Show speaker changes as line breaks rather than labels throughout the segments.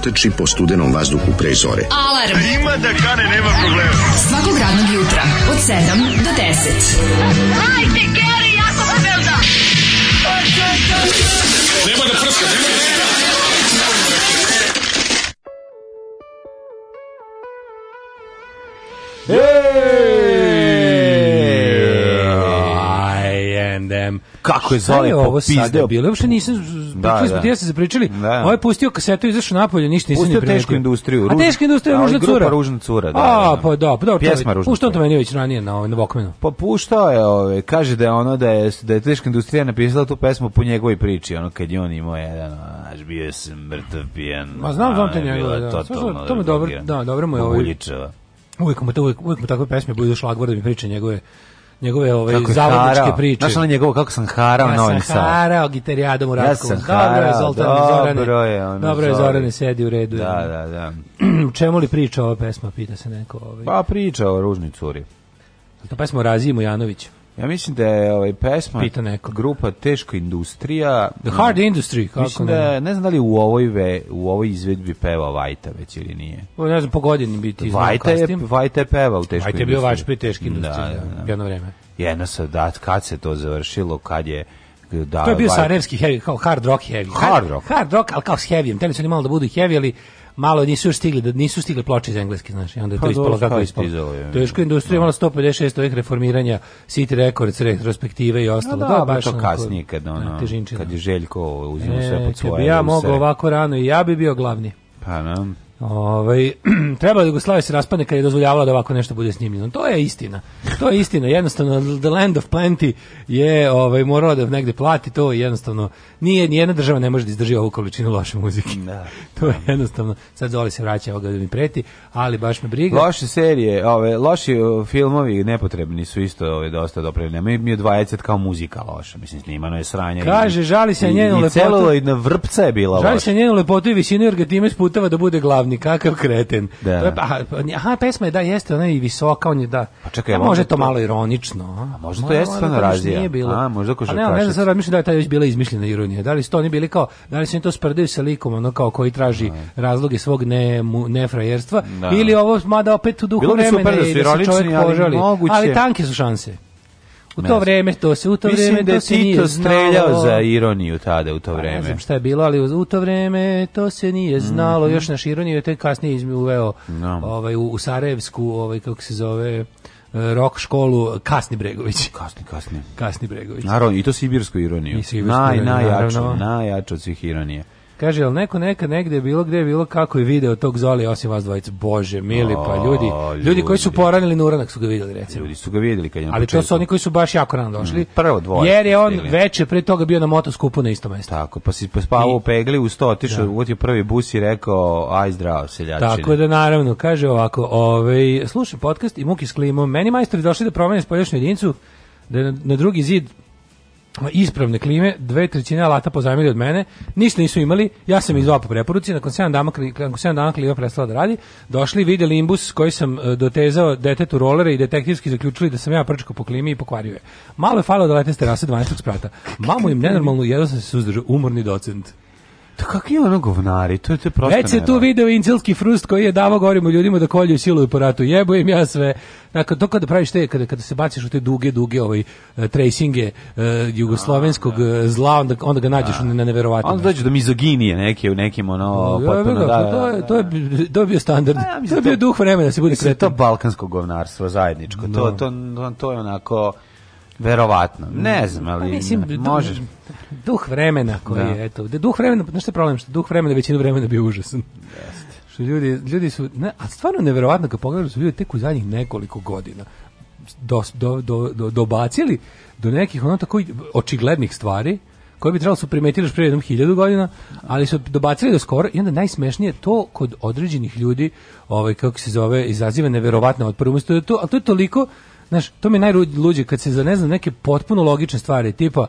trči po studenom vazduhu pre zore.
Alarm.
Ima da kane, nema problema.
Svakog radnog jutra, od 7 do 10.
Hajde, Geri, jako se velda.
I and them.
Kako je
sada
popizdeo?
bilo? Uopšte nisam,
Da,
pričali smo,
da.
se zapričali,
Da.
ovo je pustio kasetu, izašao napolje, ništa nisam
Pustio tešku industriju,
A
ruž-
teška industrija,
ali
ružna
grupa
cura.
Ružna cura, da,
A,
da, da.
pa da, pa dobro,
Pjesma Ružna
puštao to meni već ranije na, ovaj, na Walkmanu.
Pa puštao je, ove, kaže da je ono da je da je teška industrija napisala tu pesmu po njegovoj priči, ono kad je on imao jedan, znaš, bio sam mrtav pijan.
Ma znam, znam te
a,
njegove, da. to mu dobro- da, dobro mu je ovaj-
Poguljičeva.
Uvijek mu, uvijek, uvijek mu takve pesme budu šlagvor da mi priča njegove njegove ove
Kako je
zavodničke
harao.
priče.
Znaš ono njegovo, kako sam harao
ja
Novim
sam
Sadom.
harao gitarijadom u
Ja
Ratkovom.
sam
dobro je, Zoltan,
dobro
Zorane.
je, ono,
dobro je. Zorane, sedi u redu.
Da, da, da.
U čemu li priča ova pesma, pita se neko. Ovaj.
Pa priča o ružnoj curi.
To pesma o Razimu Janović.
Ja mislim da je ovaj pesma
Pita neko.
grupa Teško industrija.
The Hard Industry, kako
Mislim
ne.
da ne znam da li u ovoj ve, u ovoj izvedbi peva Vajta već ili nije.
O, ne znam, po godini biti
Vajta je. Vajta je peva u teškoj
Vajta je bio vaš pri industriji, da,
Da, da, da.
jedno vreme.
Jedno sa da, kad se to završilo, kad je da,
To je bio sarajevski heavy, kao hard rock heavy.
Hard rock.
Hard rock, ali kao s heavyjem. Teli su oni malo da budu heavy, ali malo nisu još stigli da nisu stigli ploče iz engleske, znaš, i onda je to
Pa
ispalo kako je ispalo. Teško industrija imala 156 ovih reformiranja City Records, retrospektive i ostalo.
da,
je
baš to kasnije kad ono,
da, težinčina.
kad je Željko uzimao sve
E,
pod
kad
svoje
bi ja mogao ovako rano i ja bi bio glavni.
Pa no.
Ovaj treba da Jugoslavija se raspadne kad je dozvoljavala da ovako nešto bude snimljeno. To je istina. To je istina. Jednostavno the land of plenty je ovaj morala da negde plati to jednostavno nije ni jedna država ne može da izdrži ovu količinu loše muzike.
Da.
to je jednostavno sad Zoli se vraća ovoga da mi preti, ali baš me briga.
Loše serije, ove, loši filmovi nepotrebni su isto ove, dosta dopravljeni. Nemoj mi odvajati kao muzika loša. Mislim, snimano je sranje.
Kaže, žali se njenu
I
lepotu.
celuloidna vrpca je bila
Žali
loša.
se njenu lepotu i visinu jer ga time sputava da bude glavni, kakav kreten.
Da.
To je, aha, aha, pesma je da jeste, ona i visoka, on je da.
Pa čekaj,
a može to
to-
malo ironično. A,
možda to jeste stvarno razija.
Nije bilo.
A, možda
A ne, ne znam, sad razmišljam da je ta već bila izmišljena ironija. Da li su to oni bili kao, da li su oni to sprdaju sa likom, ono kao koji traži razloge svog ne, nefrajerstva,
Da.
ili ovo, mada opet u duhu
Bilo bi super
vremena
da
i
su
da se čovjek
ali
požali.
moguće-
Ali tanke su šanse. U to vreme to se, u to
Mislim
vreme
da
to se nije
Tito streljao
znalo.
za ironiju tada u to
Pa Ne
vreme.
znam šta je bilo, ali u, to vreme to se nije znalo, još na ironiju je tek kasnije izmi- uveo
Mhm. No.
ovaj, u, u Sarajevsku, ovaj, kako se zove, e, rock školu Kasni Bregović.
Kasni, kasni.
Kasni Bregović.
Naravno, i to sibirsku ironiju.
I sibirsku
Naj,
ironiju,
najjaču,
naravno.
najjaču od svih ironije.
Kaže, jel neko nekad negde je bilo gde je bilo kako je video tog Zoli osim vas dvojica? Bože, mili, pa
O,
ljudi, ljudi koji su
ljudi.
poranili na uranak su ga vidjeli, recimo.
Ljudi su ga vidjeli kad je
Ali to
početku.
su oni koji su baš jako rano došli.
Mm, prvo dvoje
Jer je on
stigli.
veče pre toga bio na motoskupu na istom mestu.
Tako, pa si spavao
I-
u pegli u sto, otišao,
Da.
ugotio prvi bus i rekao, aj zdravo, seljačine.
Tako da naravno, kaže ovako, ovaj, slušaj podcast i muki s klimom, meni majstori došli da promene spoljašnju jedinicu, da na, na drugi zid ispravne klime, dve trećine alata pozajmili od mene, ništa nisu imali, ja sam ih zvao po preporuci, nakon 7 dana, nakon 7 dana klima prestala da radi, došli, vidjeli imbus koji sam e, dotezao detetu rolere i detektivski zaključili da sam ja prčkao po klimi i pokvario je. Malo je falilo da lete s terase 12. sprata. Mamu im nenormalno, jedno sam se suzdržao, umorni docent.
To kakvi ono govnari, to je, to je prosto
Već se tu video incelski frust koji je davao govorimo ljudima da kolju i siluju po ratu. Jebujem ja sve. Dakle, to kada praviš te, kada, kada se baciš u te duge, duge ovaj, uh, tracinge uh, jugoslovenskog uh, zla, onda, onda ga nađeš na, na neverovatno.
Onda dođe do mizoginije neke u nekim ono,
Ja,
potpuno,
ga,
da,
to, je, to, je, to je bio standard.
A ja
to je bio
to-
duh vremena da se bude
Mislim, to je
kretan.
balkansko govnarstvo zajedničko. To,
Da.
to, to, to je onako Verovatno. Ne znam, ali
Pa mislim,
ne, možeš.
Duh vremena koji
Da.
je, eto, da duh vremena, znaš šta je problem, što duh vremena većinu vremena bio užasan. Što ljudi, ljudi su, ne, a stvarno neverovatno kad pogledaju su ljudi tek u zadnjih nekoliko godina do, do, do, do, dobacili do nekih ono tako očiglednih stvari koje bi trebalo su primetili još prije jednom hiljadu godina, ali su dobacili do skoro i onda najsmešnije to kod određenih ljudi, ovaj, kako se zove, izaziva neverovatne otpore. Umesto da to, ali to je toliko, znaš, to mi je najluđe kad se za ne znam neke potpuno logične stvari, tipa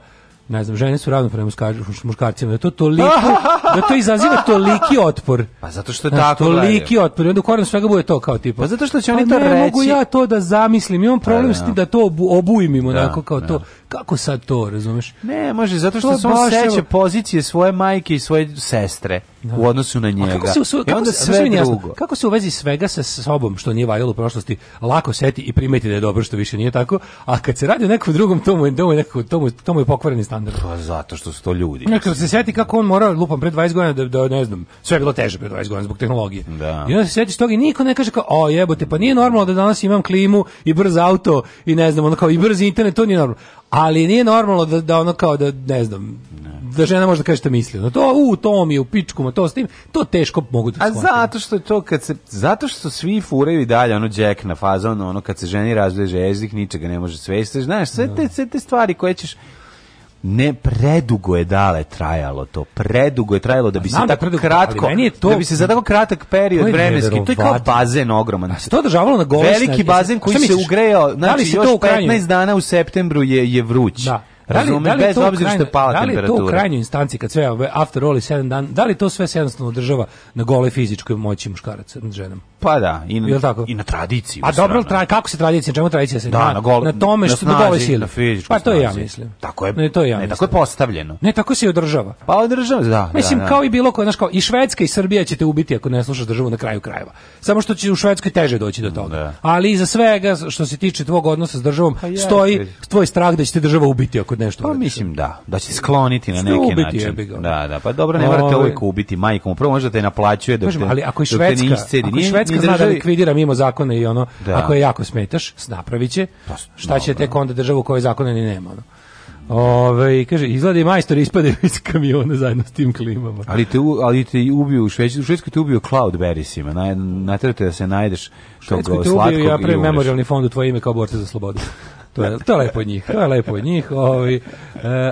ne znam, žene su ravnopravne muškar- muškarcima, da to toliko, da to izaziva toliki otpor.
Pa zato što
Znaš,
tako
toliki
gledaju.
otpor. I onda u korenu svega bude to kao tipa.
Pa zato što će
pa
oni to
ne mogu
reći.
ja to da zamislim. Imam problem
da.
s tim da to obu, obujmim
Da,
onako kao
da.
to. Kako sad to, razumeš?
Ne, može, zato
To
što se on seća pozicije svoje majke i svoje sestre u odnosu na
A
njega.
kako se, u, su-
I
kako
onda sve
sve nije jasno,
drugo.
kako se u vezi svega sa sobom, što nije valjalo u prošlosti, lako seti i primeti da je dobro što više nije tako, a kad se radi o nekom drugom, to mu je, to mu je, nekako, to mu, to mu je pokvareni standard.
Pa zato što su to ljudi.
Ne, kad se seti kako on morao lupam pre 20 godina da, da ne znam, sve je bilo teže pre 20 godina zbog tehnologije.
Da.
I onda se setiš toga i niko ne kaže kao, o jebote, pa nije normalno da danas imam klimu i brz auto i ne znam, ono kao i brz internet, to nije normalno. Ali nije normalno da, da ono kao da, ne znam, da žena može da kaže šta misli. No to, u, to mi je u pičku, to s tim, to teško mogu da
A
shvatim.
zato što je to kad se zato što svi furaju i dalje ono Jack na fazon, ono kad se ženi razveže jezik, ničega ne može svesti. Znaš, sve te, sve te stvari koje ćeš ne predugo je dale trajalo to. Predugo je trajalo da bi se
da
tako
predugo,
kratko,
meni je to-
da bi se za tako kratak period vremenski, to je kao bazen ogroman.
A se to održavalo na gole
Veliki bazen koji se ugrejao,
Da
znači još
to u krajnju-
15 dana u septembru je je vruć.
Da. Da li, da li
bez obzira što je pala
da li to u krajnjoj instanci kad sve after all i 7 dan, da li to sve se jednostavno održava na gole fizičkoj moći muškaraca nad ženom?
Pa da, i,
Jel tako?
i na tradiciji.
A dobro, tra, kako se tradicija, čemu tradicija se
Da, na, gol,
na tome što na,
snazi,
sile.
Na fizičkoj
pa to i ja
snazi.
mislim.
Tako je.
Ne, to ja
ne,
mislim.
tako je postavljeno.
Ne, tako se i održava.
Pa održava, da.
Mislim,
da, da.
kao i bilo ko, znaš, kao, i Švedska i Srbija će te ubiti ako ne slušaš državu na kraju krajeva. Samo što će u Švedskoj teže doći do toga.
Da.
Ali iza svega, što se tiče tvog odnosa s državom,
Pa
stoji tvoj strah da će te država ubiti ako nešto
Pa mislim da, da će skloniti na neki
ubiti,
način. Da, da, pa dobro, ne morate
Ove-
uvijek ubiti majkom. Prvo možda te naplaćuje dok te,
ali ako je Švedska,
nije
zna da likvidira mimo zakona i ono,
Da.
ako je jako smetaš, napravit će, šta će tek onda državu u kojoj zakona ni nema, ono. Ove, kaže, izgleda i majstor ispade iz kamiona zajedno s tim klimama.
Ali te, u- ali te i ubiju u Švedskoj, u Švedskoj te ubiju cloudberriesima, na, natrate da se najdeš tog
Švedskoj te
slatkog
ubiju, ja pre memorialni fond u tvoje ime kao borce za slobodu. To je, to je lepo od njih, to je lepo od njih. Ovi, e,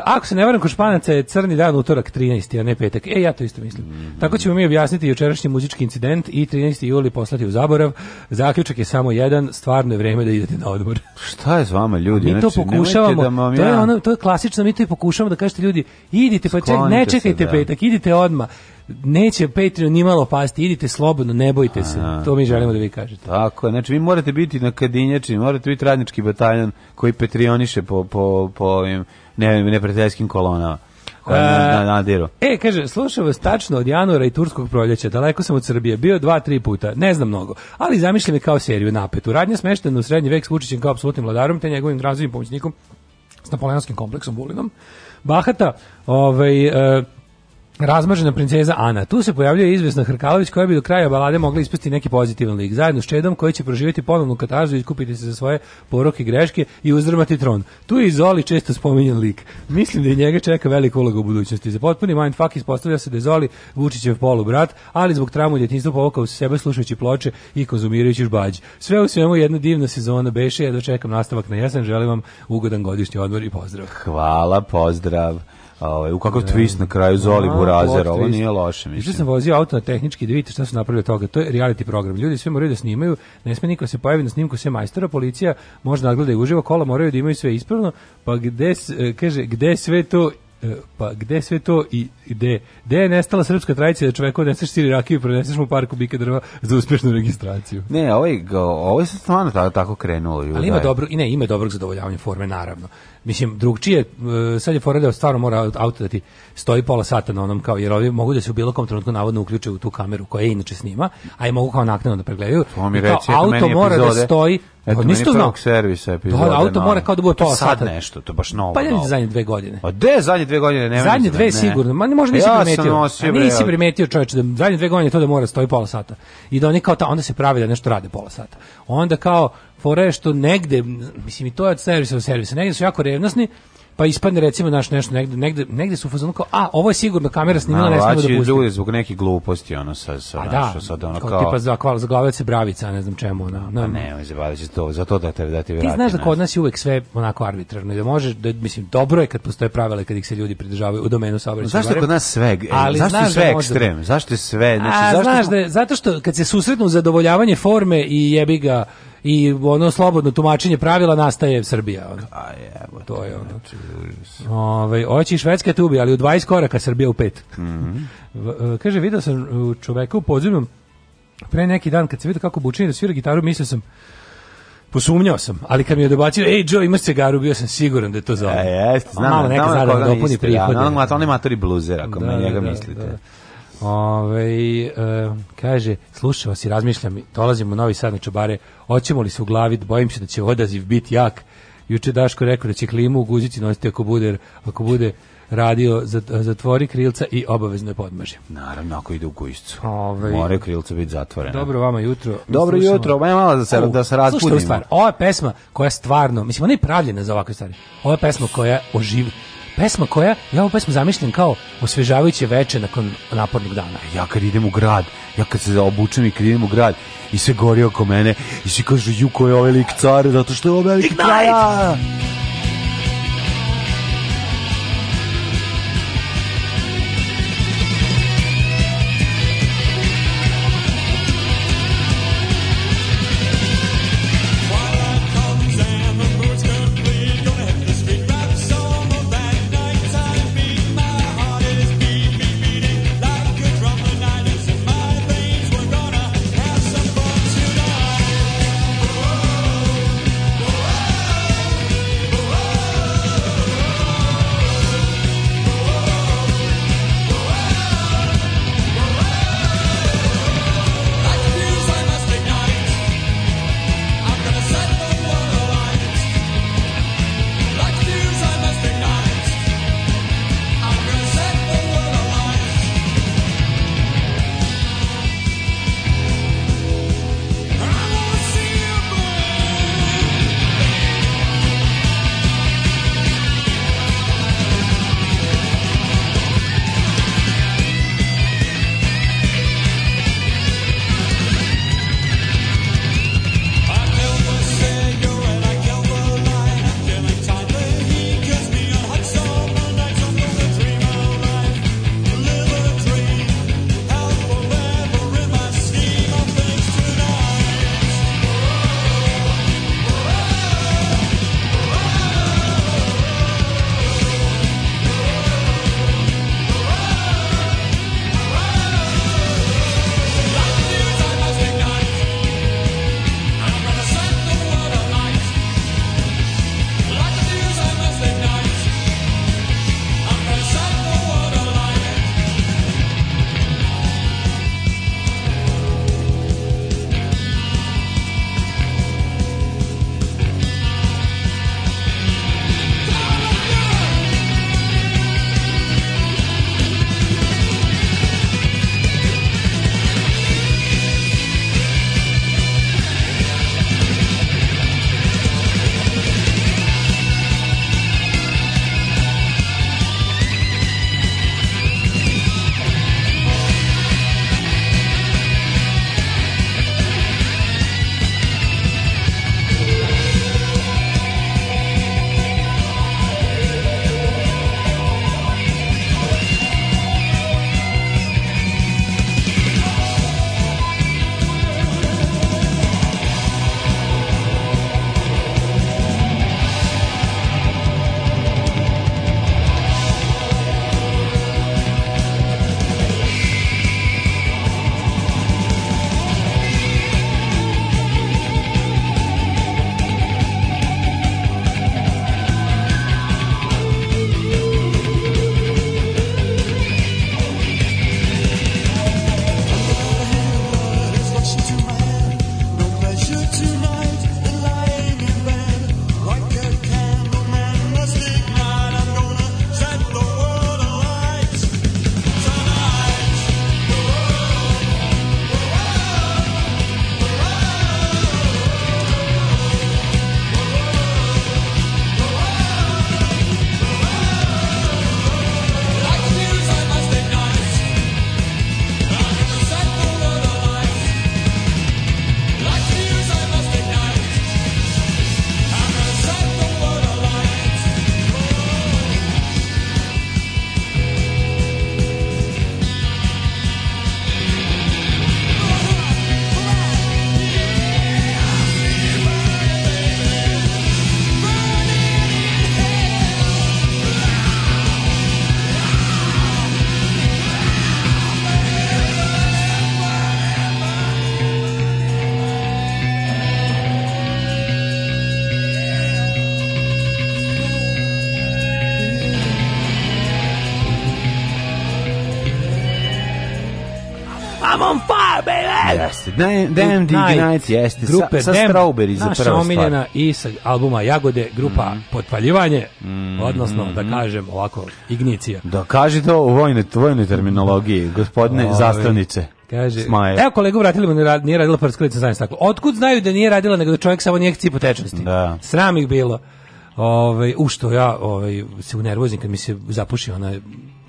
ako se ne varam, kod Španaca je crni dan utorak 13. a ne petak. E, ja to isto mislim. Tako ćemo mi objasniti jučerašnji muzički incident i 13. juli poslati u zaborav. Zaključak je samo jedan, stvarno je vreme da idete na odmor.
Šta je s vama ljudi?
Mi to
Znači, nemojte
pokušavamo,
da vam
to je
ja-
ono, to je klasično, mi to i pokušavamo da kažete ljudi, idite, pa ček, ne
Sklonite se,
čekajte
da.
petak, idite odma. Neće Patreon ni malo pasti, idite slobodno, ne bojte se. To mi želimo da vi kažete.
Tako je, znači vi morate biti na kadinjači, morate biti radnički bataljon koji petrioniše po, po, po ovim ne, neprijateljskim kolonama. Koji na, na, nadiru.
E, kaže, slušam vas tačno od januara i turskog proljeća, daleko sam od Srbije, bio dva, tri puta, ne znam mnogo, ali zamišljam je kao seriju napetu. Radnja smeštena u srednji vek s Vučićem kao apsolutnim vladarom, te njegovim razvojnim pomoćnikom s napoleonskim kompleksom Vulinom. Bahata, ovaj, e, razmažena princeza Ana. Tu se pojavljuje izvesna Hrkalović koja bi do kraja balade mogla ispasti neki pozitivan lik. Zajedno s Čedom koji će proživjeti ponovnu katarzu, iskupiti se za svoje poroke i greške i uzdrmati tron. Tu je i Zoli često spominjan lik. Mislim da i njega čeka velika uloga u budućnosti. Za potpuni mindfuck ispostavlja se da je Zoli Vučićev polubrat, ali zbog traumu u djetinjstvu povukao se sebe slušajući ploče i konzumirajući žbađ. Sve u svemu jedna divna sezona beše, ja dočekam nastavak na jesen, želim vam ugodan godišnji odmor i pozdrav.
Hvala, pozdrav. Ovaj, u kakav twist na kraju Zoli Burazer, ovo nije loše,
Juče
mislim.
sam vozio auto na tehnički da vidite šta su napravili od toga. To je reality program. Ljudi sve moraju da snimaju, ne sme niko se pojavi na snimku sve majstora, policija može nadgleda i uživo, kola moraju da imaju sve ispravno, pa gde, e, kaže, gde sve to e, pa gde sve to i gde, gde je nestala srpska tradicija da čoveku odneseš siri rakiju i preneseš mu par kubika drva za uspešnu registraciju.
Ne, ovo je, ovo je sad stvarno tako, tako krenulo.
Ali ima dobro i ne ima dobrog zadovoljavanja forme naravno. Mislim drugčije e, sad je fora da stvarno mora auto da ti stoji pola sata na onom kao jer ovi mogu da se u bilo kom trenutku navodno uključe u tu kameru koja je inače snima, a i mogu kao naknadno da pregledaju.
To mi
I kao auto
meni
mora da stoji.
Eto
Pa
meni
nisi to znao?
servisa epizode.
Da, auto mora kao da bude
To
pola
sad
sata.
nešto, to je baš novo.
Pa ne
novo.
zadnje dve godine.
A gde zadnje dve godine? Nema
Zadnje dve
ne.
sigurno, ma ne možda nisi
Ja
primetio.
nosio, bre,
nisi primetio čoveče da zadnje dve godine to da mora stoji pola sata. I da oni kao ta onda se pravi da nešto rade pola sata. Onda kao fora je što negde, mislim i to je od servisa do servisa, negde su jako revnosni, pa ispadne recimo naš nešto negde, negde, negde su fazonu kao, a ovo je sigurno kamera snimila, ne smemo da pustimo.
ljudi zbog nekih gluposti, ono, sa, sa,
A
da,
da,
sad ono
kao,
kao...
tipa za, kval, za glavac se bravica, ne znam čemu. Ona,
Pa ne, on se to, za to da te, da te vrati.
Ti znaš da kod nas je uvek sve onako arbitrarno i da možeš, da, mislim, dobro je kad postoje pravila kad ih se ljudi pridržavaju u domenu saobraćaja.
Zašto
barem.
kod nas sve,
Ali
zašto je
znaš
sve
da može da-
ekstrem? Zašto je sve, znači,
A,
zašto
znaš da zato što kad se susretnu zadovoljavanje forme i jebi ga i ono slobodno tumačenje pravila nastaje Srbija. Ono.
A jebo,
To je ono. Ovaj hoće i Švedska te ubije, ali u 20 koraka Srbija u pet. V- e, Kaže, video sam čoveka u podzemnom pre neki dan kad se vidio kako bučini da svira gitaru, mislio sam posumnjao sam, ali kad mi je dobacio, ej Joe, imaš cigaru, bio sam siguran da je to za.
E, jeste, znam,
Malo neka
koga
dopuni
mislite,
prihode.
Da, na onog matori bluzer, ako na njega mislite.
Ove, e, kaže, slušao si, razmišljam, dolazimo u Novi Sad na čobare, hoćemo li se u glavi, bojim se da će odaziv biti jak. Juče Daško rekao da će klimu u guzici nositi ako bude, ako bude radio, zat- zatvori krilca i obavezno je podmaže.
Naravno, ako ide u gujscu.
Ovaj-
Moraju krilce biti zatvorene.
Dobro vama jutro.
Dobro
Slušamo-
jutro, ba malo da se,
Au,
da se raspudimo.
stvar, Ova je pesma koja stvarno, mislim, ona je pravljena za ovakve stvari. Ova je pesma koja oživi. Pesma koja, ja ovu pesmu zamišljam kao osvežavajuće veče nakon napornog dana.
Ja kad idem u grad, ja kad se obučem i kad idem u grad i sve gori oko mene i svi kažu ju ko je ovaj lik car zato što je ovo veliki kraja. A, jeste. Damn, damn the
Night,
Ignite, jeste.
Grupe
sa, sa Strawberry za
naša
prva
omiljena
stvar.
i sa albuma Jagode, grupa
Mhm.
Potpaljivanje, odnosno, da kažem ovako, Ignicija.
Da, kaži to u vojnoj, vojnoj terminologiji, gospodine
Ove,
zastavnice.
Kaže,
Smaje.
evo kolegu vratili mu, nije radila prskalica za staklo. Otkud znaju da nije radila, nego da čovjek samo nije cipo tečnosti?
Da.
Sram ih bilo. Ove, u što ja ovaj, se unervozim kad mi se zapuši ona,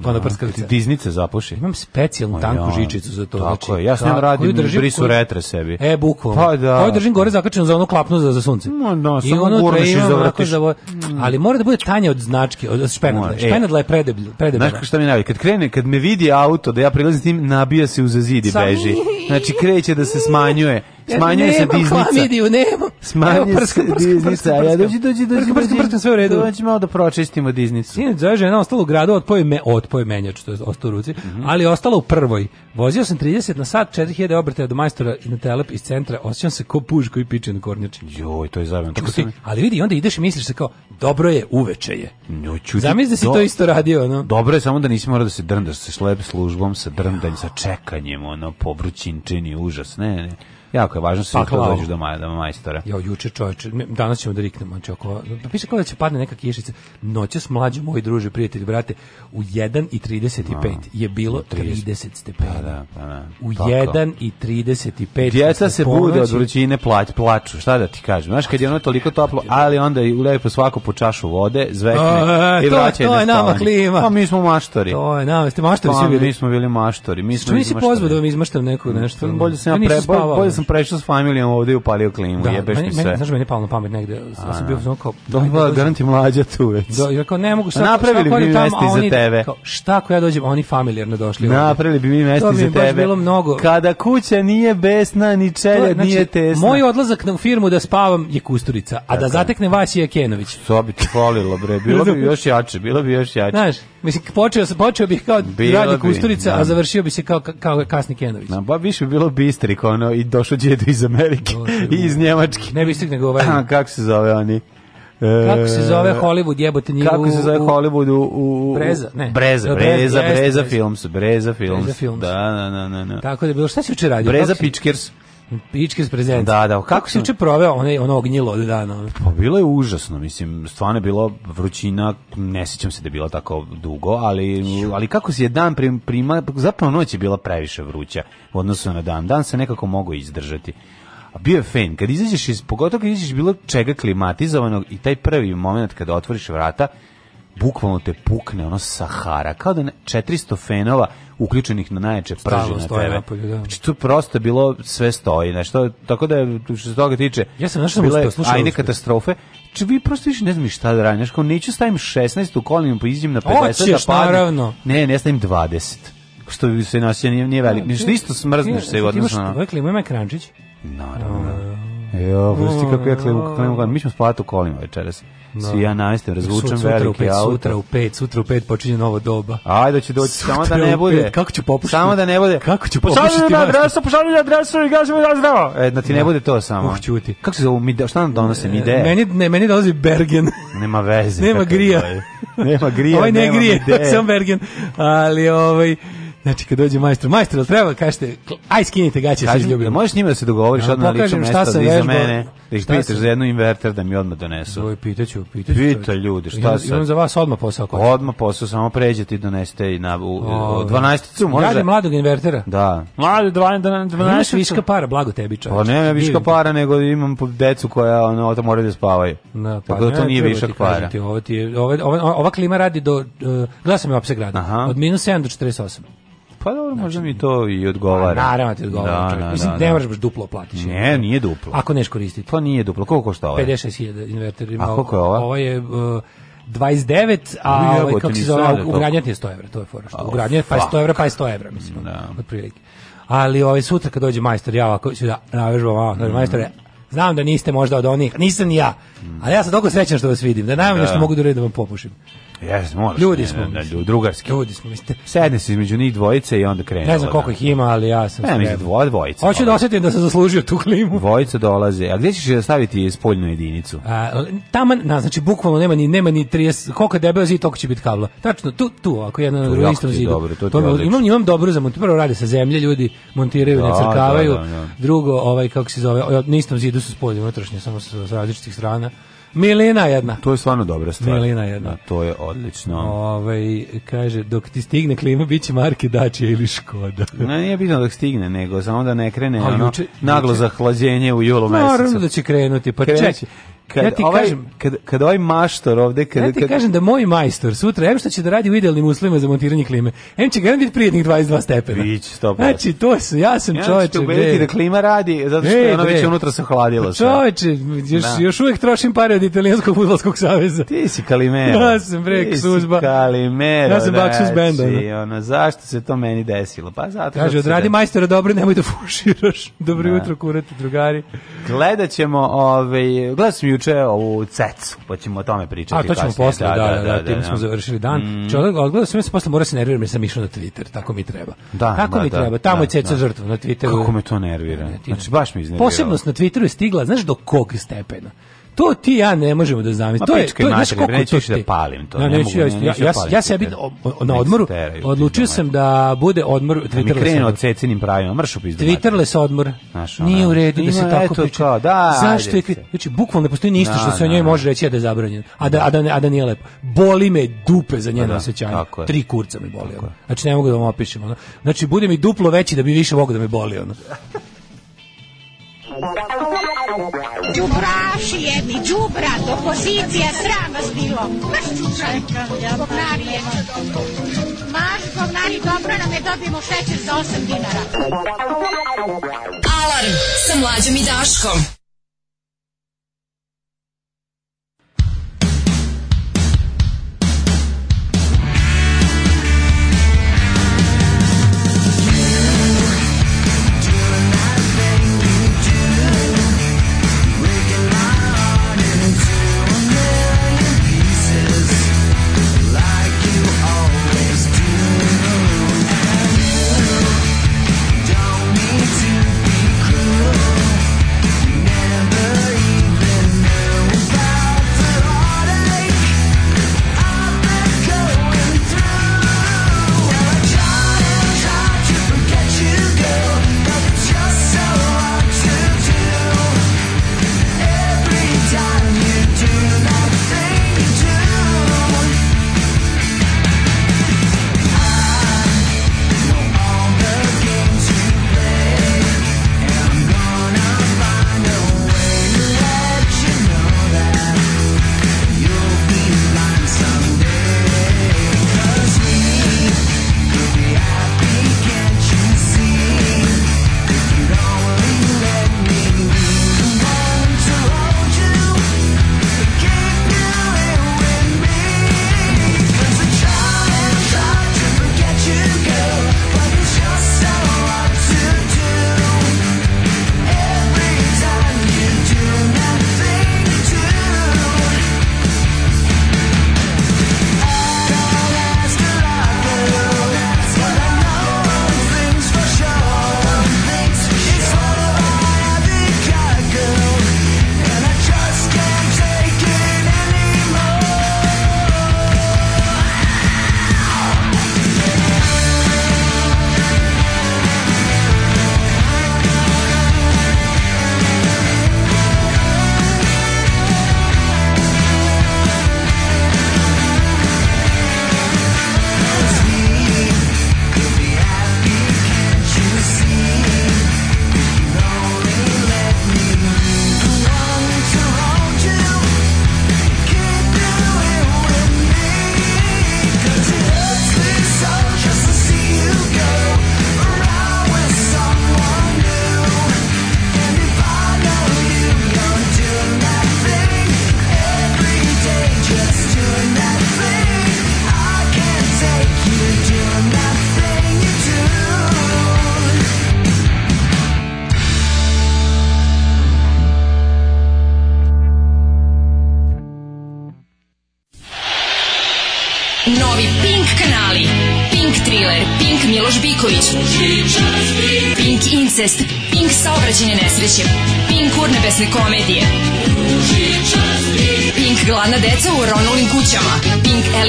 ona prskalica.
Diznice zapuši.
Imam specijalnu
Ma
tanku žičicu za to.
Tako
znači,
je, ja s njom radim
držim-
brisu retre sebi.
E, bukvalno.
Pa da.
Koju držim gore zakačenu za onu klapnu za, za sunce.
Ma da,
I
samo
unutra
gurneš i zavrtiš.
za vo- Ali mora da bude tanja od značke, od.
Mora, e.
Špenadla je predeblja. predeblja.
Znaš šta mi najbolje? Kad krene, kad me vidi auto da ja prilazim tim, nabija se uza zid i beži. Znači kreće da se smanjuje. Smanjuje se diznica.
klamidiju, nemam.
Smanjuje
Evo, prskam,
se diznica. Ja dođi, dođi, dođi, dođi.
prskam, sve u redu.
Dođi malo da pročistimo diznicu.
Sinoć zove žena ostala u gradu, otpoje me, otpoje menjač, to je ostao u ruci,
Mhm.
ali je ostala u prvoj. Vozio sam 30 na sat, 4000 obrtaja do majstora i na telep iz centra, osjećam se ko puž koji piče na kornjači.
Joj, to je zajebano. Tako
ti, ali vidi, onda ideš i misliš se kao, dobro je, uveče je.
Čuti-
Zamisli da si
Do-
to isto radio, ono.
Dobro je samo da nisi morao da se drndaš sa šlep službom, sa drndanjem, sa čekanjem, ono, pobrućinčini, užas, ne, ne. Jako je važno sve
Pa,
kad
hvala.
dođeš do, maj, do majstora.
Jo, juče čoveče, danas ćemo da riknemo, znači oko, pa piše kao da će padne neka kišica. Noćas mlađi moji druže, prijatelji, brate, u 1.35 je bilo 30 stepeni.
Pa da, pa da.
U
Tako.
1.35.
Djeca se bude od vrućine plać, plaču, šta da ti kažem. Znaš, kad je ono toliko toplo, ali onda i lepo svako po čašu vode, zvekne
A,
i
to je-
vraća
to
na
je nama klima.
Pa mi smo maštori.
To je, na, ste maštori
Pa,
svi bili.
mi smo bili maštori. Mi smo
Što nisi pozvao da vam izmaštam neku nešto? ono?
Bolje sam,
Ja nisam
pre, bolje. Sam prešao s familijom ovde i upalio klimu,
Da,
jebeš
meni,
mi
meni,
sve.
znaš, meni je palo na pamet negde, ja sam bio ono kao...
Dobro,
ajde, dođem.
garanti mlađa tu već.
Do, ja kao ne mogu šta,
Napravili
šta
bi mi
tamo,
mesto
a
iza
oni-
tebe.
Kao, šta ako ja dođem, oni familijarno došli?
Napravili bi mi
bi
za
mi
tebe.
bilo mnogo.
Kada kuća nije besna, ni
To je,
čeljad
znači,
nije tesna.
Moj odlazak na firmu da spavam je Kusturica, a da zatekne Vasija Kenović.
To bi ti falilo, bre. Bilo bi još jače, bilo bi još jače.
Znaš, mislim, počeo, počeo bih kao
bi,
Kusturica,
da.
a završio bi se kao, kao kasni Kenović.
Na, ba više bi bilo bistrik, ono, i došao djedo iz Amerike i iz Njemačke.
Ne bi stig nego ovaj...
A, kako se zove oni? E,
Kako se zove Hollywood, jebote, nije
Kako se zove Hollywood u... u, u
Breza, ne.
Breza,
Da,
Breza,
Breza,
Breza, Films, Breza Films.
Breza Films.
Da, da, da, da. da.
Tako da je bilo, šta si juče radio?
Breza Pičkers.
Pičke s prezent.
Da, da,
Kako, si juče proveo onaj, ono ognjilo od dana?
Pa bilo je užasno, mislim, stvarno je bilo vrućina, ne sjećam se da je bilo tako dugo, ali, ali kako si je dan prim, prima, zapravo noć je bila previše vruća u odnosu na dan. Dan se nekako mogao izdržati. A bio je fen, kad izađeš iz, pogotovo kad izađeš iz bilo čega klimatizovanog i taj prvi moment kada otvoriš vrata, bukvalno te pukne ono Sahara, kao da ne, 400 fenova uključenih na najjače prži na tebe.
napolju, da.
Znači, to prosto je bilo sve stoji, nešto, tako da je, što se toga tiče,
Ja sam,
je
uspeo, slušaj,
ajde
uspeo.
katastrofe. Či vi prosto više ne znam šta da radim. Znaš, kao neću stavim 16 u kolima, pa iđem na 50
Hoćeš,
da padnem.
naravno.
Ne, ne stavim 20. Što bi se nasio nije, nije veliko. Ništa isto smrzneš se u odnosu na...
Ovaj klima ima ekrančić.
Naravno. Jo, pusti kako ja klimu, klimu, mi ćemo spavati u kolima večeras. Svi ja najstem, razvučem
sutra u
veliki
pet,
auto.
Sutra u pet, sutra u pet počinje novo doba.
Ajde će doći, samo da
Sutra
ne bude.
pet, kako ću popušiti?
Samo da ne bude.
Kako ću
Pošalji
popušiti
na
vas?
adresu, pošalji na adresu i gazi mi da zdravo. E, da ti ne bude to samo.
Uh, ćuti.
Kako se zove, mi, šta nam donose, mi ide?
Meni, ne, meni dolazi Bergen.
Nema veze.
Nema grija.
Nema grija,
ovaj ne
ide.
sam Bergen. Ali ovaj, znači kad dođe majstor, majstor, treba, kažete, aj skinite gaće, se izljubimo.
možeš s njima da se dogovoriš
Ja
odmah na lično
pokažem šta
mesto
sam
da iza mene, da ih pitaš
sam-
za jednu inverter da mi odmah donesu.
Ovaj, pitaću, pitaću.
Pita ljudi, šta sad?
Imam za vas odmah posao. koji-
Odmah posao, samo pređete i donesete i na, u, u,
Ovaj.
12 može?
Radi mladog invertera.
Da. Mladi, 12
Imaš viška para, blago tebi
Pa
čovječe.
nema viška
Divim.
para, nego imam po- decu koja ono, to moraju da spavaju.
Da, pa
Tako da to
ne,
nije višak para.
Ti, ovo ti je, ova, klima radi do, uh, gledao sam je opseg rada,
Aha.
od minus 7 do 48.
Pa dobro, možda mi to i odgovara.
Pa, naravno ti odgovara.
Da, da,
Mislim,
da,
ne
da.
moraš baš duplo platiš.
Ne, nije duplo.
Ako neš koristiti.
Pa nije duplo. Koliko košta ovo?
56.000 inverter ima.
A koliko je ova?
Ovo je uh, 29, a
Ui,
ovaj, kako se zove,
da je
ugradnja ti je 100 evra, to je fora. što.
Oh,
Ugradnja pa je
fuck.
100 evra, pa je 100 evra, mislim,
Da.
otprilike. Ali ovaj, sutra kad dođe majstor, ja ovako ću da navežbam malo, mm. majstore, znam da niste možda od onih, nisam ni ja, ali ja sam toliko srećan što vas vidim, da najmanje
Da.
što mogu da uradim da vam popušim.
Jes, moraš.
Ljudi
ne,
smo,
ne, ne, drugarski.
Ljudi smo, mislite,
Sedne se između njih dvojice i onda krene.
ne znam koliko ih ima, ali ja sam
Ne, mislim, dvoje, dvojica.
Hoću da osjetim da sam zaslužio tu klimu.
Dvojica dolaze. A gdje ćeš je staviti spoljnu jedinicu?
A, tamo, na, znači, bukvalno nema ni, nema ni 30, koliko je debel zid, toliko će biti kabla. Tačno, tu, tu, ako jedna na drugom
jako
istom zidu.
dobro, to je odlično.
imam, imam dobro za montiranje, prvo rade sa zemlje, ljudi montiraju, ne
Da,
crkavaju.
da, da, da.
Drugo, ovaj, kako se zove, na istom zidu su spoljne unutrašnje, samo sa, sa različitih strana. Milina jedna.
To je stvarno dobra stvar.
Milina jedna.
Da, to je odlično.
Ovaj, kaže, dok ti stigne klima, bit će marke Dacia ili Škoda.
Ne, nije bitno dok stigne, nego samo da ne krene
A,
ono,
juče-
naglo
juče-
zahlađenje u julu mesecu.
Naravno da će krenuti, pa čekaj.
Kad,
ja ti
ovaj,
kažem,
kad, kad ovaj maštor ovde... Kad,
Ja ti
kad,
kažem da moj majstor sutra, em što će da radi u idealnim uslovima za montiranje klime, em će garant biti prijednih 22 stepena.
Biće 100%.
Znači, to su, ja sam
Ja
čoveče.
te ubediti da klima radi, zato što je
bre.
već unutra se hladilo
Pa. Čoveče, još,
Da.
još uvijek trošim pare od italijanskog fudbalskog saveza.
Ti si Kalimero.
Ja sam, bre,
Ti si
Suzba.
Kalimero.
Ja sam Baksus benda, ono.
Znači, ono, zašto se to meni desilo? Pa zato
Kaže, odradi
de-
majstora dobro, nemoj da fuširaš. Dobro
Da.
jutro, kurate, drugari.
Gledat ćemo, ovaj, gledao sam juče ovu cecu, pa ćemo o tome pričati
A, to ćemo
kasnije.
posle, da, da, da, time smo završili dan. Mm. Čovjek, odgledao sam, ja se posle mora se nerviram jer sam išao na Twitter, tako mi treba.
Da,
tako
da,
mi
da,
treba, tamo
da,
je ceca
da.
žrtva na Twitteru.
Kako me to nervira? Znači, baš me iznerviralo.
Posebnost na Twitteru je stigla, znaš do kog stepena? To ti ja ne možemo da zamislimo.
Ma
To je, to je, koliko
neću
to
da palim to,
Ja,
ne
neću,
mogu,
ja, ja,
da
ja, ja sebi
Twitter.
na odmoru odlučio sam da bude odmor
Da mi
Twitterless
krenu
odmor.
od cecinim pravima, mrš u pizdu.
Twitterless odmor. Nije u redu da se tako priča.
da,
Zašto je. Znači bukvalno ne postoji ništa što
Da,
se o
da,
njoj
da.
može reći da je zabranjeno. A da a da a da nije lepo. Boli me dupe za njeno
Pa da,
osjećanje.
tako je.
Tri kurca me boli. Znači ne mogu da vam opišem. Znači bude mi duplo veći da bi više mogu da me boli. Ono.
Đubraši jedni, đubrat, opozicija, sram vas bilo. Maš čučaj, govnari jedni. Maš govnari, dobro nam je, dobijemo šećer za 8 dinara.
Alarm sa mlađom i Daškom.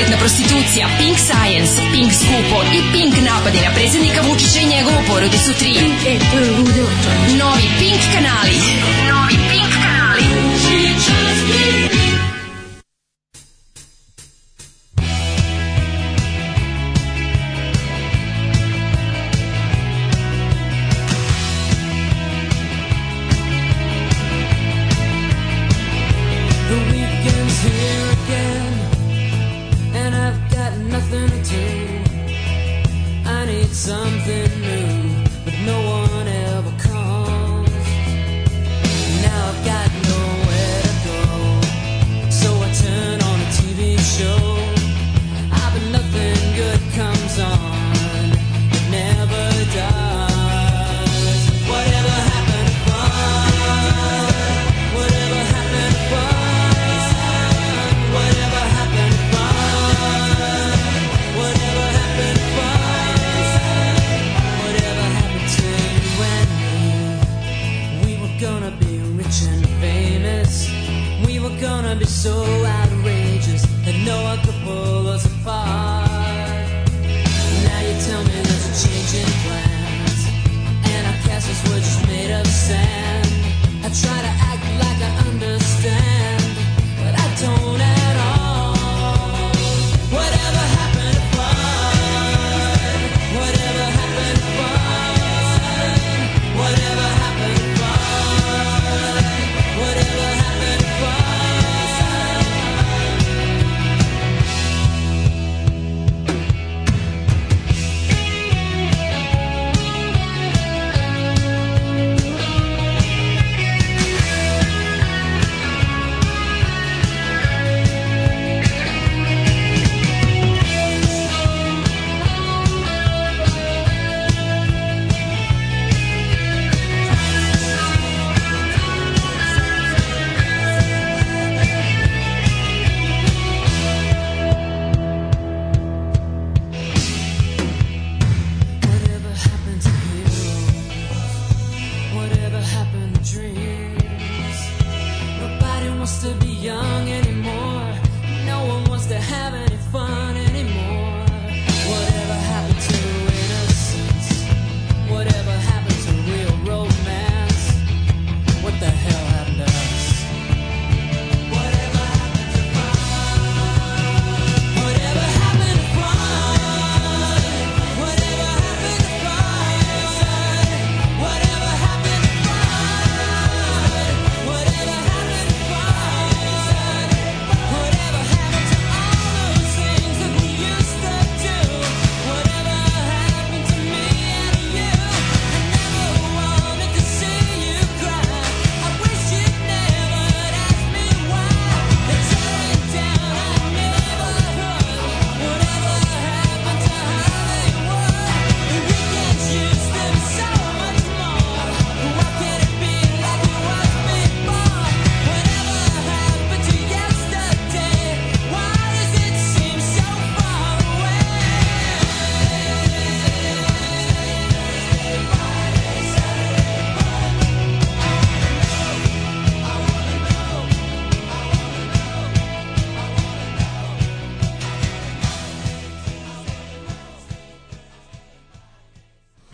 Elitna prostitucija. Pink science, Pink skupo i Pink napadi na predsjednika Vučića i njegovu porodicu 3. E. Novi Pink kanali.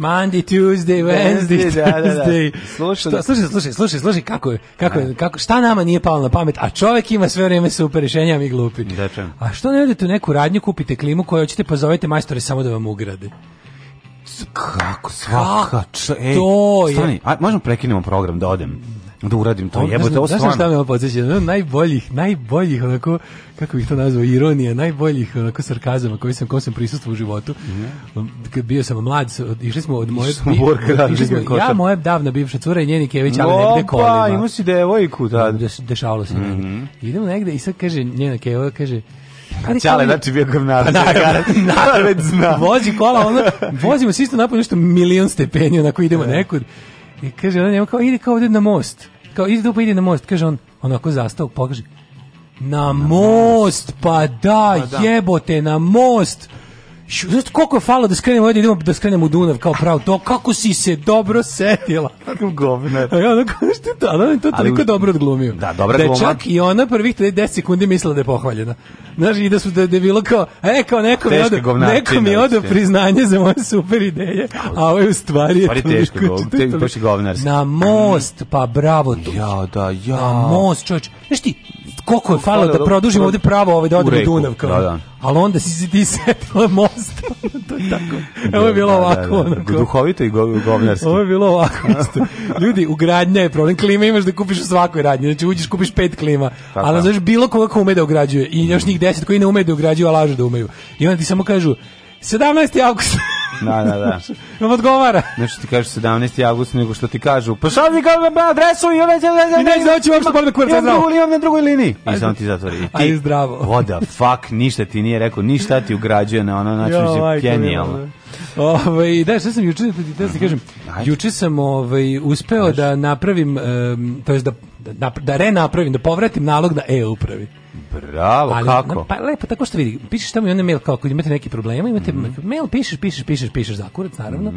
Monday, Tuesday, Wednesday,
da, da, da. Slušam
Šta- slušaj, slušaj, slušaj, slušaj kako je, kako je, kako, šta nama nije palo na pamet, a čovjek ima sve vrijeme super rješenja, a mi glupi.
Da, čem?
A što ne odete u neku radnju, kupite klimu koju hoćete, pa zovete majstore samo da vam ugrade.
Kako svaka č... Ej,
To je-
Stani, a, možemo prekinemo program da odem, da uradim to. Jebote,
znaš-
ovo
znaš na šta
stvarno.
me podsjeća? Ono najboljih, najboljih, onako, kako bih to nazvao, ironija, najboljih onako sarkazama koji sam, kom sam prisustvo u životu. Kad bio sam mlad, išli smo od moje... išli smo- ja, moja davna bivša cura i njeni Kević, ali negde
Opa,
kolima.
imao si devojku tad.
Deš, dešavalo se negde. Idemo negde i sad kaže, njena Keva kaže,
Ćale,
kao-
znači bio govnar.
Pa naravno,
naravno. već zna.
Vozi kola, ono, vozimo se isto napad nešto milion stepeni, onako idemo nekud. I kaže, ona njemu kao, ide kao ovdje na most. Kao, ide tu pa ide na most. Kaže on, onako zastao, pokaže. Na most, pa da,
Pa da.
jebote, na most. Znaš koliko je falo da skrenemo ovdje, idemo da skrenemo u Dunav kao pravo to, kako si se dobro setila.
Kakav govnar.
A ja onako, što to, ali on je to toliko dobro odglumio.
Da, dobra
da
gluma.
čak i ona prvih 10 sekundi mislila da je pohvaljena. Znaš, i da su da, da je bilo kao, e, kao neko mi
govnarčina,
neko mi
znači.
priznanje za moje super ideje, a ovo je u stvari...
Stvari
je
te-
toliko-
baš je govnarski.
Na most, pa bravo.
Ja, da, ja.
na most, čovječ. Znaš ti, koliko je
Hvala,
da produžimo
pro-
ovde pravo ovaj da
u
odemo u Dunav kao.
da, da.
Ali onda si se ti setila most. to je tako. Evo je bilo
Da, da,
ovako.
da, da. Duhovito i go- govnarski.
Ovo je bilo ovako isto. Ljudi, ugradnja je problem. Klima imaš da kupiš u svakoj radnji. Znači uđeš, kupiš pet klima.
Tako.
Ali znaš bilo koga ko ume da ugrađuje. I još njih deset koji ne ume da ugrađuju, a lažu da umeju. I onda ti samo kažu 17. avgust.
Da, da, da.
Vam odgovara.
Nešto ti kažu 17. avgust, nego što ti kažu, pa šta mi kao na adresu i već...
I neće doći uopšte bolje da kurac,
Imam
zdravo.
imam na drugoj liniji. I samo ti zatvori. I ti,
zdravo.
What the fuck, ništa ti nije rekao, ništa ti ugrađuje na ono, znači, genijalno.
Ovaj da šta sam juče da ti kažem.
Ajde.
Juče sam ovaj uspeo da napravim em, to jest da da, da renapravim, da povratim nalog na e-upravi.
Bravo,
Ali,
kako?
na- Pa lepo, tako što vidi, pišeš tamo i onda mail kao ako imate neki problema, imate mail, pišeš, pišeš, pišeš, pišeš za kurac, naravno.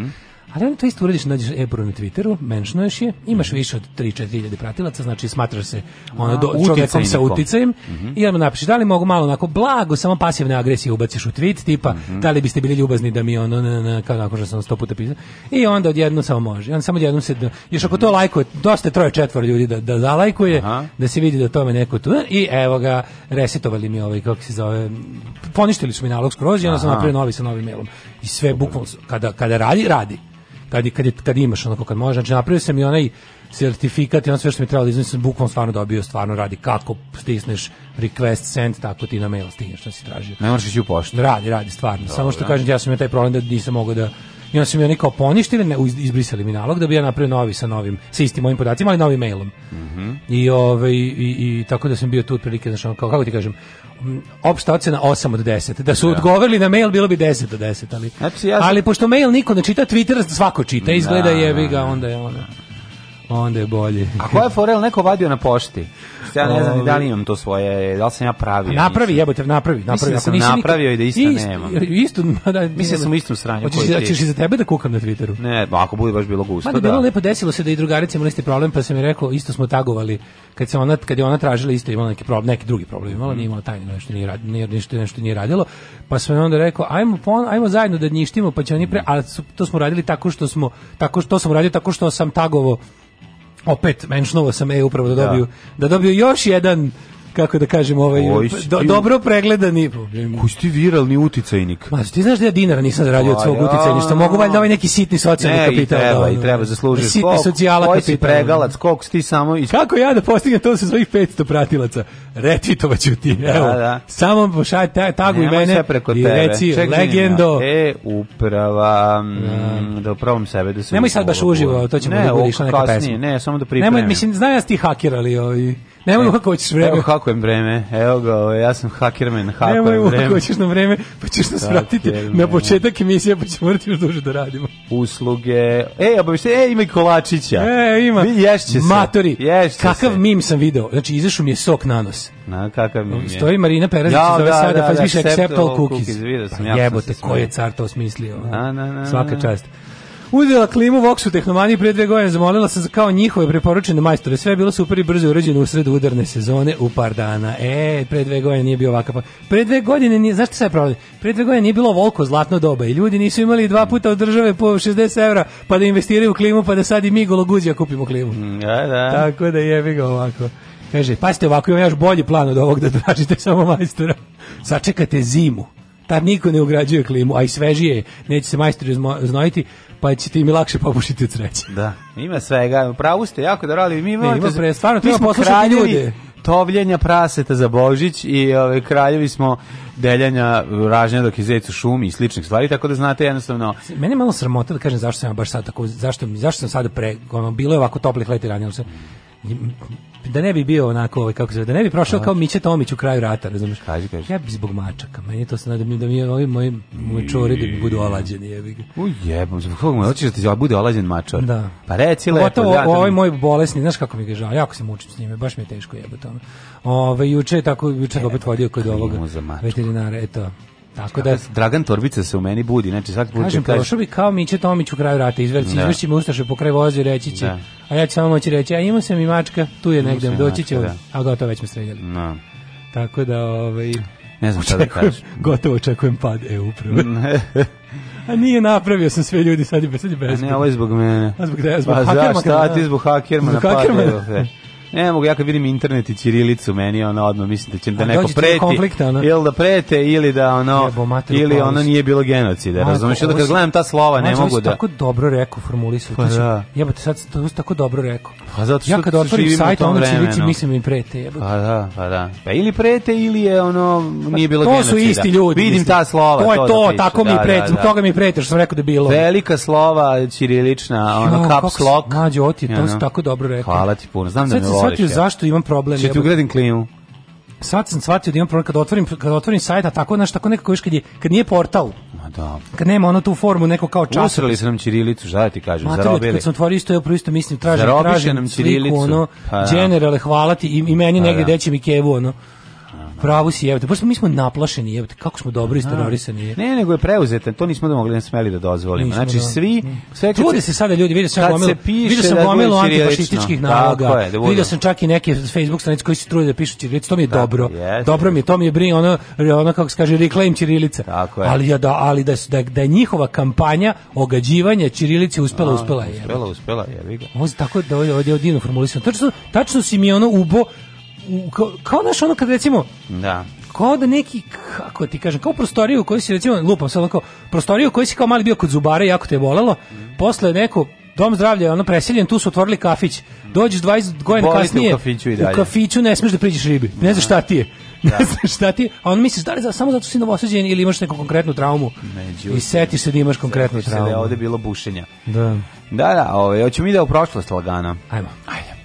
Ali onda to isto uradiš, nađeš e na Twitteru, menšnuješ je, imaš više od 3-4 hiljade pratilaca, znači smatraš se ono, do, čovjekom sa uticajem i onda napišeš da li mogu malo onako blago, samo pasivne agresije ubaciš u tweet, tipa da li biste bili ljubazni da mi ono, na, na, kao nakon što sam sto puta pisao. I onda odjednom samo može. Onda samo odjednom se, da- još ako to lajkuje, dosta je troje četvoro ljudi da, da zalajkuje,
Aha.
da se vidi da tome neko tu i evo ga resetovali mi ovaj kako se zove poništili su mi nalog skroz i onda sam napravio novi sa novim mailom. I sve bukvalno kada kada radi radi kad je- kad je, kad imaš onako kad može znači napravio sam i onaj sertifikat i on sve što mi trebalo da iznesem bukvalno stvarno dobio stvarno radi kako stisneš request send tako ti na mail stigne što si tražio
Ne moraš ići u poštu.
Radi, radi, stvarno. Samo što kažem, ja sam imao taj problem da nisam mogao da i onda su mi oni kao poništili, ne, izbrisali mi nalog da bi ja napravio novi sa novim, sa istim mojim podacima, ali novim mailom. I, ovaj, i, i, tako da sam bio tu otprilike, znači, ono, kao, kako ti kažem, m, opšta ocena 8 od 10. Da su odgovorili na mail, bilo bi 10 od 10, ali,
Znači, ja sam-
ali pošto mail niko ne čita, Twitter svako čita, izgleda
Da,
jebi ga,
da.
onda je ono, onda je bolje.
A koja je forel neko vadio na pošti? Ja ne znam ni da li imam to svoje, da li sam ja pravio.
Napravi, jebote, napravi, napravi.
da
Ako
sam
nisi nikad-
napravio i da ista
Ist-
nema.
Isto, da,
Mislim da sam u istom sranju
Hoćeš,
ti.
hoćeš i za tebe da kukam na Twitteru?
Ne, ako bude baš bilo gusto,
Ma da
da.
bilo lepo desilo se da i drugarica imala isti problem, pa sam mi rekao, isto smo tagovali, kad se ona kad je ona tražila isto imala neki problem, neki drugi problem, imala nije imala tajno nešto nije rad, nije nešto nešto nije radilo, pa sam onda rekao, ajmo pon, ajmo zajedno da njištimo, pa će oni pre, ali to smo radili tako što smo tako što sam radio tako što sam tagovo opet menšnovo sam e upravo da
Da.
dobiju da dobiju još jedan kako da kažem ovaj do- dobro pregledani
Koji ti viralni uticajnik?
Ma, ti znaš da ja dinara nisam zaradio od
Pa
svog
ja.
uticaja, mogu valjda ovaj neki sitni socijalni
Ne, i
kapital. da,
treba, i
ono,
treba zaslužiš.
Sitni socijala
Koji si
kapital.
pregalac, koliko si ti samo iz...
Kako ja da postignem to sa svojih 500 pratilaca? Retvitovaću ti, evo.
da.
Samo pošalj ta, taguj
Nemoj
mene
preko
i reci
Ček,
legendo.
E, uprava, mm, da probam sebe da se...
Nemoj sad baš uživo, to ćemo
ne,
da bude
ovo
išla neka
kasnije,
pesma.
Ne, samo da pripremim.
Nemoj, mislim, znam ja si ti haker, ali ovaj, nemoj
E,
kako hoćeš vreme.
Evo kako je vreme, evo ga, ovo, ja sam hakerman,
Nemoj
hakujem
kako
vreme.
hoćeš na vreme, pa ćeš nas vratiti na početak emisije, pa ćemo morati još duže da radimo.
Usluge, e, obavšte, e, ima i kolačića.
E, ima.
Vi ješće se.
Matori,
Ješće
kakav
se.
mim sam video. Znači, izašao mi je sok na nos.
Na, kakav mi je.
Stoji Marina Perez,
Ja,
zove
da,
sada,
da,
pa
da,
piše
accept
all cookies.
cookies, vidio sam,
Pa jebote, koji je car to smislio. ono.
Na, na, na,
Svaka čast. Uzela klimu Voxu tehnomaniji pre dve godine, zamolila sam za kao njihove preporučene majstore. Sve je bilo super i brzo urađeno u sred udarne sezone u par dana. E, pre dve godine nije bio ovakav. pa- Pre dve godine nije, znaš šta sad je problem? Pre dve godine nije bilo volko zlatno doba i ljudi nisu imali dva puta od države po 60 evra pa da investiraju u klimu pa da sad i mi gologuzija kupimo klimu.
Da, da.
Tako da jebi ga ovako. Kaže, pasite ovako, imam još bolji plan od ovog da tražite samo majstora. Sačekate zimu. Tad niko ne ugrađuje klimu, a i svežije je, neće se majstori znojiti, pa ćete im lakše popušiti od sreće.
Da, ima svega. Pravu ste jako da radi. Mi imamo
ima pre- stvarno treba poslušati ljude.
Tovljenja praseta za Božić i ove kraljevi smo deljanja ražnja dok je zec u šumi i sličnih stvari, tako da znate jednostavno
Mene je malo sramota da kažem zašto sam ja baš sad tako, zašto, zašto sam sada pre, ono, bilo je ovako toplih leti ranije, ali sam- da ne bi bio onako, ovaj, kako se da ne bi prošao kao Mića Tomić u kraju rata, razumiješ?
Kaži, kaži.
Ja bi zbog mačaka, meni to se da mi, da mi ovi moji mačori da mi budu olađeni, jebi ga.
U jebom, zbog koga mu hoćeš da ti bude olađen mačor?
Da.
Pa reci lepo.
Pogotovo
da,
ovaj moj bolesni, znaš kako mi ga žao, jako se mučim s njime, baš mi je teško jebote ono. Ove, juče je tako, juče ga opet vodio kod ovoga veterinara, eto. Tako da,
Dragan Torbica se u meni budi, znači svaki put
Kažem, prošao bi kao Miće Tomić u kraju rata, izverci,
Da.
izvrći me Ustaše po kraju vozi, reći će,
Da.
a ja ću samo moći reći, a imao sam i mačka, tu je negde, doći će,
da.
a gotovo već me streljali.
No.
Tako da, ovaj,
Ne znam šta da kažem.
gotovo očekujem pad e uprave. a nije napravio sam sve ljudi, sad je, sad je
A ne, ovo je zbog mene.
A zbog te- zbog
pa
Hakermana,
zašto, a
da.
ti zbog Hakermana
Zbog Hakermana.
Ne mogu, ja kad vidim internet i ćirilicu, meni ono odmah mislim da će da neko preti.
konflikta, ono.
Ili da prete, ili da ono,
Jebo materiju
ili ono nije bilo genocida, razumiješ?
Ovo
kad gledam ta slova, ne mogu da...
tako dobro rekao, formulisao.
Pa
to
da.
Jebote, sad to tako dobro rekao.
Pa zato što
ja kad otvorim sajt, ono
vremenu.
mislim im prete, jebote.
Pa da, pa da. Pa ili prete ili je ono nije bilo
to
genocida.
su isti ljudi.
Vidim ta slova.
To je to,
da
tako mi
Da,
prete,
da,
zbog
da.
toga mi prete, što sam rekao da bilo.
Velika slova ćirilična, ono caps lock.
Mlađe, ovo ti to tako dobro rekao.
Hvala ti puno. Znam da me.
Shvatio zašto imam problem.
Će ti ugradim klimu?
Sad sam shvatio da imam problem kad otvorim kad otvorim sajt, a tako znaš, tako nekako još kad je kad nije portal,
Ma da.
kad nema ono tu formu neko kao čas.
Usrali su nam ćirilicu, šta da ti kažem,
Mater,
zarobili.
kad sam otvorio isto, ja isto mislim, tražim,
Zarobiše
tražim
nam
sliku,
ćirilicu.
ono,
Pa da.
generale, hvala ti, i, i meni
Pa
negdje
da.
deće mi kevu, ono, pravu si, jebote, baš smo, mi smo naplašeni, jebote, kako smo dobro isterorisani. je.
Ne, nego je preuzeta, to nismo da mogli ne smeli da dozvolimo.
Nismo,
znači
da.
svi, sve kad
Trude
se-
se sada ljudi, vidio sam gomilu, vidio sam
da
gomilu
Tako
naloga.
je, da
vidio sam čak i neke Facebook stranice koji se trude da pišu ćirilicu, to mi je
Tako,
dobro.
jeste.
Dobro mi je, to mi je brin, ono, ono kako se kaže, reclaim ćirilica.
Tako je.
Ali, ja da, ali da, da, da je njihova kampanja ogađivanja ćirilice uspela, uspela je.
Uspela, uspela, jebi ga.
Ovo je tako da ovdje ovdje je divno formulisano. Tačno, tačno si mi ono ubo kao, kao naš ono kad recimo
Da.
kao da neki, kako ti kažem, kao prostoriju u kojoj si recimo, lupam sad onako, prostoriju u kojoj si kao mali bio kod zubara jako te je bolelo, posle neko dom zdravlja je ono preseljen, tu su otvorili kafić. Dođeš 20 godina
te u
kasnije,
kafiću i dalje.
u kafiću ne smeš da priđeš ribi. Ne znaš šta ti je. Ne znaš šta ti je. A on misliš da li za- samo zato što si novosađen ili imaš neku konkretnu traumu.
Međutim,
I setiš se da imaš konkretnu
Setiš se da je
traumu.
ovde bilo bušenja.
Da.
Da, da, ovaj, hoćemo mi da u prošlost lagano.
Ajmo.
Ajde.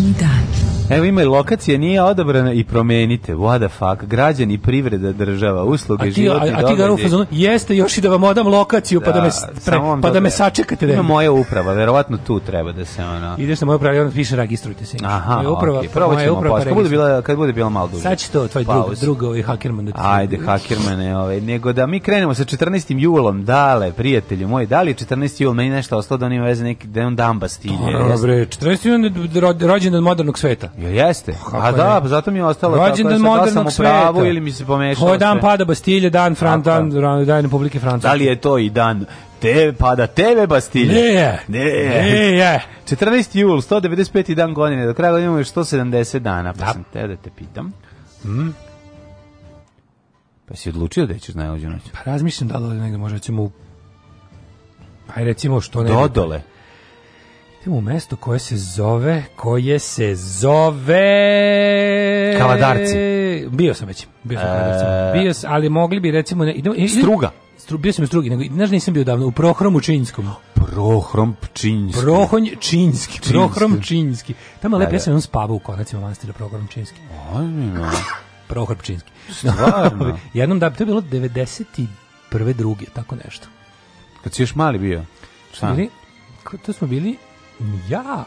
Na današnji dan.
Evo ima i lokacija, nije odabrana i promenite. What the fuck, građani, i privreda, država, usluge, život i
a, a ti ga fazonu, jeste još i da vam odam lokaciju pa da, me, s- pre,
samo vam
pa da me sačekate. Da
Ima moja uprava, verovatno tu treba da se ono...
Ideš na moju upravu i onda piše registrujte se.
Aha,
Moja uprava,
okej, prvo ćemo
uprava
posle. Kad bude bila, kad bude bila malo duže.
Sad će to tvoj drug, drug ovaj hakerman da ti
Ajde, hakermane, ovaj, nego da mi krenemo sa 14. julom, dale, prijatelju moj, da li je 14. jul, meni nešto ostalo da on ima veze neki, da je on dan Bastilje, jeste?
Dobre, 14. jun je ro- rođendan modernog sveta.
Jel jeste?
Kako
A da, pa zato mi je ostalo
Rođendan
tako, da sam
modernog
u pravu
sveta.
ili mi se pomešalo
je dan pada Bastilje, dan, Fran, dan, dan, Republike Francuske.
Da li je to i dan te, pada TV Bastilje?
Ne,
Ne.
ne, je.
14. jul, 195. dan godine, do kraja godine imamo još 170 dana, pa sam te da te pitam.
Mm.
Pa si odlučio da ćeš najluđu noć?
Pa razmišljam da li negde recimo u... Aj recimo što ne...
Dodole.
Idemo u mesto koje se zove, koje se zove...
Kavadarci.
Bio sam već, bio sam
E.
Kavadarcima. Bio sam, ali mogli bi recimo... Ne, idemo, idemo-
Struga.
Stru, bio sam u Strugi, nego, znaš, nisam bio davno, u Prohromu Činskom.
Prohrom Pčinjski.
Prohonj Činski, Prohrom Činski. Tamo je
Da,
ja
da.
sam jednom spavao u konacima manastira Prohrom Činski.
Ozbiljno.
Prohor Pčinski.
Stvarno?
Jednom da, to je bilo 91. druge, tako nešto.
Kad si još mali bio? Šta?
Bili, to smo bili ja,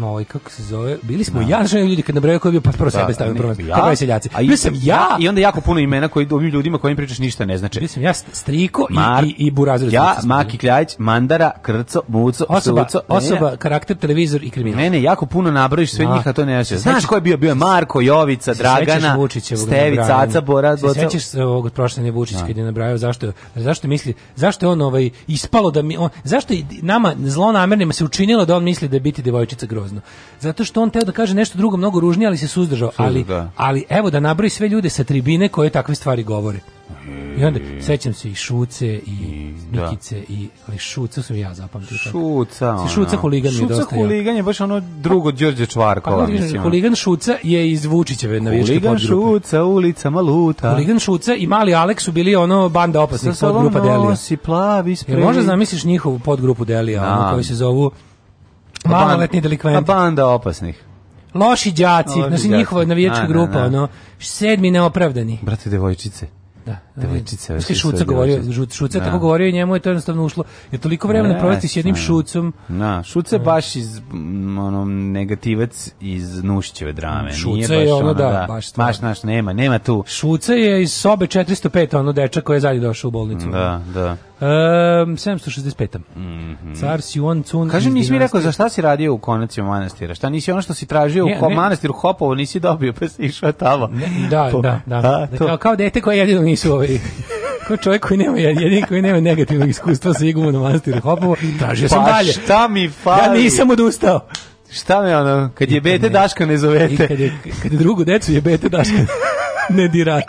ovaj, kako se zove, bili smo ja, znaš, ljudi kad nabraju ko je bio, pa prvo sebe stavio, prvo,
ja,
kako seljaci.
a i-
Bio sam ja,
I onda jako puno imena koji ovim ljudima kojim pričaš ništa ne znači.
bio sam ja, Striko i,
Mar-
i, i Burazir.
Ja, Maki Kljajić, Mandara, Krco, Muco,
Osoba,
Suco.
osoba, karakter, televizor i kriminal.
Mene jako puno nabrojiš sve
Da.
njih, a to ne
Se
znaš. Ko je bio? Bio je Marko, Jovica, Dragana,
Vučićevog
Stevica,
nabrajanja?
Aca, Bora,
Se
Boca.
sećaš se ovog prošljenja Vučić kad je nabrajao zašto zašto misli zašto je on ovaj ispalo da mi on zašto nama zlonamernima se učinilo da on misli da je biti devojčica grozno. Zato što on teo da kaže nešto drugo mnogo ružnije, ali se suzdržao. Ali,
da.
ali evo da nabroji sve ljude sa tribine koje takve stvari govore. I onda sećam se i Šuce i
da.
Mikice i ali Šuca sam i ja zapamtio. tako.
Šuca. ono.
Šuca huligan mi je
Šuca
dosta jak.
huligan je baš ono drugo Đorđe
Pa,
Čvarkova,
huligan-
mislim.
huligan Šuca je iz Vučićeve navijačke
Huligan
podgrupe.
Šuca, ulica Maluta.
Huligan Šuca i mali Aleks su bili ono banda opasnih
Sa sobom
podgrupa Delija.
nosi plavi sprej.
Možda zamisliš njihovu podgrupu Delija, ono
Da.
koji se zovu maloletni
A
delikventi.
banda opasnih.
Loši đaci, znači njihova navijačka
Da, da,
grupa,
da.
ono, sedmi neopravdani.
Brate, devojčice.
Da.
Devojčice, su
Šuca govorio, Šuca je
Da.
tako govorio i njemu je to jednostavno ušlo. Jer toliko vremena
Ne,
provesti s jednim
ne.
šucom.
Na, Šuca je baš iz mm, ono negativac iz Nušićeve drame.
Šuca
Nije
je
baš
ono, da, baš stvarno.
Baš naš nema, nema tu.
Šuca je iz sobe 405, ono dečak koji je zadnji došao u bolnicu.
Da, da.
Um, 765. Car Sion Cun.
Kaže, nisi mi rekao za šta si radio u konacima manastira? Šta nisi ono što si tražio
Ne,
u ko-
ne.
manastiru Hopovo, nisi dobio, pa si išao tamo.
Da,
Po-
da, da. Da,
to.
kao, kao dete koje jedino nisu ovaj kao čovjek koji nema jedini koji nema negativnog iskustva sa igumanom manastiru Hopovo, tražio sam
Pa
dalje.
šta mi fali?
Ja nisam odustao.
Šta me ono, kad je
I
bete Daška ne
I
zovete?
kad je, kad je drugu decu je bete daška ne dirate.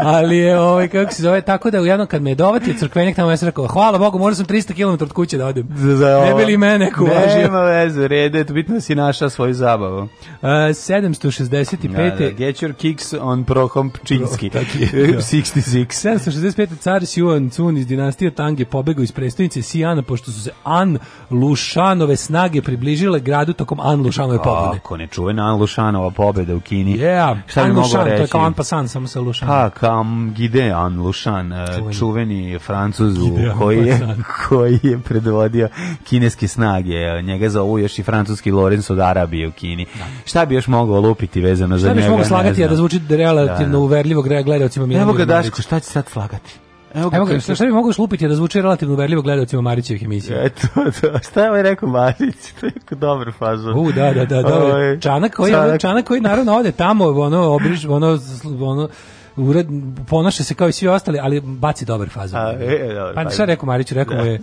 Ali je ovaj kako se zove tako da jednom kad me je dovatio crkvenik tamo ja sam rekao hvala Bogu morao sam 300 km od kuće da odem.
Za- za
Ne
ovo.
bi li mene neko uvažio?
Nema veze, rede, to bitno da si našao svoju zabavu.
Uh, 765.
Da, da, get your kicks on Prohompčinski.
Pro- tako je, da.
66.
765. car Siuan Cun iz dinastije Tange pobegao iz prestonice Sijana pošto su se An Lušanove snage približile gradu tokom An Lušanove pobede.
Ako ne čuve na Lušanova pobeda u Kini.
Yeah,
Šta bi
An
mogao
Lušan, to je
reći?
kao An Pasan, samo sa Lušanom.
Pa, kao Gideon Lušan, eh,
Čuveni.
čuveni francuzu
Gideon
koji je, koji je predvodio kineske snage. Njega zovu još i francuski Lorenz od Arabije u Kini. Šta bi još mogao lupiti vezano za
Šta
njega?
biš mogu
ne
slagati, a da zvuči relativno
Da, da.
uverljivo gledalcima
Evo ga. Daško, šta će sad slagati? Evo
Evo ga,
kaže-
šta, šta bi mogu slupiti da zvuči relativno uverljivo gledalcima Marićevih emisija?
Eto, to, šta je ovaj rekao Marić? To je jako dobar fazon.
U, da, da, da, da. Čanak koji,
Čanak.
čanak koji naravno ode tamo, ono, obriž, ono, ono, ured, ponaša se kao i svi ostali, ali baci dobar fazon.
A, e, dobar
pa
fazon.
šta je rekao Marić, rekao
Da.
mu je, je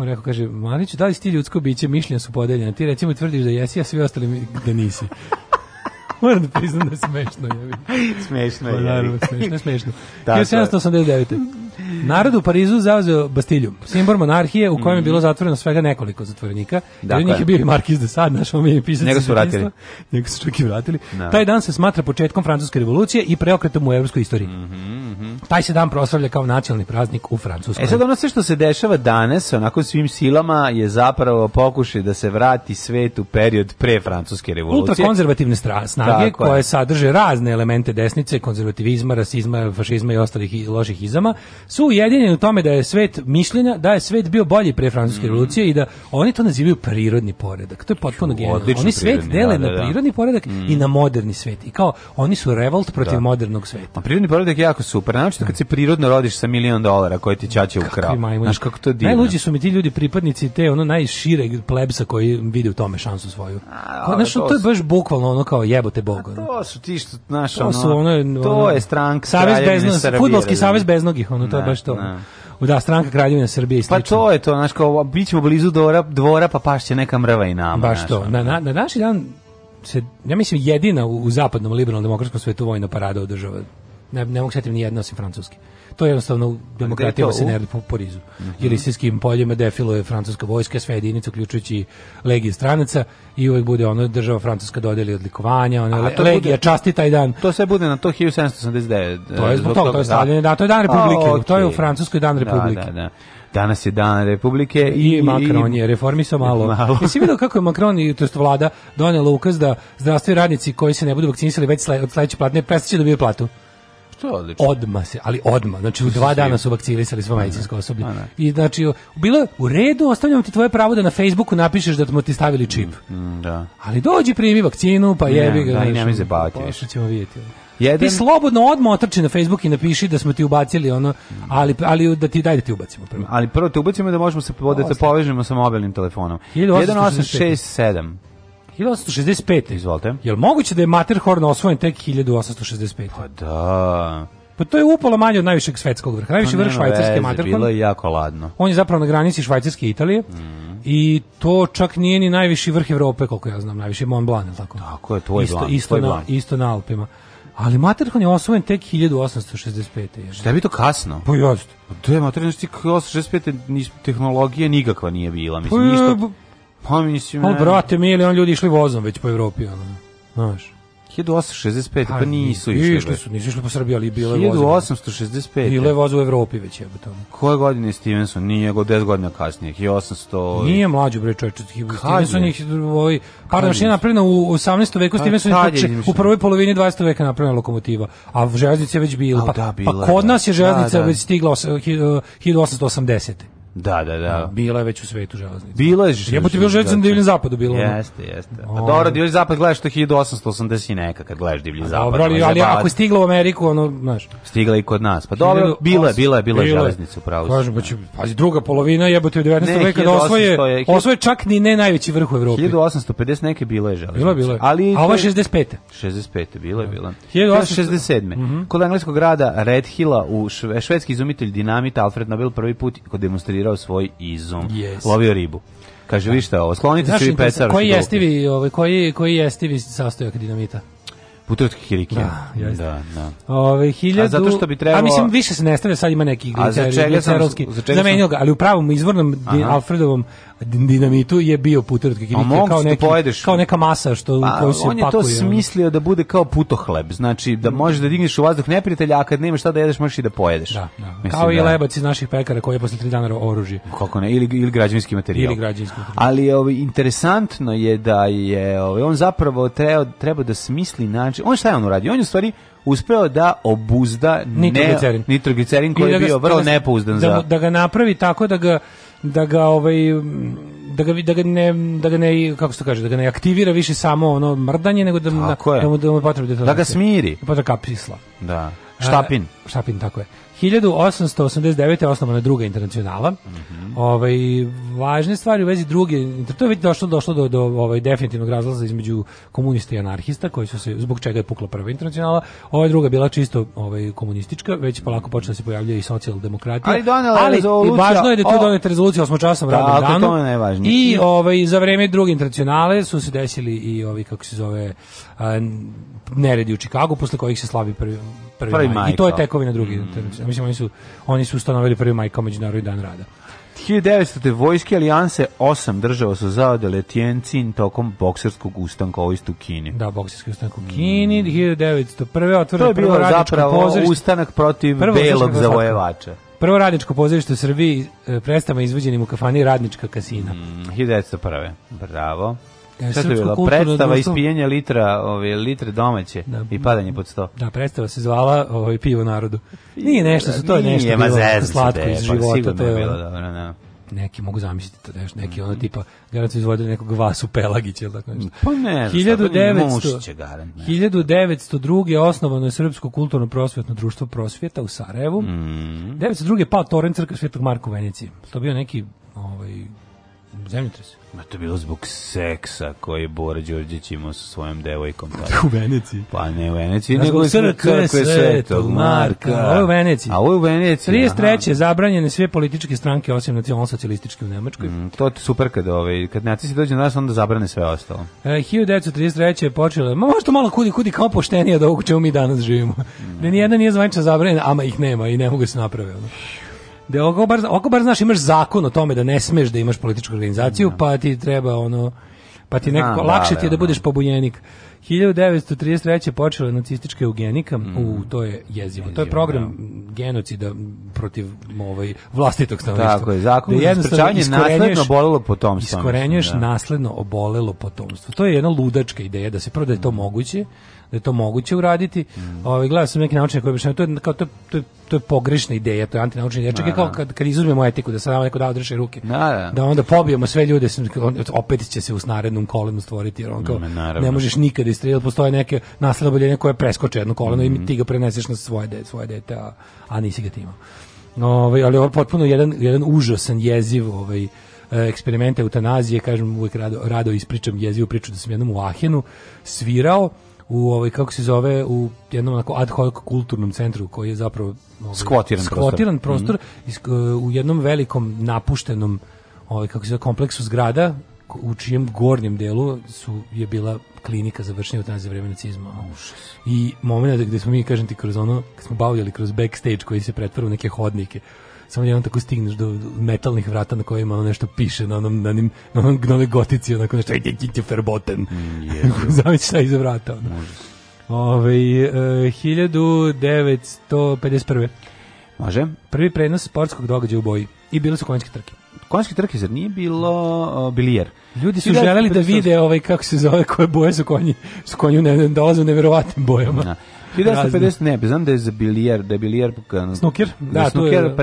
rekao, kaže, Marić, da li si ti ljudsko biće, mišljenja su podeljena, ti recimo tvrdiš da jesi, a svi ostali da nisi. Moram da priznam da je smešno. jebi.
Smešno
Pa
je.
naravno,
jebi.
smešno, je, smešno.
Tako je.
1789. Narod u Parizu zauzeo Bastilju, simbol monarhije u kojem je bilo zatvoreno svega nekoliko zatvorenika.
Dakle.
njih je bio i Markiz de Sade, naš omiljeni pisac.
Njega su vratili.
Njega su čak i vratili.
Da.
Taj dan se smatra početkom francuske revolucije i preokretom u evropskoj istoriji. Taj se dan proslavlja kao nacionalni praznik u Francuskoj.
E sad ono sve što se dešava danas, onako svim silama, je zapravo pokušaj da se vrati svet u period pre francuske revolucije.
Ultrakonzervativne snage
Tako je.
koje sadrže razne elemente desnice, konzervativizma, rasizma, fašizma i ostalih loših izama, su ujedinjeni u tome da je svet mišljenja, da je svet bio bolji pre francuske
Mhm.
revolucije i da oni to nazivaju prirodni poredak. To je potpuno genijalno. Oni svet dele
da, da,
na
da.
prirodni poredak i na moderni svet. I kao, oni su revolt protiv modernog sveta.
A prirodni poredak je jako super, naročito kad se prirodno rodiš sa milion dolara koje ti ćaće ukrao. Znaš kako to divno.
Najluđi su mi ti ljudi pripadnici te ono najšire plebsa koji vide u tome šansu svoju. Kao, znaš,
to
to je baš bukvalno ono kao jebote Bog. ono.
To su ti što, znaš,
To
ono,
su ono,
to je stranka
Savez bez fudbalski
razumiješ?
savez bez nogih, ono to
Ne,
baš to.
ne.
Da, stranka Kraljevine Srbije i
Pa
slično.
to je to, znaš, kao, bit ćemo blizu dvora, dvora pa pašće neka mrva i nama.
baš to. Na, na, na naši dan se, ja mislim, jedina u, u zapadnom liberalnom demokratskom svetu vojna parada održava. Ne, ne mogu setim ni jedna osim francuski. To je jednostavno
to?
se ne po Parizu. Jer istijskim poljima defiluje francuska vojska, sve jedinice, uključujući legije stranaca i uvek bude ono država francuska dodeli odlikovanja, ono,
A
le- legija
bude-
časti taj dan.
To sve bude na to 1789.
To je zbog toga, to je stavljanje, da, to je dan Republike,
A,
to je u. Francuskoj dan Republike.
Da, da, da. Danas je dan Republike
I, i Macron je reformisao malo.
Malo.
Jesi vidio kako je Macron i to vlada donela ukaz da zdravstveni radnici koji se ne budu vakcinisali već sle, od sledeće platne prestaće da dobiju platu.
Što je odlično.
Odma se, ali odma. Znači u dva dana su vakcinisali svo medicinsko osoblje.
Ne.
I znači bilo je u redu, ostavljam ti tvoje pravo da na Facebooku napišeš da smo ti stavili čip.
Mm, Da.
Ali dođi primi vakcinu, pa
Ne,
jebi ga.
da, i
znaš,
nemoj zabavati više.
ćemo vidjeti.
Jedan-
Ti slobodno odmah otrči na Facebook i napiši da smo ti ubacili ono, ali, ali da ti daj da ti ubacimo prvo.
Ali prvo te ubacimo da možemo se da te povežemo sa mobilnim telefonom.
1865.
1867.
1865.
Izvolite.
Jel moguće da je Matterhorn osvojen tek 1865?
Pa da.
Pa to je upola manje od najvišeg svetskog vrha. Najviši
Pa
vrh švajcarske
veze,
Matterhorn.
Bilo je jako ladno.
On je zapravo na granici Švajcarske i Italije. I to čak nije ni najviši vrh Evrope, koliko ja znam, najviši je Mont Blanc, je tako?
Tako je, tvoj
isto,
Blanc,
isto, na,
Blanc.
isto na Alpima. Ali Matterhorn je osvojen tek 1865. Je.
Šta bi to kasno?
Pa jeste.
To je materijalno što 865. nis- tehnologija nikakva nije bila,
Pa,
mislim,
je,
ništa. Pa mislim,
ali
ne.
brate, milion ljudi išli vozom već po Evropi, ono. Znaš.
1865, pa nisu išli.
Išli su, nisu išli po Srbiji, ali bile voze.
1865.
Bile voze u Evropi već jebote. ono.
Koje godine je Stevenson? Nije go 10 godina kasnije. 1800...
Nije mlađi bre čovječe. Stevenson
je?
ovaj par mašina
je?
napravljena u 18. veku,
Kad-
Stevenson je u prvoj polovini 20. veka napravljena lokomotiva, a železnica je već bila. Pa,
da, bila
pa kod
da.
nas je železnica
Da, da.
već stigla os- hi- 1880.
Da, da, da.
Bila je već u svetu železnica.
Bilo je
Jebote, bilo železnica na divljem zapadu bilo.
Jeste, jeste. A dobro, divlji zapad gledaš to 1880 i neka kad gledaš divlji zapad.
Dobro, ali, ali ako je stigla u Ameriku, ono, znaš.
Stigla i kod nas. Pa dobro, bila je, bila je, bila je železnica upravo. si.
Kažem, pa će, pazi, druga polovina jebote u 19.
Ne,
veka da osvoje,
1800 je-
osvoje čak ni ne najveći vrh u Evropi.
1850 neke bilo je železnica.
Bilo je, bilo je.
Ali
A ovo je
to
65.
65. bilo je, bilo.
1800
67.
Mhm.
Kod engleskog grada Red Hilla u šve, švedski izumitelj dinamita Alfred Nobel prvi put kod demonstrirao svoj izum.
Yes.
Lovio ribu. Kaže, vi šta ovo? Sklonite
Znaš,
se vi
interesant,
pecar.
koji jestivi, ovaj, koji, koji jestivi sastojak dinamita?
Putovski kirike.
Da, jeste.
da, da.
Ove, hiljadu...
A zato što bi trebalo-
A mislim, više se ne stavlja, sad ima neki
A za čega sam- za čega
Zamenio
sam-
ga, ali u pravom izvornom
Aha.
Alfredovom dinamitu je bio puterotki kirike,
mogu
kao,
se
neki,
pojedeš.
kao neka masa što,
Pa,
koju se
on je
pakuje.
to smislio da bude kao putohleb, znači da možeš da digneš u vazduh neprijatelja, a kad nemaš šta da jedeš, možeš i da pojedeš.
Da, da.
Mislim
Kao i
da-
lebac iz naših pekara koji je posle tri dana ro- oružje.
kako ne, ili, ili građevinski materijal.
Ili građevinski materijal.
Ali ovaj, interesantno je da je ovaj, on zapravo treba, treba da smisli način, on šta je on uradio? On je u stvari uspeo da obuzda
Nitroglicerin.
Ne, nitroglicerin koji
I
je
da ga-
bio vrlo
da
nepouzdan
da,
za...
da ga napravi tako da ga da ga ovaj da ga da ga ne da ga ne kako se to kaže da ga ne aktivira više samo ono mrdanje nego da
je.
da mu da mu potrebno
Da ga smiri.
Potrebno kapisla.
Da. Štapin.
E, štapin, tako je. 1889. je osnovana druga internacionala.
Mhm.
Ovaj važne stvari u vezi druge, to je već došlo došlo do do ovaj definitivnog razlaza između komunista i anarhista koji su se zbog čega je pukla prva internacionala. Ova druga bila čisto ovaj komunistička, već polako počela da se pojavljuje i socijaldemokratija.
Ali donela
Ali važno je da tu
o-
doneta rezolucija osmočasnom radnom danu.
to je.
I ovaj za vreme druge internacionale su se desili i ovi kako se zove a, neredi u Čikagu posle kojih se slavi prvi prvi,
Prvi
maj.
maj,
I to je
kao.
tekovina druge internacionale. Mislim oni su oni su ustanovili prvi maj kao međunarodni dan rada.
1900. vojske alijanse osam država su zaodele Tientsin tokom bokserskog ustanka ovo isto u Kini.
Da, bokserski ustanak u Kini, 1901.
To je
otvoreno prvo
bilo
radničko
zapravo
pozorište.
ustanak protiv
Prvo
belog zavojevača.
Prvo radničko pozorište u Srbiji e, predstava izvođenim u kafani Radnička kasina.
Mm, 1901. Bravo.
E,
Šta to je bilo? Predstava ispijenja litra, ove, litre domaće
Da.
i padanje pod sto.
Da, predstava se zvala ovaj, Pivo narodu. Nije nešto, to je nešto
Nije,
bilo slatko iz
pa
života.
sigurno
To je,
bilo dobro, da.
neki mogu zamisliti to nešto, neki ono tipa garant su izvodili nekog Vasu Pelagića ili tako nešto.
Pa ne, znam,
1900
mušiće garant, ne.
1902. je osnovano je Srpsko kulturno prosvetno društvo prosvjeta u Sarajevu.
Mm.
1902. je pao Toren crkva Svetog Marka u Veneciji. To bio neki ovaj, zemljotres.
Ma to je bilo zbog seksa koji je Bora Đorđević imao sa svojom devojkom. tada.
U Veneciji.
Pa ne u Veneciji,
Znaš,
nego crkve Svetog Marka.
Ovo je u Veneciji.
A ovo je u Veneciji.
33. zabranjene sve političke stranke osim nacionalno-socijalističke u Nemačkoj.
aha. Mm, To je super kad, ovaj, kad nacisti dođu na nas, onda zabrane sve ostalo.
E, 1933. je počela, ma možda malo kudi, kudi kao poštenije od ovog čemu mi danas živimo. Da nijedna nije zvanično zabranjena, ama ih nema i ne mogu se naprave. Ono. Da oko bar, oko bar znaš imaš zakon o tome da ne smeš da imaš političku organizaciju, pa ti treba ono pa ti nekako
Znam,
lakše
da,
ti je da
ono.
budeš pobunjenik. 1933. je počela nacistička eugenika, u to je jezivo. To je program genocida protiv ovaj vlastitog stanovništva.
Tako je, zakon
Da
za sprečavanje nasledno obolelo potomstvo,
Iskorenjuješ
da.
nasledno obolelo potomstvo. To je jedna ludačka ideja da se prvo da je to moguće, da je to moguće uraditi.
Mm.
Ovaj gledao sam neki naučnik koji objašnjava to je kao to to je, to je pogrešna ideja, to je antinaučna ideja. Čak je kao kad kad izuzmemo etiku da nama neko da odreše ruke.
Da, da.
onda pobijemo sve ljude, opet će se u narednom kolenu stvoriti jer on kao
naravno.
ne možeš nikada istrijeti, postoje neke nasledno oboljenje koje preskoče jedno koleno
Mm.
i ti ga preneseš na svoje dete, svoje dete, a, a nisi ga ti imao. Ovaj, ali ovo je potpuno jedan, jedan užasan jeziv ovaj, e, eksperiment eutanazije, kažem uvijek rado, rado ispričam jezivu priču da sam jednom u Ahenu svirao u ovaj kako se zove u jednom onako ad hoc kulturnom centru koji je zapravo ovaj,
Skvotiran prostor.
skvotiran prostor, isk- u jednom velikom napuštenom ovaj kako se zove kompleksu zgrada u čijem gornjem delu su je bila klinika za vršenje eutanazije za vreme nacizma. I moment gde smo mi kažem ti kroz ono kad smo bavljali kroz backstage koji se pretvara u neke hodnike samo jedan tako stigneš do metalnih vrata na kojima ono nešto piše na onom na onim na onom na onoj gotici onako nešto ej ti ti verboten zamisli šta iza vrata ono. Ove, e, 1951.
Može.
Prvi prenos sportskog događaja u boji. I bile su konjske trke.
Konjski trke, zar nije bilo uh, bilijer?
Ljudi su
1958.
želeli da vide ovaj kako se zove koje boje su konji su konji u ne, dolaze u neverovatnim bojama.
Da. 1950 ne, znam da je za bilijer, da je bilijer
Snooker?
da,
Da,
da
tu
snooker
je-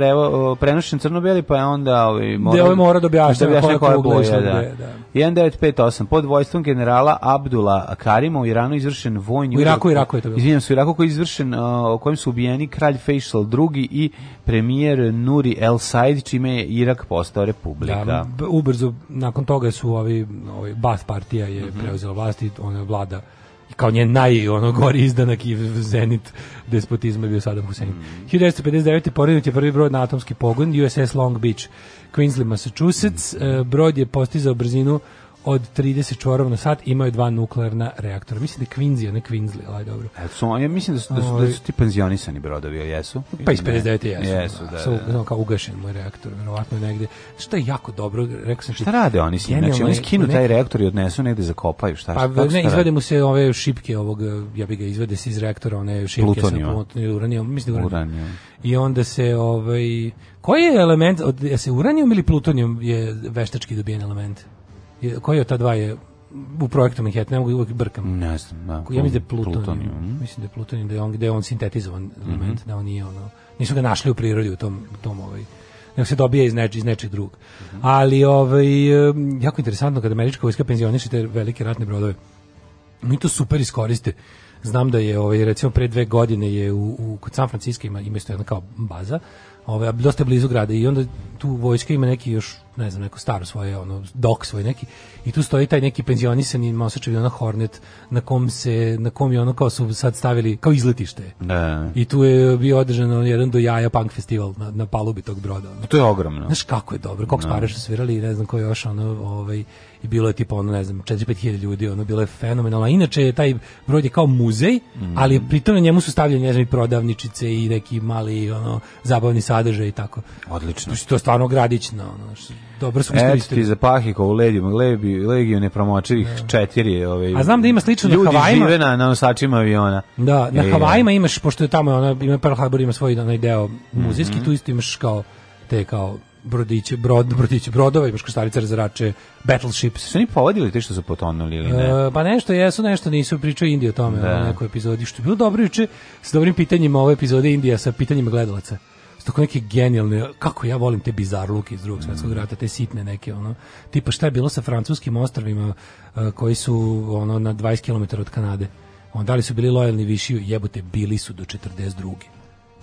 prenošen crno-beli, pa je onda ovaj
Da ovaj mora da objašnjava
da objašnjava
koja i
boja, da.
da.
1958 pod vojstvom generala Abdula Karima u Iranu izvršen vojni
U Iraku,
udar-
Iraku je to bilo.
Izvinjam se, u Iraku koji je izvršen uh, u kojem su ubijeni kralj Faisal II i premijer Nuri El Said čime je Irak postao republika.
Da, ubrzo nakon toga su ovi ovaj Bath partija je
Mhm.
preuzela vlast i ona vlada kao njen naj ono gori izdanak i zenit despotizma je bio Saddam Hussein.
Mhm.
1959. porinut je prvi brod na atomski pogon USS Long Beach, Quinsley, Massachusetts. E, Brod je postizao brzinu od 30 čvorova na sat, imao je dva nuklearna reaktora. Mislim da je Quincy, a ne Quinsley, ali dobro.
E, su, ja mislim da su, da su, da su ti penzionisani brodovi, jesu?
Pa iz
Ne.
59. jesu.
Jesu, da,
Samo-
da.
samo kao ugašen moj reaktor, verovatno je negde. Što je jako dobro, rekao sam ti.
Šta rade oni s njim? Znači, oni skinu
ne-
taj reaktor i odnesu negde zakopaju, šta?
Pa
kako
ne,
šta
izvede mu se ove šipke ovog, ja bi ga izvede se iz reaktora, one šipke
Plutonijuma.
sa plutonijom, uranijom, mislim da. Uranijum. I onda se, ovaj, koji je element, od, je se uranijum ili plutonijum je veštački dobijen element? Koji od ta dva je u projektu Manhattan, ne mogu uvijek brkam.
Ne znam, da.
Ja mislim da je
mhm.
Mislim da je plutonijum, da je on, gde je on sintetizovan element, da on nije ono, nisu ga našli u prirodi u tom, tom ovaj, nego se dobija iz, neč, iz nečeg drugog. Ali ovaj, jako interesantno kada američka vojska penzioniše te velike ratne brodove. Mi to super iskoriste. Znam da je ovaj recimo pre dve godine je u, u kod San Francisco ima ima isto jedna kao baza, ovaj dosta je blizu grada i onda tu vojska ima neki još ne znam neko staro svoje ono dok svoj neki i tu stoji taj neki penzionisani Mosačev ono Hornet na kom se na kom je ono kao su sad stavili kao izletište.
Da.
I tu je bio održan ono jedan do jaja punk festival na, na palubi tog broda. ono.
To je ogromno.
Znaš kako je dobro, koliko sparaša su svirali i ne znam ko još ono, ovaj, i bilo je tipa ono, ne znam, 4-5 hiljada ljudi, ono, bilo je fenomenalno. Inače, je taj brod je kao muzej, ali je pritom na njemu su stavljeni, ne znam, i prodavničice i neki mali, ono, zabavni sadržaj i tako.
Odlično.
To je stvarno gradićno, ono, što- dobro su
Eto
iskoristili.
ti za Pahikovu legiju, legiju, legiju nepromočivih četiri. Ovaj,
A znam da ima slično na
ljudi
Havajima.
žive na, na nosačima aviona.
Da, na
E,
Havajima imaš, pošto je tamo, ona, ima Pearl Harbor, ima svoj onaj deo muzejski, tu isto imaš kao te kao brodiće, brod, brodiće, brodove, imaš krstarice, razarače, battleships.
Su oni povodili te što su potonuli ili ne?
E, pa nešto jesu, nešto nisu, pričao Indija o tome
Da.
u nekoj epizodi, što je bilo dobro juče s dobrim pitanjima ove epizode Indija sa pitanjima gledalaca. Tako neke genijalne, kako ja volim te bizarluke iz drugog svjetskog rata, te sitne neke, ono, tipa šta je bilo sa francuskim ostravima e, koji su ono na 20 km od Kanade. On, da li su bili lojalni višiju, jebote, bili su do 42.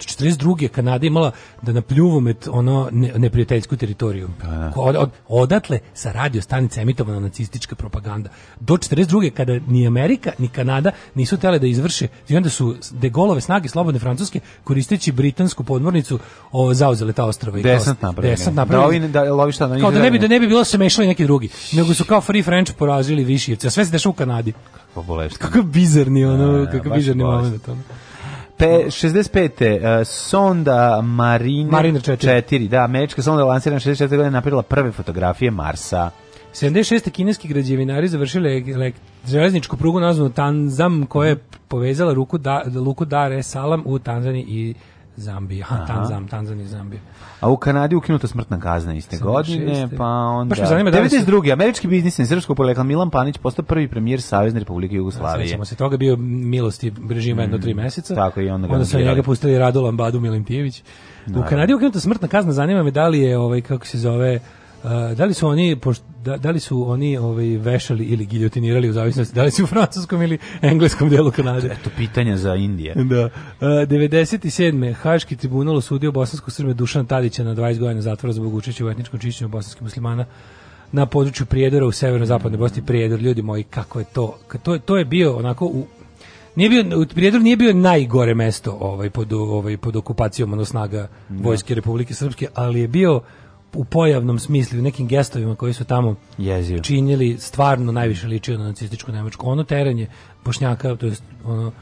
Do 42. Kanada imala da na pljuvomet ono ne, neprijateljsku teritoriju. Ko- Od, od, odatle sa radio stanice emitovana nacistička propaganda. Do 42. kada ni Amerika ni Kanada nisu tele da izvrše i onda su de Gaulleove snage slobodne francuske koristeći britansku podmornicu o, zauzele ta ostrava
Desant napravili.
Desant
Da ovi, da, lovi šta, da
kao da ne bi da ne bi bilo se mešali neki drugi, nego su kao Free French porazili Višijevce, sve se dešava u Kanadi.
Pobolešta.
Kakav bizarni ono,
Da,
kakav
baš
bizarni moment ono.
Pe, 65. Uh, sonda Mariner,
Mariner 4.
4. Da, američka sonda lansirana 64. godine napravila prve fotografije Marsa.
76. kineski građevinari završili železničku prugu nazvanu Tanzam koja je povezala ruku da, luku Dar es Salam u Tanzaniji i Zambiji. Aha, Tanzam, Tanzanija Zambija.
A u Kanadi ukinuta smrtna kazna iste
76.
godine, pa onda...
Baš me zanima da li su-
92. Američki biznismen srpskog porekla Milan Panić postao prvi premijer Savezne Republike Jugoslavije.
Sećamo se toga bio milosti režima jedno tri meseca.
Mm, tako i onda ga
onda
nogirali.
njega pustili Radu Lambadu Milimtijević. U Kanadi ukinuta smrtna kazna, zanima me da li je ovaj kako se zove da li su oni da, da li su oni ovaj vešali ili giljotinirali u zavisnosti da li su u francuskom ili engleskom delu Kanade.
Eto pitanja za Indije.
Da. Uh, 97. Haški tribunal osudio bosanskog Srbe Dušana Tadića na 20 godina zatvora zbog učešća u etničkom čišćenju bosanskih muslimana na području Prijedora u severno-zapadnoj Bosni. Prijedor, ljudi moji, kako je to? To, to je bio onako u Nije bio, u Prijedor nije bio najgore mesto ovaj, pod, ovaj, pod okupacijom ono, snaga vojske Republike Srpske, ali je bio u pojavnom smislu, u nekim gestovima koji su tamo
Jezio.
činili stvarno najviše ličio na nacističku Nemačku. Ono teranje bošnjaka, to jest ono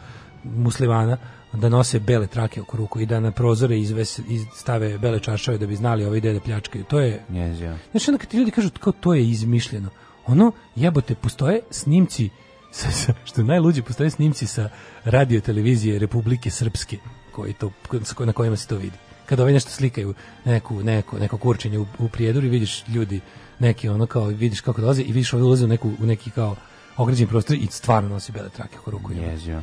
muslimana, da nose bele trake oko ruku i da na prozore izves, iz, stave bele čaršave da bi znali ovi ide da pljačkaju. To je
Jezio.
Znači onda kad ti ljudi kažu kao to je izmišljeno, ono jebote postoje snimci sa, sa, što je najluđe postoje snimci sa radio televizije Republike Srpske koji to na kojima se to vidi. Kad ovaj nešto slikaju neku neko neko kurčenje u, u prijedoru i vidiš ljudi neki ono kao vidiš kako dolaze i vidiš ovaj ulaze u neku u neki kao ograđen prostor i stvarno nosi bele trake oko ruku.
Jezio.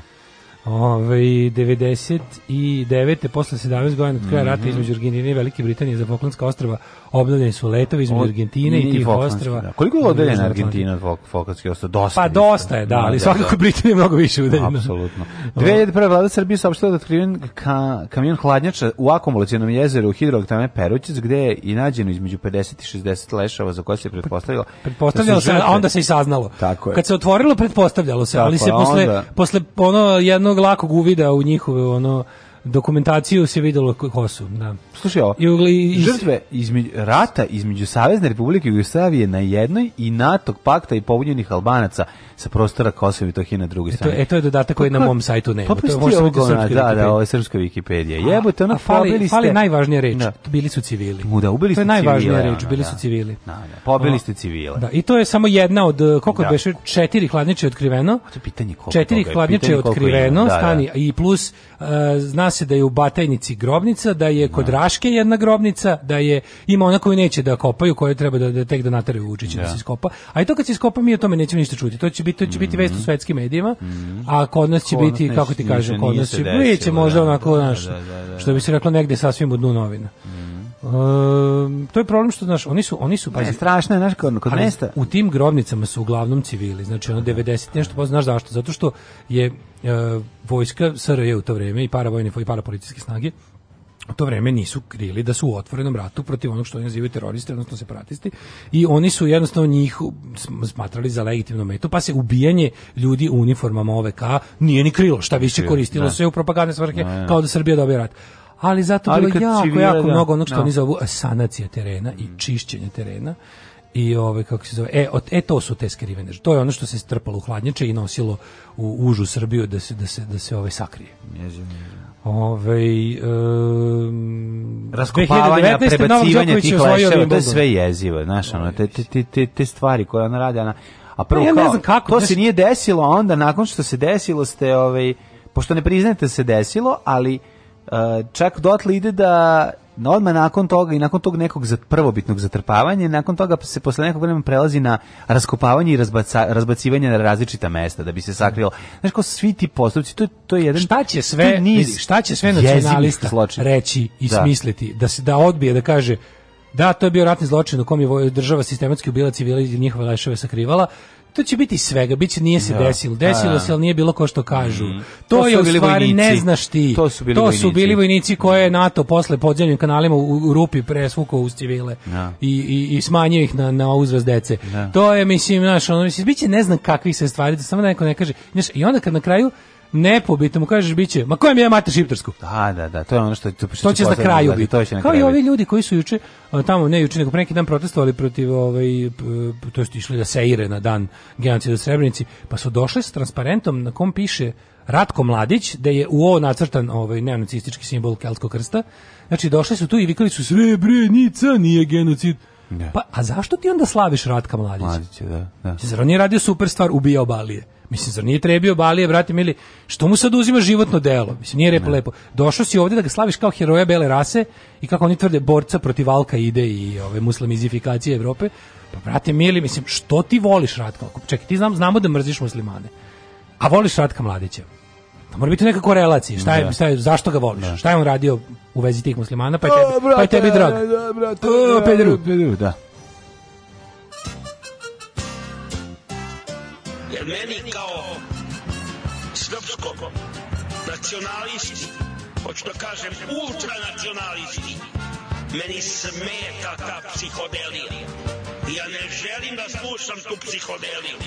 Ove, 99. posle 17 godina od kraja rata
Mhm.
između Argentine i Velike Britanije za Falklandska ostrava obnovljeni su letovi između Argentine i tih ostrava.
da. Koliko je odeljena
Južnog
Argentina od Falklandskih ostrava? Dosta.
Pa dosta je, da, ali svakako Britanija je mnogo više udaljena.
Apsolutno. 2001. vlada Srbije saopštila da otkriven ka, kamion hladnjača u akumulacionom jezeru u hidroelektrane Perućic, gde je i nađeno između 50 i 60 lešava za koje se pretpostavilo.
Pretpostavljalo
da su
se, a onda se i saznalo.
Tako je.
Kad se otvorilo, pretpostavljalo se,
Tako
ali se posle,
onda-
posle ono jednog lakog uvida u njihove ono dokumentaciju se videlo ko su. Da.
Slušaj ovo,
I ugli- i-
žrtve između, rata između Savezne Republike Jugoslavije na jednoj i NATO pakta i pobunjenih Albanaca sa prostora Kosova i Metohije na drugoj
E to,
strani.
e, to je dodatak koji na
Pa-
mom sajtu nema. To u
ona,
srpskoj
da, da, ovo je srpska Wikipedija. Jebote, ono
a fali,
ste...
fali najvažnija reč.
Da.
Bili su civili.
U, da, ubili
to je
ste
najvažnija
civile,
reč,
ono,
bili
da.
su civili.
Da, da, pobili
A,
ste civile.
Da, i to je samo jedna od uh, koliko
Da.
beše četiri hladnjače je otkriveno.
To je pitanje koliko
Četiri
je,
hladnjače je otkriveno.
Da, da.
stani i plus zna se da je u Batajnici grobnica, da je kod Raške jedna grobnica, da je ima ona koju neće da kopaju, koju treba da, da tek da nateraju Vučića da. se iskopa. A i to kad se iskopa mi o tome nećemo ništa čuti. To će biti to će biti vest u svetskim medijima. A kod nas će
Kod
biti
neće-
kako ti kažem, kod nas će biti možda
da,
onako
da,
naš
da, da, da.
što bi se reklo negde sasvim u dnu novina. Ehm, to je problem što znaš, oni su oni su
Ne,
pazi,
strašno je, znaš, kod, kod mesta.
u tim grobnicama su uglavnom civili, znači ono 90 nešto, pa znaš zašto? Zato što je e, vojska SRJ u to vreme i paravojne i parapolicijske snage u to vreme nisu krili da su u otvorenom ratu protiv onog što oni nazivaju teroristi, odnosno separatisti i oni su jednostavno njih sm- smatrali za legitimnu metu, pa se ubijanje ljudi u uniformama OVK nije ni krilo, šta više koristilo
da.
se u propagandne svrhe kao da Srbija dobije rat. Ali zato
Ali
bilo jako,
civile,
jako
da.
mnogo onog što
Da.
oni zovu sanacija terena i čišćenje terena i ove kako se zove e, od, e to su te skrivene to je ono što se strpalo u hladnjače i nosilo u užu Srbiju da se da se da se ovaj sakrije Ove, um,
raskopavanja,
2019. Novak
prebacivanja
Đoković je
tih leševa, to je sve jezivo, znaš, ono, te, te, te, te, stvari koje ona radi, ona, a prvo
ja ne znam kako,
to
znaš-
se nije desilo, onda nakon što se desilo ste, ovaj, pošto ne priznajete da se desilo, ali čak dotle ide da na odmah nakon toga i nakon tog nekog prvobitnog zatrpavanja, nakon toga se posle nekog vremena prelazi na raskopavanje i razbaca, razbacivanje na različita mesta da bi se sakrilo. Znaš, kao svi ti postupci, to, je- to je jedan...
šta će sve
niz
šta će sve nacionalista reći i
Da.
smisliti da se da odbije da kaže da to je bio ratni zločin u kom je država sistematski ubila civile i njihove leševe sakrivala to će biti svega, biće nije se
Da.
desilo, desilo
Da.
se, ali nije bilo ko što kažu. To,
To
je u stvari ne
vojnici.
znaš ti.
To su bili
to
vojnici.
su bili vojnici koje je NATO posle podzemnim kanalima u, u rupi presvukao uz civile
Da.
i, i, i smanjio ih na, na uzrast dece. To je, mislim, znaš, ono, mislim, biće ne znam kakvih se stvari, da samo da neko ne kaže. Znaš, I onda kad na kraju nepobitno mu kažeš biće, ma kojem ja mater šiptarsku?
Da, da, da, to je ono što to, što
To će na
posebno
kraju biti.
To će na
Kao i
kraju
ovi
biti.
ljudi koji su juče tamo ne juče nego pre neki dan protestovali protiv ovaj to jest išli da seire na dan genocida u Srebrenici, pa su došli s transparentom na kom piše Ratko Mladić, da je u ovo nacrtan ovaj neonacistički simbol keltskog krsta. Znači došli su tu i vikali su Srebrenica nije genocid. Pa a zašto ti onda slaviš Ratka Mladića?
Mladić je, da, da.
Zar on nije radio super stvar, ubijao Balije? Mislim, zar nije trebio Balije, brate mili? Što mu sad uzima životno delo? Mislim, nije lepo lepo. Došao si ovdje da ga slaviš kao heroja bele rase i kako oni tvrde borca protiv Alka ide i ove muslimizifikacije Evrope. Pa, brate mili, mislim, što ti voliš Ratka? Čekaj, ti znam, znamo da mrziš muslimane. A voliš Ratka Mladića? Da mora biti neka korelacija. Šta je, šta je, zašto ga voliš? Šta je on radio u vezi tih muslimana? Pa je tebi, pa je tebi drag.
Da, brate,
O, pederu.
pederu, da.
Meni kao srpskom nacionalisti, hoću da kažem ultranacionalisti, meni smeta ta psihodelija. Ja ne želim da slušam tu psihodeliju.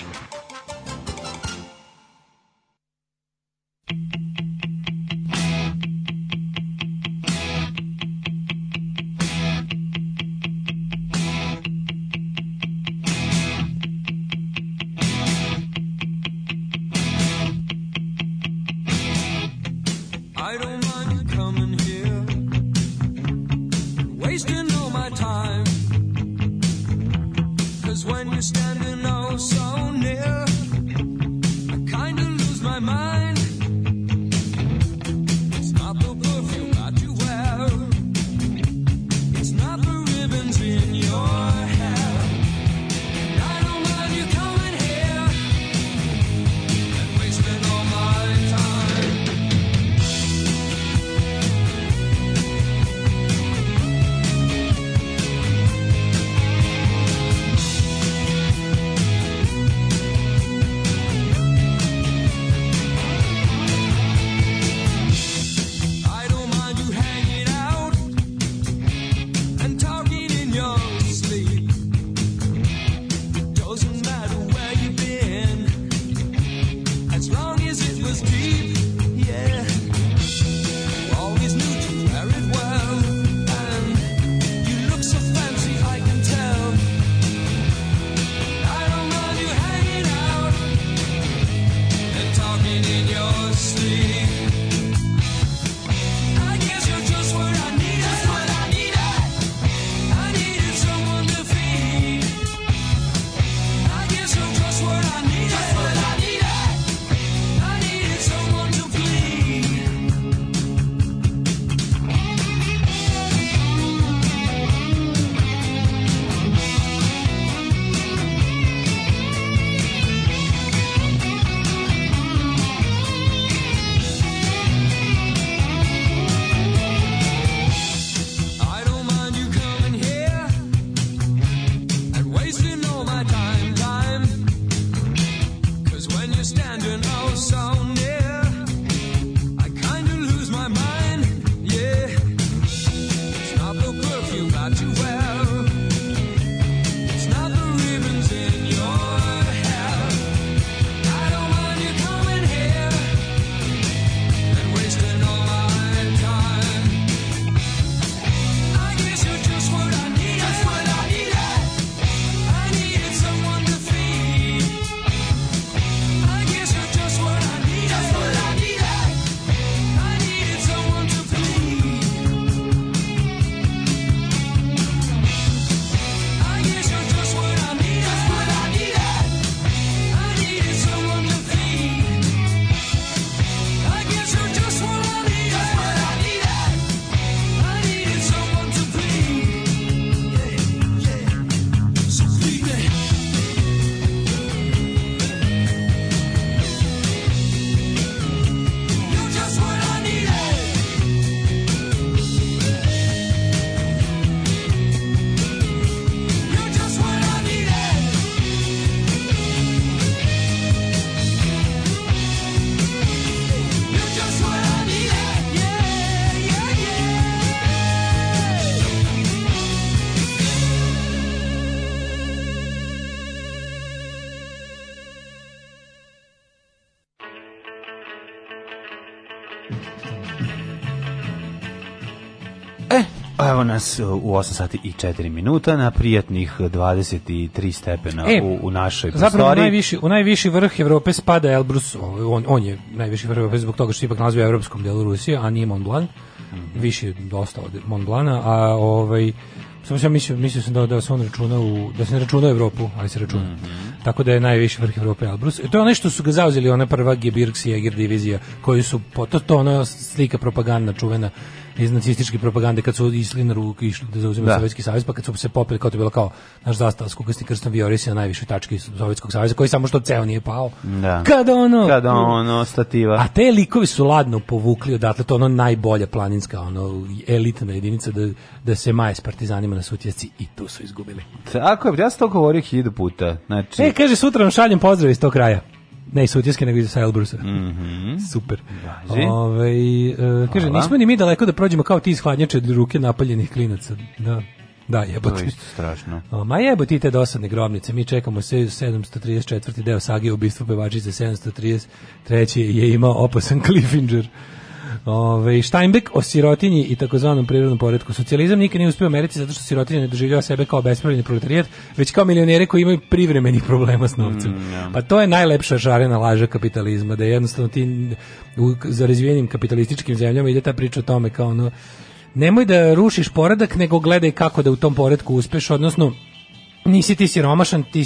Evo nas uh, u 8 sati i 4 minuta na prijatnih 23 stepena
E,
u, u našoj
Zapravo u
prostoriji.
najviši, u najviši vrh Evrope spada Elbrus, on, on je najviši vrh Evrope zbog toga što ipak naziva evropskom delu Rusije, a nije Mont Blanc, više je dosta od Mont Blana, a ovaj, samo sam mislio, mislio sam da, da se on računa u, da se ne računa u Evropu, ali se računa. Tako da je najviši vrh Evrope Elbrus. E, to je ono što su ga zauzeli, ona prva Gebirgsjäger divizija, koju su, to, to ona slika propagandna čuvena iz nacističke propagande kad su išli na ruku išli da zauzimaju
Da.
Sovjetski savez pa kad su se popeli kao to je bilo kao naš zastava s kukasnim krstom viorisi na najvišoj tački Sovjetskog saveza koji samo što ceo nije pao.
Da.
Kada ono
Kada ono, stativa.
a te likovi su ladno povukli odatle, to ono najbolja planinska, ono, elitna jedinica da, da se maje s partizanima na sutjesci i tu su izgubili.
Tako je, ja sam to govorio hiljadu puta. Znači,
E, kaže, sutra vam šaljem pozdrav iz tog kraja. Ne iz Sutjeske, nego iz Elbrusa.
Mhm.
Super.
Važi.
Ovaj, e, kaže,
Hvala.
nismo ni mi daleko da prođemo kao ti iz hladnjače od ruke napaljenih klinaca. Da, da,
to je
jebote.
strašno.
O, ma jebo ti te dosadne grobnice, mi čekamo se 734. deo sage o ubistvu pevačice 733. je imao opasan Cliffinger. Ove, Steinbeck o sirotinji i takozvanom prirodnom poredku. Socijalizam nikad nije uspio u Americi zato što sirotinja ne doživljava sebe kao bespravljeni proletarijat, već kao milionere koji imaju privremenih problema s novcem. Pa to je najlepša žarena laža kapitalizma, da je jednostavno ti u, za razvijenim kapitalističkim zemljama ide ta priča o tome kao ono, nemoj da rušiš poredak, nego gledaj kako da u tom poredku uspeš, odnosno nisi ti siromašan, ti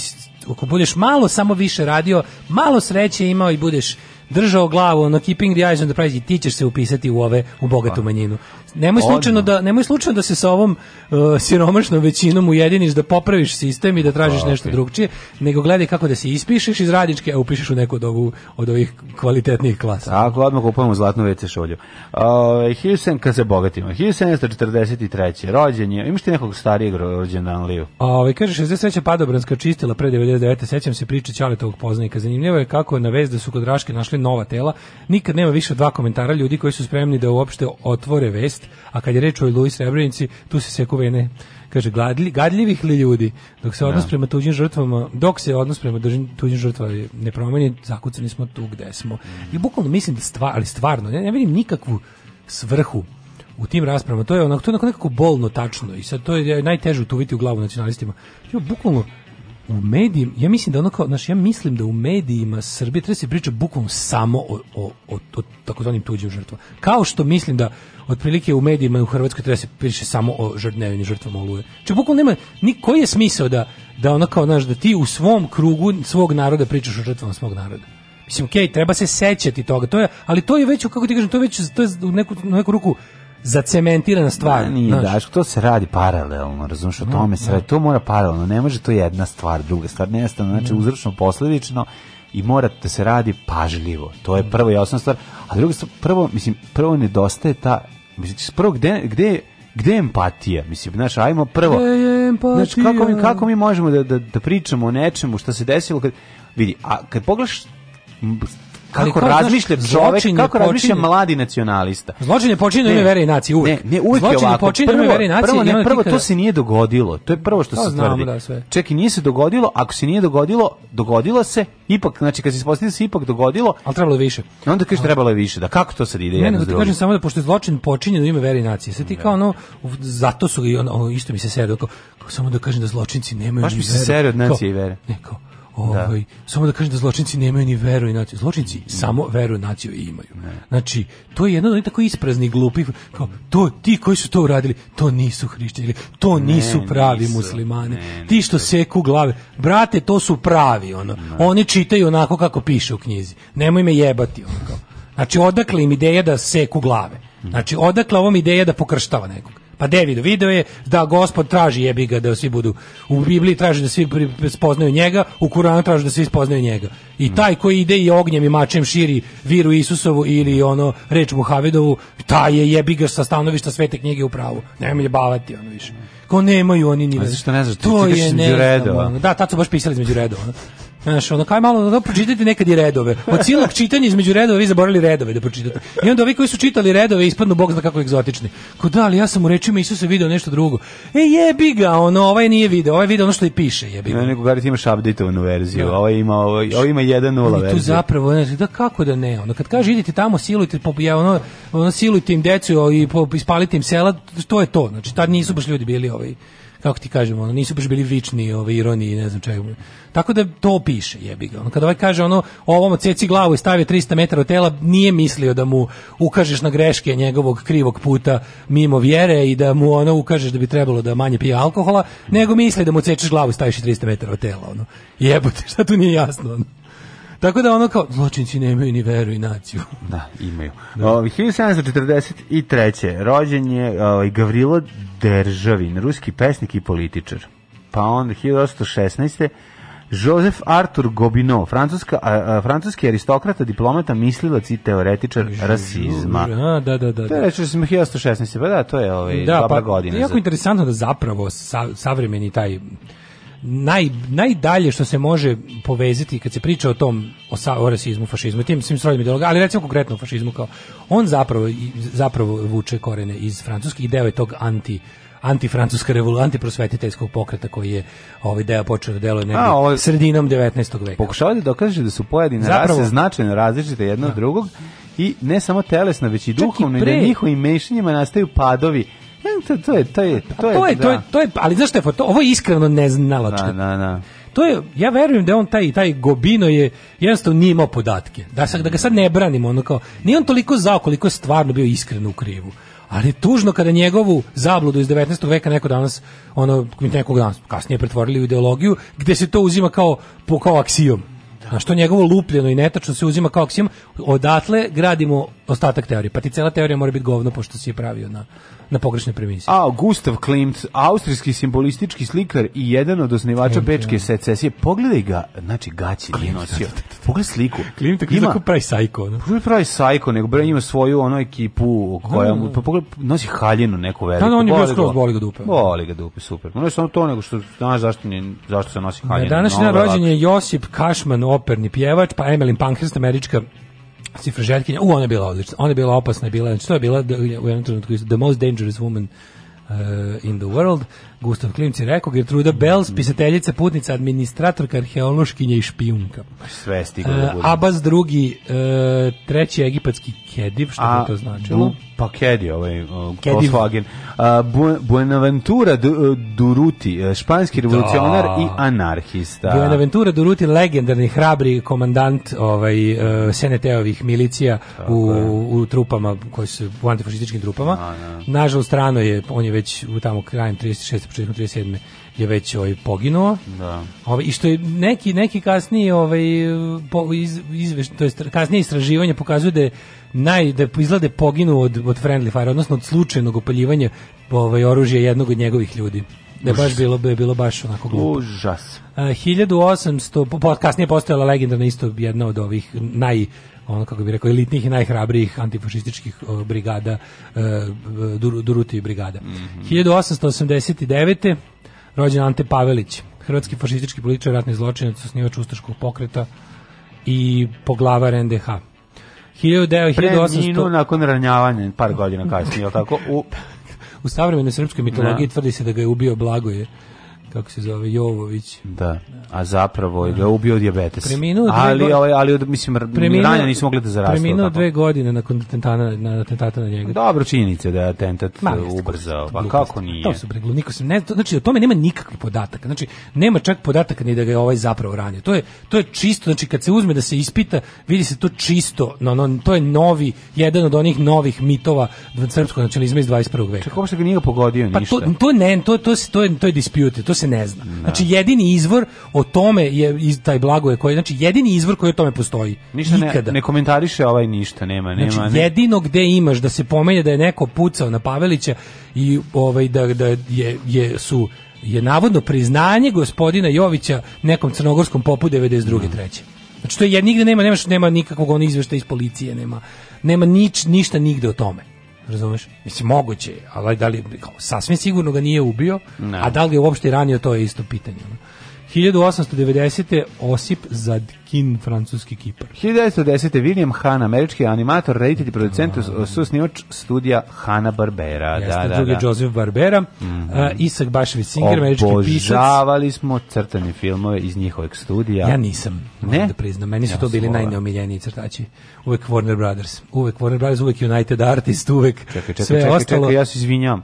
ako budeš malo samo više radio, malo sreće imao i budeš držao glavu, ono keeping the eyes on the prize i ti ćeš se upisati u ove u bogatu manjinu. Nemoj slučajno da nemoj slučajno da se sa ovom uh, siromašnom većinom ujediniš da popraviš sistem i da tražiš nešto drugčije, nego gledaj kako da se ispišeš iz radničke, a upišeš u neku od, ovu, od ovih kvalitetnijih klasa.
Tako, odmah kupujemo zlatnu WC šolju. Ove, 1700, kad se bogatimo, 1743. rođen je, imaš ti nekog starijeg rođendanliju?
A ovaj kaže 63. padobranska čistila pre 99. Sećam se priče Ćaletovog poznanika. Zanimljivo je kako na vez da su kod Raške našli nova tela. Nikad nema više dva komentara ljudi koji su spremni da uopšte otvore vest, a kad je reč o Luis Srebrenici, tu se seku vene kaže gladlji, gadljivih li ljudi? Dok se odnos prema tuđim žrtvama dok se odnos prema tuđim, tuđim žrtvama ne promeni zakucani smo tu gde smo. I bukvalno mislim da stvar, ali stvarno ja ne vidim nikakvu svrhu u tim raspravama. To je onako to je onako nekako bolno tačno i sad to je najteže utuviti u glavu nacionalistima. Jo bukvalno u medijima, ja mislim da ono kao, znaš, ja mislim da u medijima Srbije treba se priča bukvalno samo o, o, o, o takozvanim tuđim žrtvama. Kao što mislim da otprilike u medijima u Hrvatskoj treba se piše samo o žrt, nevinim žrtvama oluje. Če bukvalno nema, ni koji je smisao da, da ono kao, znaš, da ti u svom krugu svog naroda pričaš o žrtvama svog naroda. Mislim, okej, treba se sećati toga, to je, ali to je već, kako ti kažem, to je već to je u neku, u neku ruku zacementirana stvar.
Ma, nije,
znaš.
Daško, to se radi paralelno, razumiješ, o tome se radi, to mora paralelno, ne može to jedna stvar, druga stvar, nestano, znači uzročno posledično i mora da se radi pažljivo, to je prva i osnovna stvar, a druga stvar, prvo, mislim, prvo nedostaje ta, mislim, prvo, gde, gde, gde je empatija, mislim, znaš, ajmo prvo,
Gde je empatija?
znači, kako mi, kako mi možemo da, da, da pričamo o nečemu što se desilo, kad, vidi, a kad pogledaš
Ali
kako razmišlja
zločin je
kako razmišlja mladi nacionalista.
Zločin je počinjen u ime
Ne.
vere i nacije uvek.
Ne, ne, uvek je
Zločin je
ovako. Prvo,
vere i nacije
prvo, ne, prvo to se nije dogodilo. To je prvo što
To
se tvrdi.
da, sve.
Čekaj, nije se dogodilo, ako se nije dogodilo, dogodilo se, ipak, znači kad se ispostavi da se ipak dogodilo,
Ali trebalo je više.
onda kaže trebalo je više. Da kako to sad ide
Ne,
jedno s
ti
drugim?
kažem samo da pošto je zločin počinjen u ime vere i nacije. Sad ti kao ono, zato su i ono, isto mi se kao, kao samo da kažem da zločinci nemaju
Baš mi se serio od nacije i vere.
Ne, kao, ovaj, samo da kažem da zločinci nemaju ni veru i naciju. Zločinci samo veru i naciju imaju. Znači, to je jedno od onih tako ispraznih glupih, kao, to, ti koji su to uradili, to nisu hrišćani, to nisu pravi
nisu.
muslimani. ti što seku glave, brate, to su pravi, ono. Oni čitaju onako kako piše u knjizi. Nemoj me jebati, ono kao. Znači, odakle im ideja da seku glave? Znači, odakle ovom ideja da pokrštava nekog? Pa de video, video je da gospod traži jebi ga da svi budu u Bibliji traži da svi spoznaju njega, u Kuranu traži da svi spoznaju njega. I taj koji ide i ognjem i mačem širi viru Isusovu ili ono reč Muhamedovu, taj je jebi ga sa stanovišta svete knjige u pravu. Nemoj me bavati ono više. Kao nemaju oni ni
A zašto ne znaš,
To je ne znam. Da, tad su baš pisali između redova. Znaš, ono, kaj malo, da pročitajte nekad i redove. Od silnog čitanja između redova vi zaboravili redove da pročitate. I onda ovi koji su čitali redove ispadnu bog zna kako egzotični. Ko da, ali ja sam u rečima Isusa video nešto drugo. E jebi ga, ono, ovaj nije video, ovaj video ono što i piše, jebi ga.
Ne, nego Garit imaš updateovanu verziju. Ovo ima, ovo, ovo ima 1.0
I tu
verziju.
zapravo, ne, da kako da ne, ono, kad kaže idite tamo, silujte, ja, ono, ono, silujte im decu i po, ispalite im sela, to je to, znači, tad nisu baš ljudi bili, ovaj, kako ti kažemo, ono, nisu baš bili vični, ovaj, ironiji, ne znam čega. Tako da to piše, jebi ga. Ono, kada ovaj kaže, ono, ovom odseci glavu i stavi 300 metara od tela, nije mislio da mu ukažeš na greške njegovog krivog puta mimo vjere i da mu ono ukažeš da bi trebalo da manje pije alkohola, nego misli da mu odsečeš glavu i staviš 300 metara od tela, ono. Jebote, šta tu nije jasno, ono. Tako da ono kao, zločinci nemaju ni veru i naciju.
Da, imaju. Ovi, 1743. rođen je ovaj, Gavrilo Deržavin, ruski pesnik i političar. Pa onda 1816. Joseph Arthur Gobineau, francuska, a, a, francuski aristokrata, diplomata, mislilac i teoretičar rasizma.
A, da, da, da.
To je reći da sam 1816. Pa da, to je ovaj,
da,
dobra
pa,
godina.
Jako
za-
interesantno da zapravo sa, savremeni taj naj, najdalje što se može povezati kad se priča o tom o, sa, o rasizmu, fašizmu, tim svim srodnim ideologijama, ali recimo konkretno o fašizmu kao on zapravo i- zapravo vuče korene iz francuskih i deo je tog anti antifrancuska revolucija, antiprosvetiteljskog pokreta koji je ovaj deo počeo da deluje negdje
A, ovo-
sredinom 19. veka.
Pokušava da dokaže da su pojedine
Zapravo-
rase značajno različite jedna od drugog i ne samo telesno, već i
i
duhovno i
pre-
na njihovim mešanjima nastaju padovi. To, to je, to je, to je,
to je, to je,
da.
to je, ali znaš šta je, to, ovo je iskreno neznalačko.
Da, da, da.
To je, ja verujem da on taj taj Gobino je jednostavno nije imao podatke. Da sad da ga sad ne branimo, ono kao nije on toliko zao koliko je stvarno bio iskreno u krivu. Ali je tužno kada njegovu zabludu iz 19. veka neko danas, ono, nekog danas kasnije pretvorili u ideologiju, gde se to uzima kao, po, kao aksijom. A što njegovo lupljeno i netačno se uzima kao aksijom, odatle gradimo ostatak teorije. Pa ti cela teorija mora biti govno, pošto si je pravio na, na pogrešne premise.
A, Gustav Klimt, austrijski simbolistički slikar i jedan od osnivača
Klimt,
Bečke
ja.
secesije. Pogledaj ga, znači gaći nije nosio. Pogledaj sliku.
Klimt je tako pravi sajko. ono.
Pogledaj pravi sajko, nego bre ima svoju ono ekipu koja mu, pa pogledaj, nosi haljinu neku veliku.
Da, da, on je bio skroz, boli ga dupe.
Boli ga dupe, super. No, ne samo to, nego što znaš zašto, nije, zašto se nosi
Na
haljina.
današnji
Mnogo
dan
je
rođen je Josip Kašman, operni pjevač, pa Emmeline Pankhurst, američka cifražetkinja. U, ona je bila odlična. Ona je bila opasna, je bila, znači to je bila the- u jednom trenutku the most dangerous woman uh, in the world. Gustav Klimt je rekao, Gertruda Bells, pisateljica, putnica, administratorka, arheološkinja i špijunka.
Sve je stiglo da
Uh. Abbas drugi, uh, treći egipatski Kediv, što
A,
bi to značilo?
Bu- pa Kedi, ovaj, uh,
Kediv.
Volkswagen. A, Bu- Buenaventura Du- Duruti, uh, španski revolucionar
Da.
i anarhista.
Buenaventura Duruti, legendarni, hrabri komandant ovaj, uh, Seneteovih milicija u, u trupama, koji su u antifašističkim trupama. Nažalost, rano je, on je već u tamo krajem 36. početkom 37. je već ovaj, poginuo.
Da.
Ovaj, I što je neki, neki kasniji ovaj, po, iz, izveš, to jest kasnije istraživanje pokazuje da je naj, da je izgleda poginuo od, od friendly fire, odnosno od slučajnog opaljivanja ovaj, oružja jednog od njegovih ljudi. Da je baš bilo, da je bilo baš onako glupo.
Užas.
A, 1800, po, po, kasnije postojala legendarna isto jedna od ovih naj ono kako bi rekao elitnih i najhrabrijih antifašističkih o, brigada e, Dur, Duruti brigada. 1889. rođen Ante Pavelić, hrvatski fašistički političar, ratni zločinac, osnivač ustaškog pokreta i poglavar NDH. 1900,
Preminu
1800
nakon ranjavanja, par godina kasnije, tako? U,
u savremenoj srpskoj mitologiji
Da.
tvrdi se da ga je ubio Blagoje, kako se zove, Jovović.
da, a zapravo je ga ubio dijabetes.
Preminuo
ali, ovaj, ali, od- mislim, ranja nisu mogli da zarastu.
Preminuo dve godine nakon atentata na, atentata na njega.
Dobro činjenica da je atentat
Ma,
ubrzao. Pa kako nije?
To su bre, glu- niko se ne, to- znači o tome nema nikakvih podataka. Znači nema čak podataka ni da ga je ovaj zapravo ranio. To je to je čisto, znači kad se uzme da se ispita, vidi se to čisto, no, no to je novi jedan od onih novih mitova srpskog nacionalizma iz 21. veka.
Kako se ga nije pogodio
Pa
ništa?
to, to ne, to, to, to je, to je disputed, to se ne zna. Znači, jedini izvor o tome je iz taj blagoje koji, znači, jedini izvor koji o tome postoji.
Ništa ne,
Ikada.
ne komentariše ovaj ništa, nema, nema.
Znači,
ne-
jedino gde imaš da se pomene da je neko pucao na Pavelića i ovaj da, da je, je su je navodno priznanje gospodina Jovića nekom crnogorskom popu 92. treće. Znači to je nigde nema nemaš nema nikakvog on izveštaja iz policije, nema nema nič, ništa nigde o tome. Razumeš? Mislim moguće, je, ali da li kao, sasvim sigurno ga nije ubio,
Ne.
a da li ga je uopšte ranio, to je isto pitanje. Ono. 1890. Osip Zadkin, francuski kipar.
1910. William Hanna, američki animator, reditelj i producent, su susnivač studija Hanna Barbera.
Jeste,
Da, da,
drugi
da.
Joseph Barbera, a, Isak Bašević Singer, američki pisac.
Obožavali smo crtane filmove iz njihovog studija.
Ja nisam,
Ne?
da priznam. Meni su
Ja
to bili najneomiljeniji crtači. Uvek Warner Brothers. Uvek Warner Brothers, uvek United Artist, uvek
Čekaj, čekaj,
sve
čekaj,
ostalo.
čekaj, ja se izvinjam.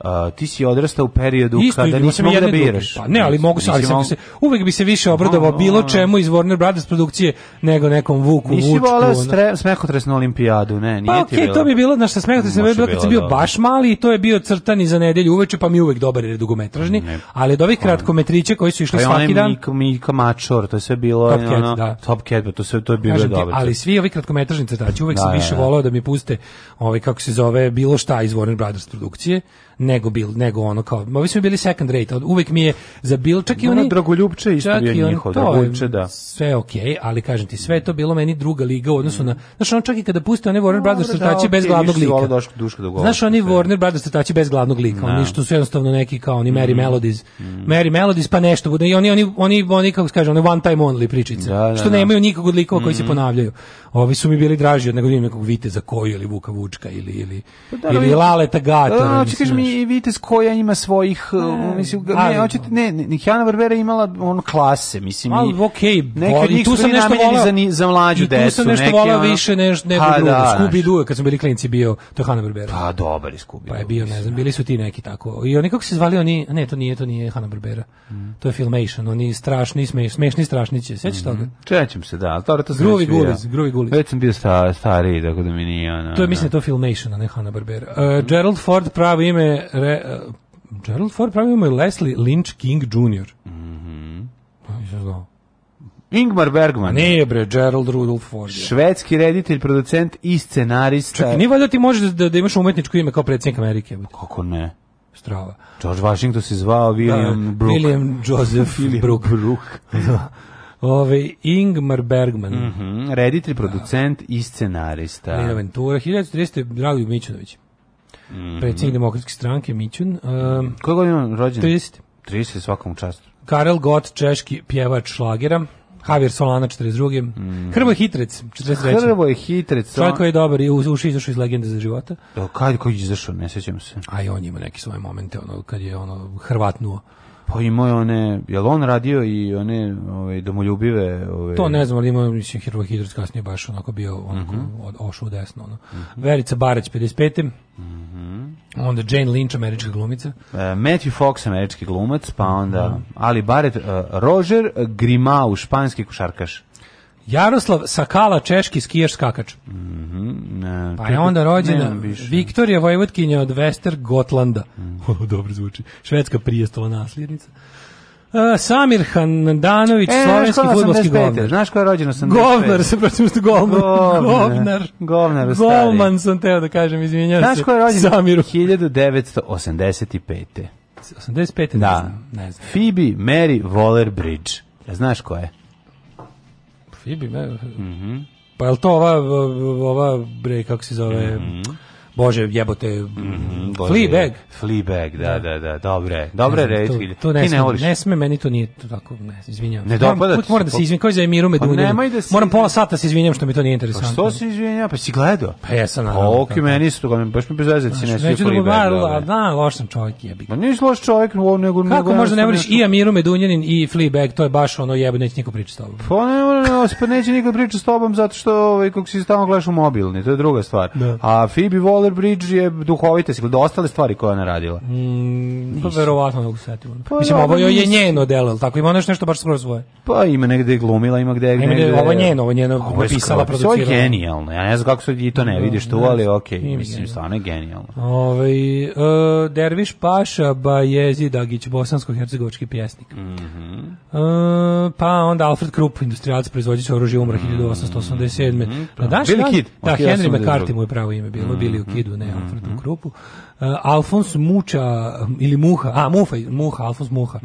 Uh, ti si odrastao u periodu
Isto,
kada nisi mogao da biraš.
Pa ne, ali mogu ali
Nisi
sam
mogao-
se, uvek bi se više obradovao
No,
bilo čemu iz Warner Brothers produkcije nego nekom Vuku,
Nisi
Vučku.
voleo
ono.
stre- smehotresnu olimpijadu, ne, nije
Pa
ti
okej,
bilo.
to bi bilo, znaš
Može
bilo kad sam bio
dobro.
baš mali i to je bio crtani za nedelju uveče, pa mi uvek dobar jer je dugometražni,
Ne.
ali od ovih kratkometrića koji su išli
Pa
svaki dan,
Mika, Mika Mačor, to je sve bilo
Top Cat, da.
Top Cat, pa to sve to je bilo dobro.
ali svi ovi kratkometražni crtači uvek
Da,
sam
da,
više
da.
voleo da mi puste ovaj kako se zove bilo šta iz Warner Brothers produkcije nego bil nego ono kao ovi mi bili second rate od- uvek mi je za bil čak i
Ono
oni
Dragoljubče isto
on-
njihov,
je
Dragoljubče, da.
sve okej ali kažem ti sve je to bilo meni druga liga u odnosu na znaš ono čak i kada puste one Warner Brothers
Dobro,
crtači
da,
bez glavnog lika
Duška Dugovića,
znaš oni
sve.
Warner Brothers crtači bez glavnog lika
Da.
oni što su jednostavno neki kao oni Mary
Mm.
Melodies Mary Melodies pa nešto bude i oni oni oni oni kako se kaže one one time only pričice
Da, da,
što
da.
nemaju nikog od likova
Mm.
koji se ponavljaju ovi su mi bili draži od nego da nekog Viteza koju ili Vuka Vučka ili ili
Pa da,
ili Laleta Gatora
Da, i Vitez koja ima svojih, uh, mislim, ne, hoćete, ne, ne, Hanna Barbera imala on klase, mislim,
Ali
i
okej,
neki od njih
tu sam nešto volao
za, ni- za mlađu decu.
tu sam nešto
neki,
volao
ono-
više neš, nego
Pa
drugo.
da,
Scooby
znaš.
Doo kad smo bili klinci bio, to Hanna Barbera.
Pa dobar je Scooby.
Pa je bio, ne znam, bili su ti neki tako. I oni kako se zvali oni, ne, to nije, to nije Hanna Barbera.
Mm.
To je Filmation, oni strašni, smeš, smešni strašnići. Sećaš
Mhm.
toga?
Čećam se, da, dobro, to sam
Groovy. Guliz, Groovy Guliz.
Već sam bio sta, stariji, tako da mi nije ono...
To je, mislim, da to Filmation, a ne Hanna Barbera. Uh, Gerald Ford pravo ime, re, uh, Gerald Ford pravo ime je Leslie Lynch King Jr. Mhm. Znao.
Ingmar Bergman.
nije bre, Gerald Rudolph Ford. je.
Švedski reditelj, producent i scenarista.
Čekaj, nije valjda ti možeš da, da imaš umetničko ime kao predsjednik Amerike? jebote?
Kako ne?
Strava.
George Washington se zvao William
Da,
Brooke.
William Joseph Brooke. Ove, Ingmar Bergman.
Mhm, reditelj, producent i scenarista.
Lina Ventura, 1930. Dragoljub Mićunović.
Mhm.
Predsjednik demokratske stranke Mićun. Um,
Koje godine je on rođen?
30.
30 svakom častu.
Karel Gott, češki pjevač šlagera. Javier Solana, 42. Hrvoj Hitrec, 43.
Hrvo je hitrec.
Čovjek koji je dobar i uši izašao iz legende za života.
Kad koji je izašao, ne sjećam se.
A i on ima neke svoje momente, ono, kad je ono Hrvatnuo.
Pa imao je one, jel on radio i one ovaj, domoljubive... Ove,
To ne znam, ali ima, mislim, Hrvoj Hitrec kasnije baš onako bio, onako, od, ošao u desno, ono. Verica Barać, 55. Onda Jane Lynch, američka glumica.
E, Matthew Fox, američki glumac, pa onda Ali Barrett, e, Roger Grimau, španski košarkaš.
Jaroslav Sakala, češki skijaš skakač.
Ne,
Pa je onda rođena. Viktorija Vojvodkinja od Wester Gotlanda. O, dobro zvuči. Švedska prijestola nasljednica. Uh, Samir Handanović,
E, znaš
slovenski
85?
govnar.
Znaš ko je rođen 85?
Govnar, se protiv što.
Govnar.
Govnar.
Govnar, stari.
Golman sam teo da kažem, izvinjam
Znaš
se.
ko je rođen?
Samiru.
1985.
85. Ne
Da.
znam. Ne znam.
Phoebe Mary Waller-Bridge. Znaš ko je?
Fibi, ne.
Mhm.
Pa je li to ova, ova, bre, kako se zove, Bože, jebote,
Mhm. Bože,
Fleabag.
Fleabag, da, da, da, dobre. Dobre
Ne znam,
reč.
to-
Ti
To ne,
ne
sme, ne sme, meni to nije to tako, ne, izvinjavam.
Ne
se. Moram-
dopada ti
Moram da
se, pa-
izvinim, kao za Emiru
Pa
Medunjanin.
nemoj da se-
Moram pola sata se izvinjam što mi to nije
Pa
interesantno.
što se izvinja? Pa si gledao?
Pa jesam, naravno.
Ok, meni su toga, baš mi bez veze da si ne
da
Fleabag.
govaram,
dobro.
a da, loš sam čovjek jebi.
Ma nisi loš čovjek, o, nego...
Kako
nego
možda ne voliš i Amiru Medunjanin i Fleabag, to je baš ono jebe, neće niko pričati s tobom.
Pa ne, ne, ne, pa neće niko pričati s tobom zato što ovaj, kako si stalno gledaš u mobilni, to je druga stvar.
Da.
A Phoebe Waller-Bridge je duhovita, si gledao ostale stvari koje je ona radila.
Mm, pa verovatno ne mogu se setiti.
Pa
Mislim, ovo je njeno delo, tako ima nešto nešto baš skoro svoje.
Pa ima negde glumila, ima gde...
ima
negde,
gde- ovo je njeno, ovo je njeno
Ovo je
napisala,
skroz- Ovo je
producirala.
genijalno, ja ne znam kako se i to ne
Da,
vidiš tu,
ne
ali okej,
Nije mi
mislim, stvarno je genijalno.
Ovaj uh, Derviš Paša Bajezi Dagić, bosansko-hercegovački pjesnik.
Mhm.
Uh, pa onda Alfred Krupp, industrijalac, proizvođač oružja, umra 1887. Na današnji
Mhm. Billy
dan-
Kid,
Da, Henry
1892.
McCarthy mu je pravo ime bilo, Billy u Kidu,
Mhm.
ne Alfredu Kruppu. Uh, Alfons Muča, ili Muha, a Muha, Muha, Alfons Muha.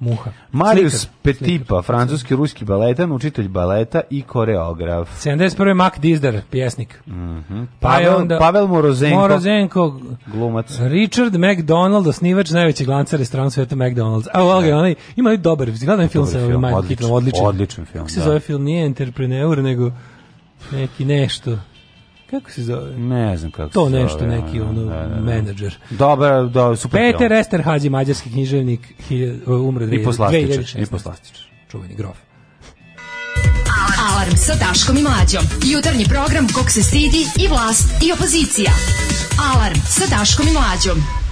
Muha.
Marius
Slikar,
Petipa,
slikar.
francuski ruski baletan, učitelj baleta i koreograf.
71. Mac Dizdar, pjesnik. Pa je
Pavel,
onda
Pavel Morozenko,
Morozenko,
glumac.
Richard McDonald, osnivač najvećeg lanca restorana sveta McDonald's. A ovo onaj, ima i dobar, gledam film sa
odličan,
Keatonom, odličan.
odličan film,
Kako se
da.
zove film? Nije Entrepreneur, nego neki nešto. Kako se zove?
Ne znam kako
To
se zove,
nešto, neki
ono,
ono,
da, da, da.
menadžer.
Dobar, do, super
Peter. Esterhazy, mađarski književnik, umro
I
2016.
poslastičar, i poslastičar.
Čuveni grof.
Alarm sa Daškom i Mlađom. Jutarnji program kog se stidi i vlast i opozicija. Alarm sa Daškom i Mlađom.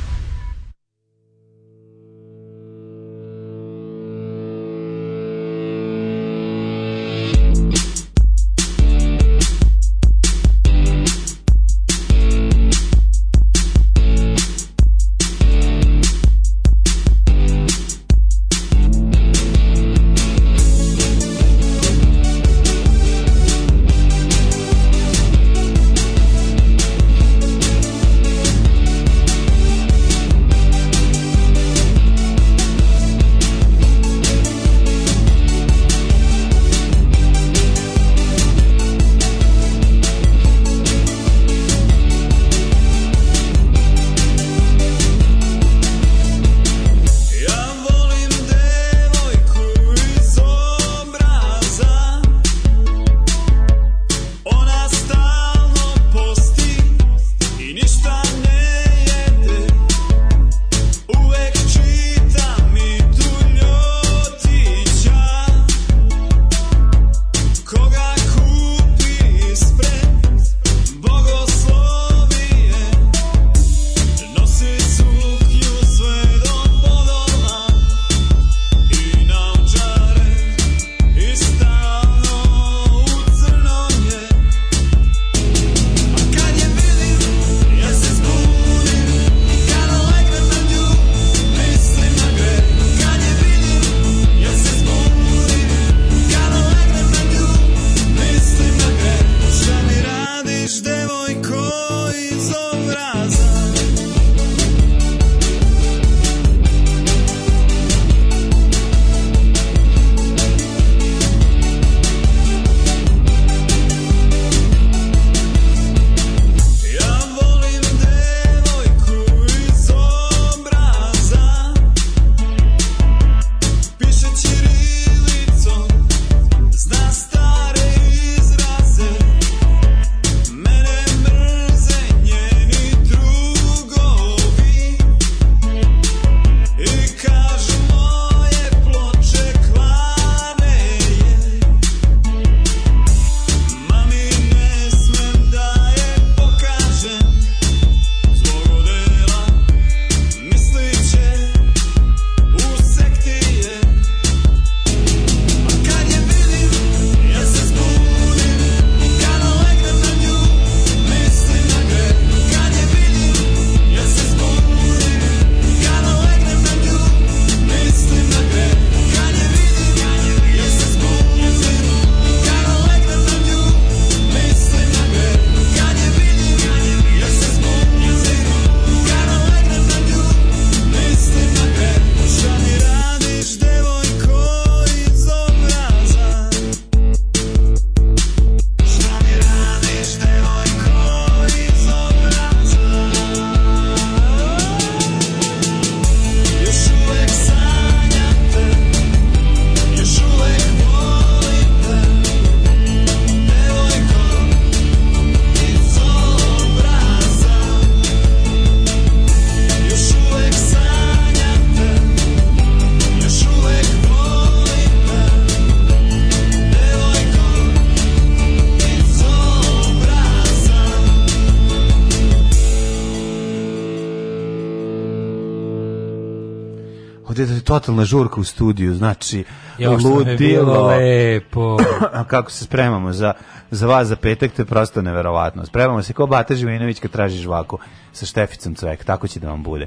Totalna žurka u studiju, znači ludilo.
lepo.
A kako se spremamo za, za vas za petak, to je prosto neverovatno. Spremamo se kao Bata Živinović kad traži žvaku sa Šteficom Cvek, tako će da vam bude.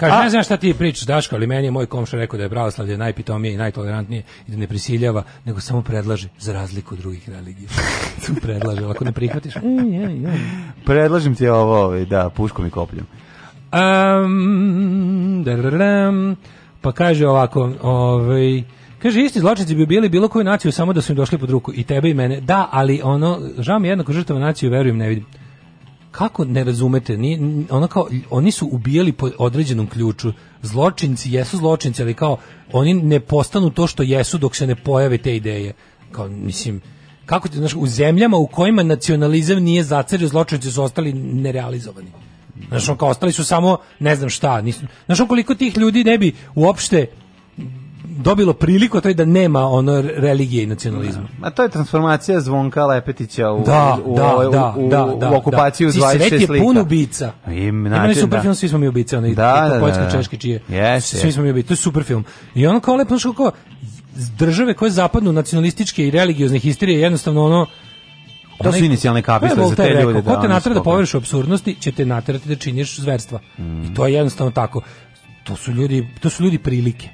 Kaže,
A-
ne znam šta ti pričaš, Daško, ali meni je moj komšo rekao da je pravoslavlje najpitomije i najtolerantnije i da ne prisiljava, nego samo predlaže, za razliku od drugih religija. Predlaže, ako ne prihvatiš, ej, ej, ej.
Predlažem ti ovo, ovaj, da, puškom i kopljem.
Um, dararam, pa kaže ovako, ovaj, kaže isti zločinci bi bili bilo koju naciju samo da su im došli pod ruku i tebe i mene. Da, ali ono, žao mi je jednako žrtava naciju, verujem, ne vidim. Kako ne razumete? Ni, ni- ono kao, oni su ubijali po određenom ključu. Zločinci jesu zločinci, ali kao, oni ne postanu to što jesu dok se ne pojave te ideje. Kao, mislim, kako ti, znaš, u zemljama u kojima nacionalizam nije zacerio, zločinci su ostali nerealizovani. Znaš, on kao ostali su samo, ne znam šta, nisu, znaš, on koliko tih ljudi ne bi uopšte dobilo priliku, to je da nema ono religije i nacionalizma.
A to je transformacija Zvonka Lepetića u,
Da,
u,
da,
u,
da,
u,
da,
u
da,
okupaciju
da.
uz 26
Svet je
slika.
pun ubica.
I, znači,
super
da.
film Svi smo mi ubice, onaj
Da,
da,
da, da,
poljska
da.
češki čije.
Jeste.
Svi smo mi ubice, to je super film. I ono kao lepo, znaš kako države koje zapadnu nacionalističke i religiozne histerije jednostavno ono
To su inicijalne kapisle
je
za te ljude, da,
Ko te natera da poveriš u apsurdnosti, će te naterati da činiš zverstva.
Mm.
I to je jednostavno tako. To su ljudi, to su ljudi prilike.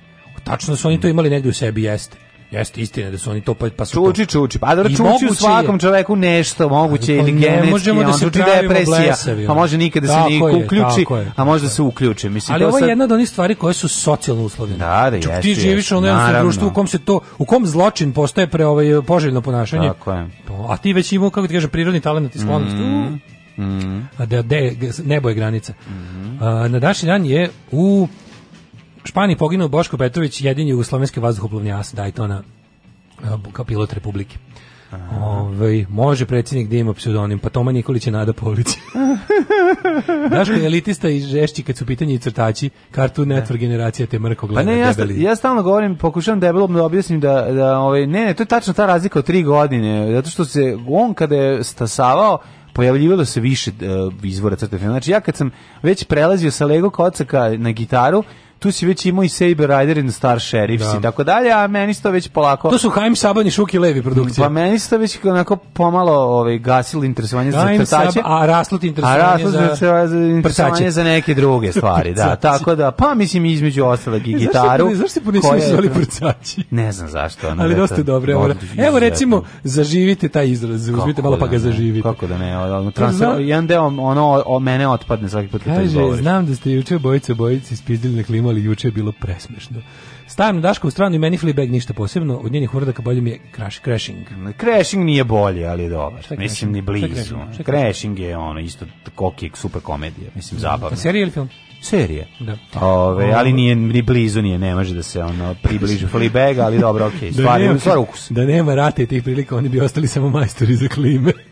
Tačno su oni to imali negdje u sebi, jeste. Jeste istina da su oni to pa, pa su to-
Čuči, čuči. Pa
I
čuči u svakom
je-
čoveku nešto moguće
pa
ili
ne
genetski,
možemo da se
čuči depresija,
blesavi,
pa može nikada da se ni
je,
uključi,
je.
a može da se uključi. Mislim,
Ali
to
ovo je
sad-
jedna od onih stvari koje su socijalno uslovljene.
Da, da, jeste,
ti živiš u
naravno.
društvu u kom se to, u kom zločin postaje pre ovaj poželjno ponašanje.
Tako je.
A ti već imao, kako ti kaže, prirodni talent i sklonost.
Mhm.
A da, de, nebo je granica. A, na današnji dan je u Španiji poginuo Boško Petrović, jedini jugoslovenski vazduhoplovni as, Daytona, kao pilot Republike. Ovaj može predsjednik da ima pseudonim, pa Toma Nikolić je Nada Polić. Daško je elitista i žešći kad su u pitanju i crtači, Cartoon Network generacija te mrko
Pa
gleda
ne, ja, sta- ja stalno govorim, pokušavam debelom da objasnim da, da ovaj, ne, ne, to je tačno ta razlika od tri godine, zato što se on kada je stasavao, pojavljivalo se više uh, izvora crte. Znači ja kad sam već prelazio sa Lego kocaka na gitaru, tu si već imao i Saber Rider and Star Sheriffs
Da.
i tako dalje, a meni se to već polako...
To su Haim Saban i Šuki Levi produkcije.
Pa meni se to već onako pomalo ovaj, gasilo interesovanje za
Haim
crtače.
Sab, a raslo ti
A
interesovanje
raslo
za,
za, za, za interesovanje za neke druge stvari, da. Tako da, pa mislim između ostalog i gitaru.
Zašto se po nisu
koja je-
zvali prcaći?
Ne znam zašto. ono,
Ali
da je
dosta dobro. Evo, evo recimo, zaživite taj izraz, uzmite malo pa
da
ga
ne,
zaživite.
Kako da ne, ono, transfer,
Znam-
jedan deo ono o mene otpadne svaki put kad to
Kaže, znam da ste juče bojice bojici spizdili na klimu, ali juče je bilo presmešno. Stavim na Daškovu stranu i meni Fleabag ništa posebno, od njenih uradaka bolje mi je crash, Crashing.
Crashing nije bolje, ali je dobar.
Šta
Mislim, ni blizu.
Crashing? Šta je
Crashing je ono, isto koki, super komedija. Mislim, zabavno.
Pa serija ili film?
Serije.
Da.
Ove, ali nije ni blizu nije, ne može da se ono približi Fleabag, ali dobro, okej, stvar,
nema-
stvar ukus.
Da nema rata i tih prilika, oni bi ostali samo majstori za klime.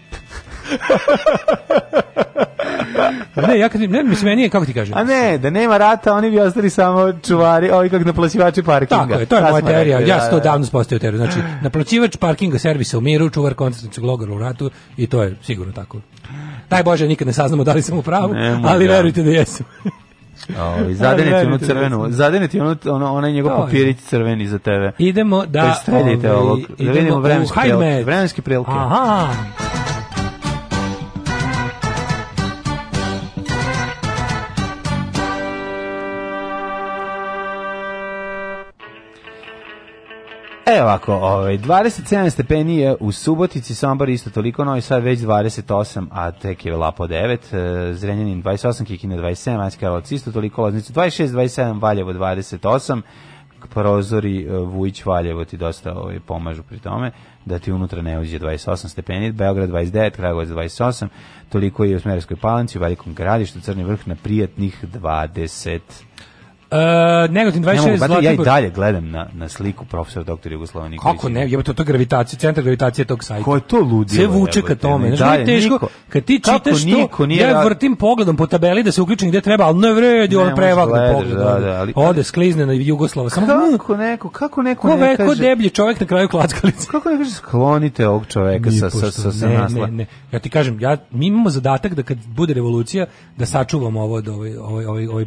ne, ja kad, ne, mislim, meni je, kako ti kažem?
A ne, da nema rata, oni bi ostali samo čuvari, ovi kako naplaćivači parkinga.
Tako je, to je moja teorija. Ja
da,
sam to
da.
davno spostavio teoriju. Znači, naplaćivač parkinga servisa u miru, čuvar koncentracijog logora u ratu i to je sigurno tako. Daj Bože, nikad ne saznamo da li sam u pravu,
Nemoj
ali
da.
verujte da jesam.
Ovaj, Zadeneti onu
verujte da
crvenu,
sam.
zadeneti onu, ono, onaj njegov papirić crveni za tebe.
Idemo da...
Da, streljite
ovaj,
ovog, da vidimo vremenske. Vremenske prilike.
Aha.
E ovako, ovaj 27 stepeni je u Subotici, Sombor isto toliko, Novi Sad već 28, a tek je Lapo 9, e, Zrenjanin 28, Kikina 27, Vanjski Karlovac isto toliko, Loznica 26, 27, Valjevo 28, prozori e, Vujić Valjevo ti dosta ovaj, pomažu pri tome, da ti unutra ne uđe 28 stepeni, Beograd 29, Kragovac 28, toliko je u Smerovskoj palanci, u Velikom gradištu, Crni vrh na prijatnih 20.
Uh, Negotin
Ne mogu,
26,
brate, ja i dalje gledam na, na sliku profesora doktora Jugoslava Nikolića.
Kako ne, jebote, to je gravitacija, centar gravitacije tog sajta.
Ko je to ludilo?
Sve vuče ka tome. Znaš,
dalje,
teško,
niko-
kad ti čitaš to, ja
ra-
vrtim pogledom po tabeli da se uključim gde treba, ali ne vredi,
možeš
prevagne pogled.
da, da, ali-
Ode, sklizne na Jugoslava. Samo,
Kako neko, kako neko
ko,
ne
ve, ko
kaže...
deblji čovjek na kraju klackalice.
Kako ne kaže sklonite ovog čoveka sa, sa, sa, sa
ne,
nasla?
ne, ne. Ja ti kažem, ja, mi imamo zadatak da kad bude revolucija, da sačuvamo ovo ovaj, ovaj, ovaj, ovaj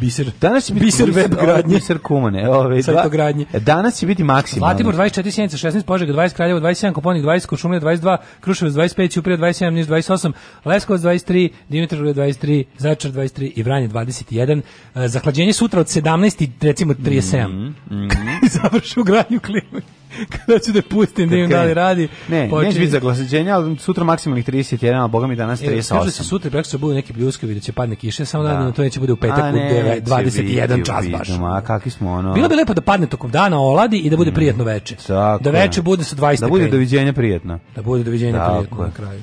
Biser.
Danas će biti
biser web gradnje.
Biser kumane. Ove,
gradnje.
Danas će biti maksimalno.
Zlatibor 24, Sjenica 16, Požega 20, Kraljevo 27, Koponik 20, Košumlija 22, Kruševac 25, Ćuprija 27, Niš 28, Leskovac 23, Dimitrovgrad 23, Zaječar 23 i Vranje 21. E, Zahlađenje sutra od 17 i recimo 37.
Mhm,
Završu u gradnju klime. Kada ću da pustim da im da li radi.
Ne,
počinje-
neće biti zaglasađenja, ali sutra maksimalnih 31, a boga mi danas
E, Kaže se
38.
sutra i prekosutra budu neki pljuskovi da će padne kiše, samo
Da.
da. to neće bude u petak
A
u
neće
9, 21
biti
čas baš.
A kakvi smo ono...
Bilo bi lepo da padne tokom dana, oladi i da bude prijatno veče.
Tako
da veče bude sa 20
Da bude doviđenja prijetno.
Da bude doviđenja
Tako
prijatno na kraju.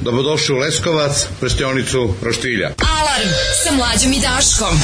Dobrodošli u Leskovac, prštionicu Roštilja.
Alarm sa mlađom i Daškom.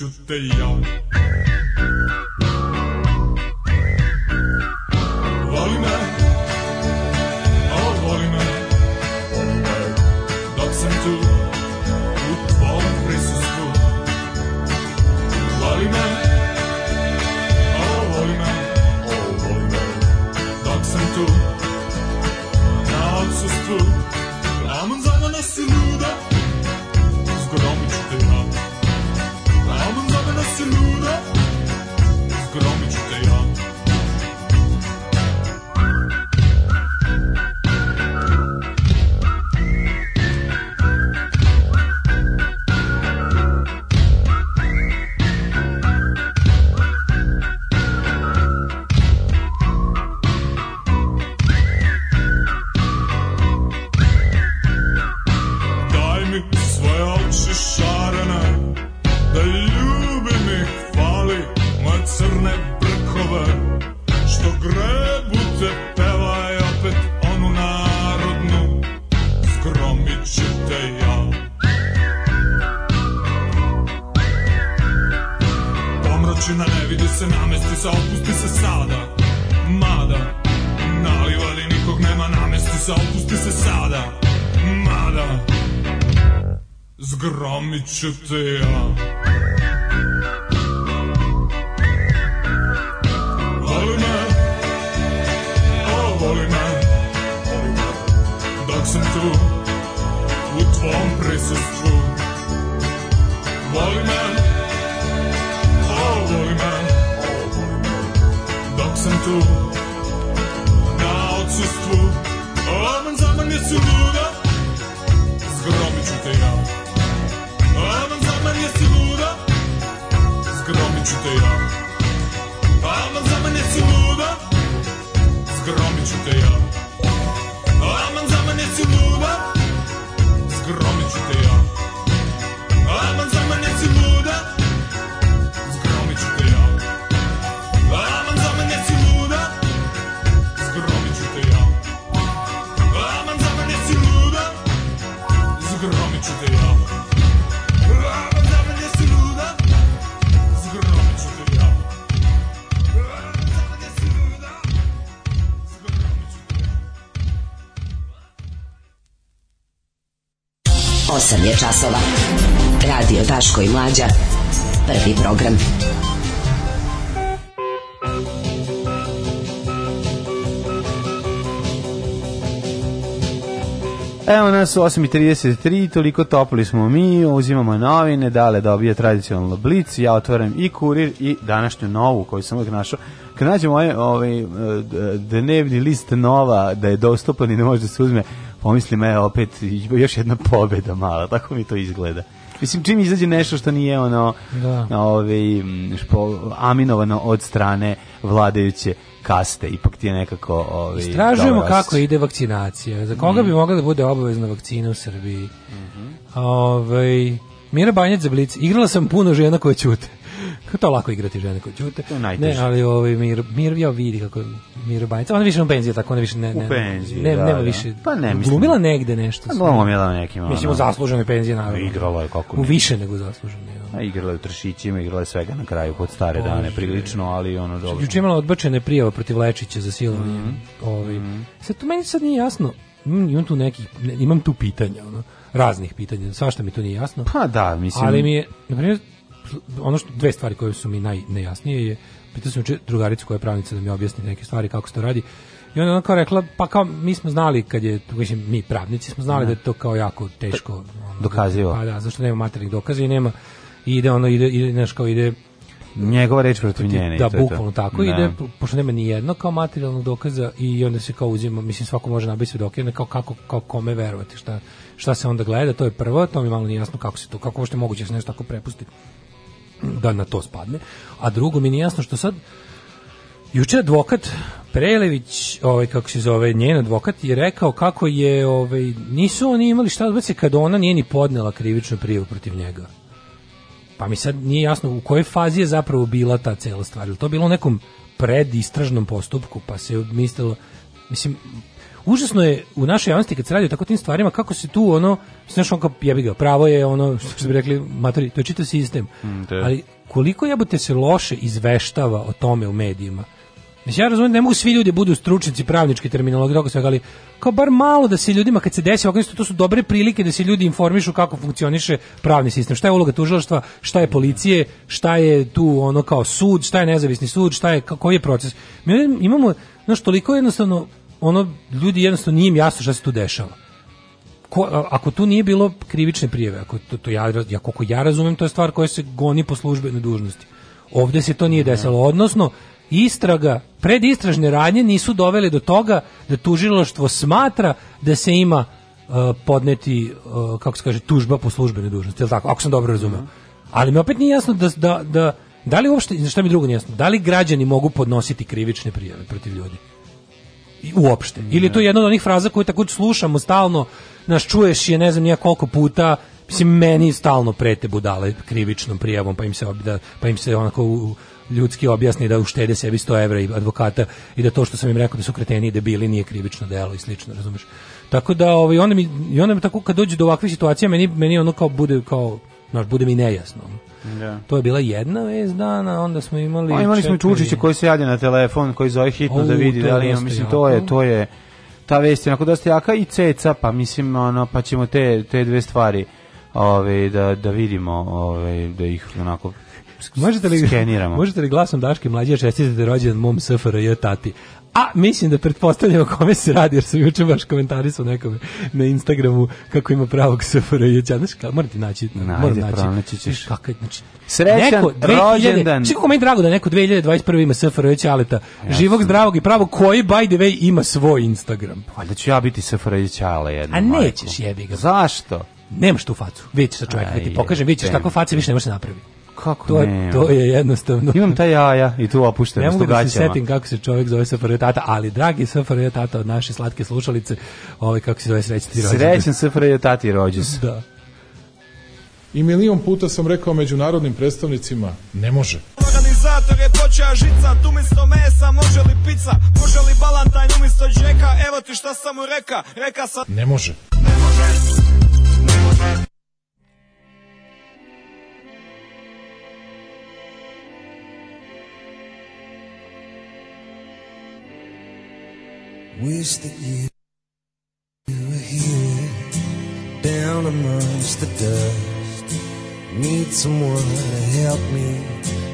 chuteira çıktı časova. Radio Daško i Mlađa. Prvi program.
Evo nas u 8.33, toliko topli smo mi, uzimamo novine, dale dobije tradicionalno blic, ja otvaram i kurir i današnju novu koju sam uvijek našao. Kad nađem ovaj, ovaj e, dnevni list nova da je dostupan i ne može da se uzme, pomislim, evo opet još jedna pobeda mala, tako mi to izgleda. Mislim, čim izađe nešto što nije ono,
Da.
ovaj, m, špo, aminovano od strane vladajuće kaste, ipak ti je nekako... Ovaj,
Istražujemo kako ide vakcinacija. Za koga bi mogla da bude obavezna vakcina u Srbiji? Ovaj, Mira Banjac za Blic. Igrala sam puno žena koje ćute. Kako to lako igrati žene koje ćute? Ne, ali ovaj Mir, Mir ja vidi kako je Mira Banjac. Ona više u penziji, tako ona više ne, ne,
U penziji,
ne,
da,
nema
da.
više.
Pa ne, mislim-
Glumila negde nešto.
Pa glumila nekim.
Mislim, u zasluženoj penziji, naravno.
Igrala je, kako
U više nego zaslužene. ja.
A igrala je u Tršićima, igrala je svega na kraju pod stare dane, prilično, ali ono dobro.
Juče imala odbačene prijava protiv Lečića za silovanje.
Mhm.
Ovaj. Sad tu meni sad nije jasno. Imam, imam tu nekih ne, imam tu pitanja, ono, raznih pitanja. Svašta mi to nije jasno.
Pa da, mislim...
Ali mi je, na primjer, ono što dve stvari koje su mi najnejasnije je pitao sam drugaricu koja je pravnica da mi objasni neke stvari kako se to radi. I onda ona kao rekla, pa kao mi smo znali kad je, mislim, mi pravnici smo znali da,
Da.
je to kao jako teško. ono,
Dokazivo.
Pa da, zašto nema materijalnih dokaza i nema, i ide ono, ide, ide, znaš, kao ide,
Njegova reč protiv njene.
da, bukvalno tako
Da.
ide, po- pošto nema ni jedno kao materijalnog dokaza i onda se kao uzima, mislim svako može nabiti svedoke, kao kako, kao kome verovati, šta, šta se onda gleda, to je prvo, to mi malo nije jasno kako se to, kako uopšte moguće da se nešto tako prepusti da na to spadne. A drugo mi nije jasno što sad Juče advokat Prelević, ovaj kako se zove, njen advokat je rekao kako je ovaj nisu oni imali šta da odbace kad ona nije ni podnela krivičnu prijavu protiv njega. Pa mi sad nije jasno u kojoj fazi je zapravo bila ta cela stvar. Je to bilo u nekom predistražnom postupku, pa se mislilo, mislim, užasno je u našoj javnosti kad se radi o tako tim stvarima, kako se tu ono, znaš on kao jebi ga, pravo je ono, što bi rekli, matori, to je čitav sistem.
Mm.
Ali koliko jebote se loše izveštava o tome u medijima. Mislim, ja razumijem, da ne mogu svi ljudi budu stručnici pravničke terminologije, toga svega, ali kao bar malo da se ljudima, kad se desi ovako to su dobre prilike da se ljudi informišu kako funkcioniše pravni sistem, šta je uloga tužilaštva, šta je policije, šta je tu ono kao sud, šta je nezavisni sud, šta je, koji je proces. Mi imamo, znaš, toliko jednostavno, ono, ljudi jednostavno nije im jasno šta se tu dešava ko, ako tu nije bilo krivične prijeve, ako to, to ja, ja koliko ja razumem, to je stvar koja se goni po službenoj dužnosti. Ovde se to nije desilo, odnosno istraga, predistražne radnje nisu dovele do toga da tužilaštvo smatra da se ima uh, podneti, uh, kako se kaže, tužba po službenoj dužnosti, tako, ako sam dobro razumeo. Ali mi opet nije jasno da, da, da, da li uopšte, šta mi drugo nije jasno, da li građani mogu podnositi krivične prijave protiv ljudi? Uopšte. Ili je to jedna od onih fraza koju tako slušamo stalno, nas čuješ je ne znam nija koliko puta, mislim meni stalno prete budale krivičnom prijavom, pa im se obi- da, pa im se onako u- ljudski objasni da uštede sebi 100 evra i advokata i da to što sam im rekao da su kreteni i debili nije krivično delo i slično, razumeš? Tako da ovaj onda mi i onda mi tako kad dođe do ovakvih situacija meni meni ono kao bude kao znaš, bude mi nejasno.
Da.
To je bila jedna vez dana, onda smo imali
Pa imali smo
četiri-
Čučića koji se javlja na telefon, koji zove hitno
Au,
da vidi da li ima, mislim,
jako.
to je, to je, ta vest je onako dosta jaka i ceca, pa mislim, ono, pa ćemo te, te dve stvari ove, da, da vidimo, ove, da ih onako
Možete li,
skeniramo.
možete li glasom Daške mlađe čestitati rođendan mom SFRJ tati? A mislim da pretpostavljamo kome se radi, jer sam juče baš komentarisao nekome na Instagramu kako ima pravog SFRJ. Znaš, kao, morate naći. moram
Ajde,
naći.
pronaći ćeš.
Je, znači,
Srećan
neko 2000
rođendan.
Kako meni drago da neko 2021. ima SFRJ Aleta, živog, zdravog i pravog, koji, by the way, ima svoj Instagram.
Valjda ću ja biti SFRJ Ćale jednom.
A nećeš, jebi ga.
Zašto?
Nemaš tu facu. Vidite sa čovjeka, da ti pokažem, vidite
jebem
kako face više ne može se napravi.
Kako
To,
ne?
to je jednostavno.
Imam ta jaja i tu
Ne
opuštenost
mogu da se setim kako se čovjek zove SFRJ tata, ali dragi SFRJ tata od naše slatke slušalice, ovaj kako se zove srećni ti rođendan.
Srećan SFRJ tati rođus.
Da.
I milion puta sam rekao međunarodnim predstavnicima, ne može.
Organizator je počeo žica, tu umjesto mesa, može li pizza, može li balantajn umjesto džeka, evo ti šta sam mu reka, reka sam...
Ne može.
Wish that you were here down amongst the dust. Need someone to help me.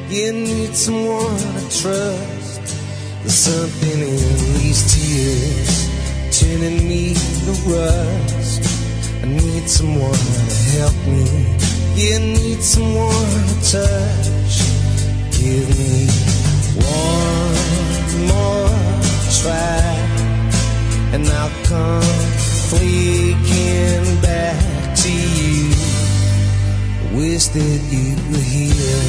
You need someone to trust. There's something in these tears turning me to rust.
I need someone to help me. You need someone to touch. Give me one more try, and I'll come fleeking back to you. Wish that you were here.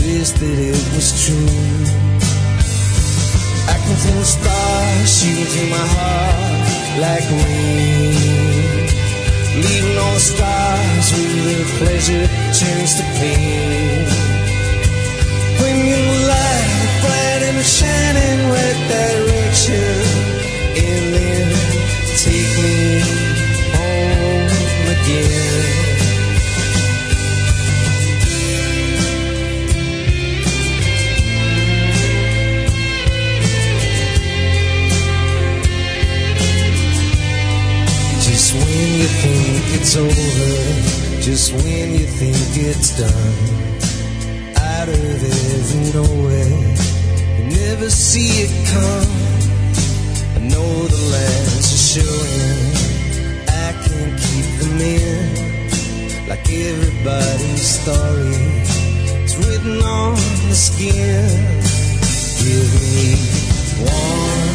Wish that it was true. I can feel the stars shooting through my heart like rain. Leaving all the scars where the pleasure turns to pain. Me the light, bright and shining right direction. Take me home again. Just when you think it's over, just when you think it's done, out of every nowhere, you never see it come. Know the lands are showing, I can't keep them in, like everybody's story. It's written on the skin. Give me one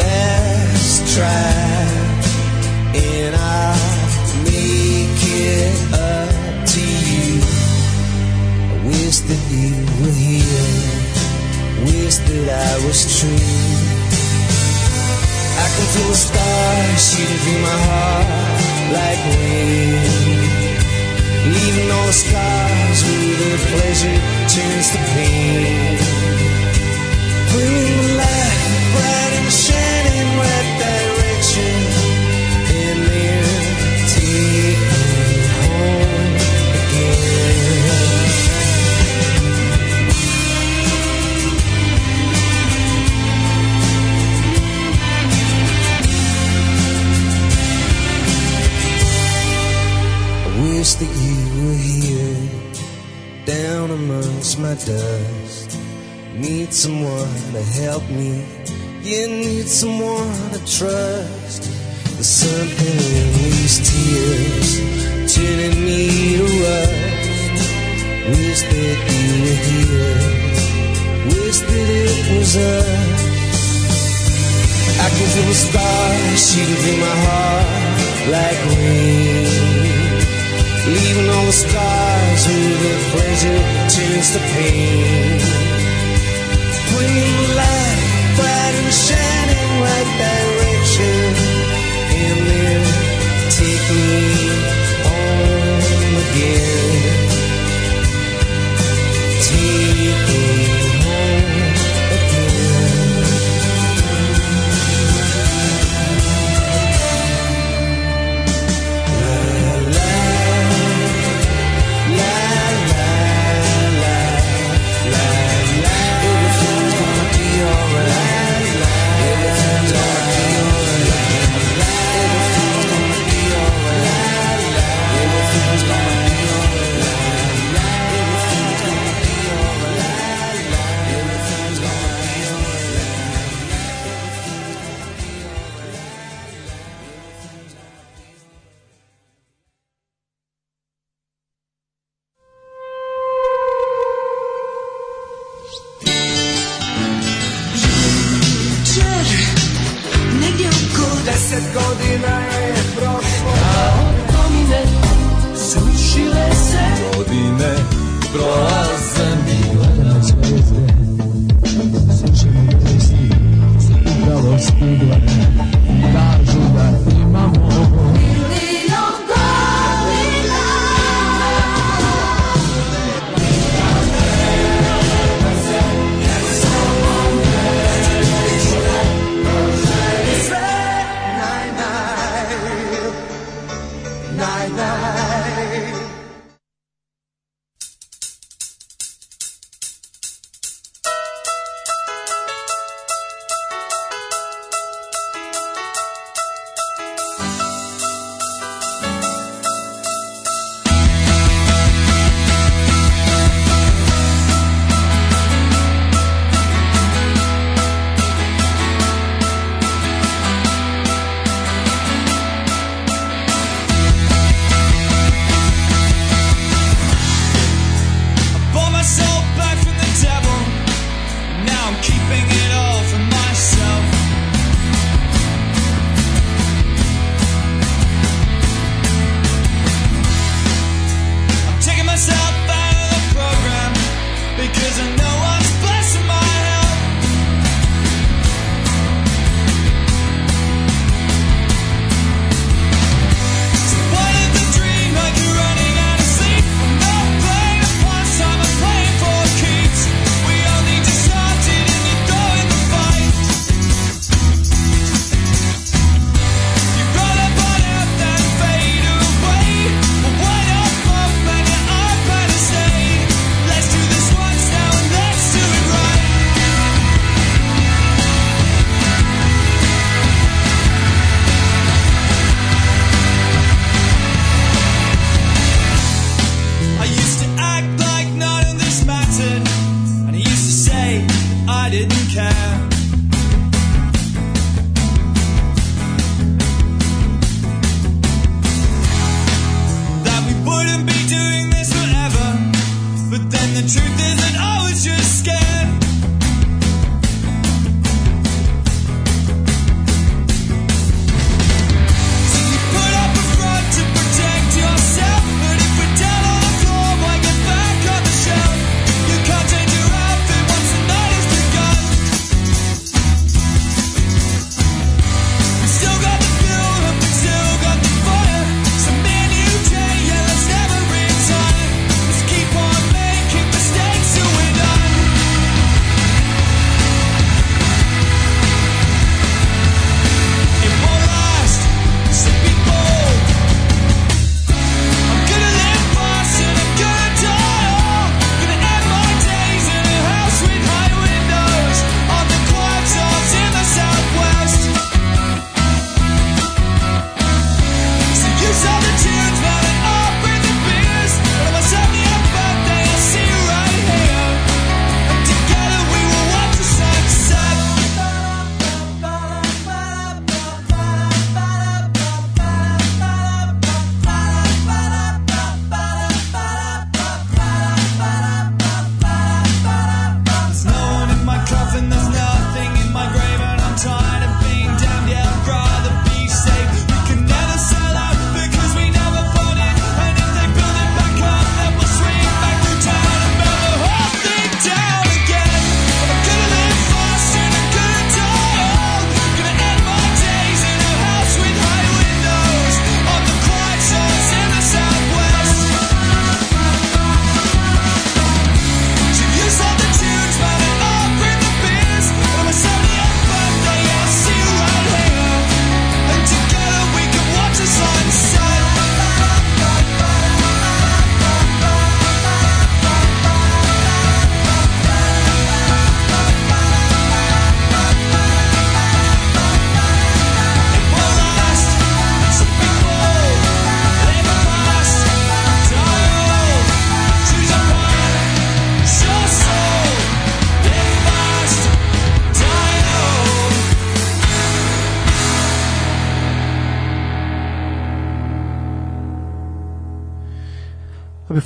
last try and I'll make it up to you. I wish that you were here, wish that I was true. I can feel the stars shooting through my heart like rain, leaving all the scars where the pleasure turns to pain. Bring the light, bright and shining to help me. You need someone to trust. There's something in these tears turning me to rust. Wish that you were here. Wish that it was us. I can feel the stars shooting through my heart like rain. Leaving all the scars where the pleasure turns to pain. The light, bright and shining right direction.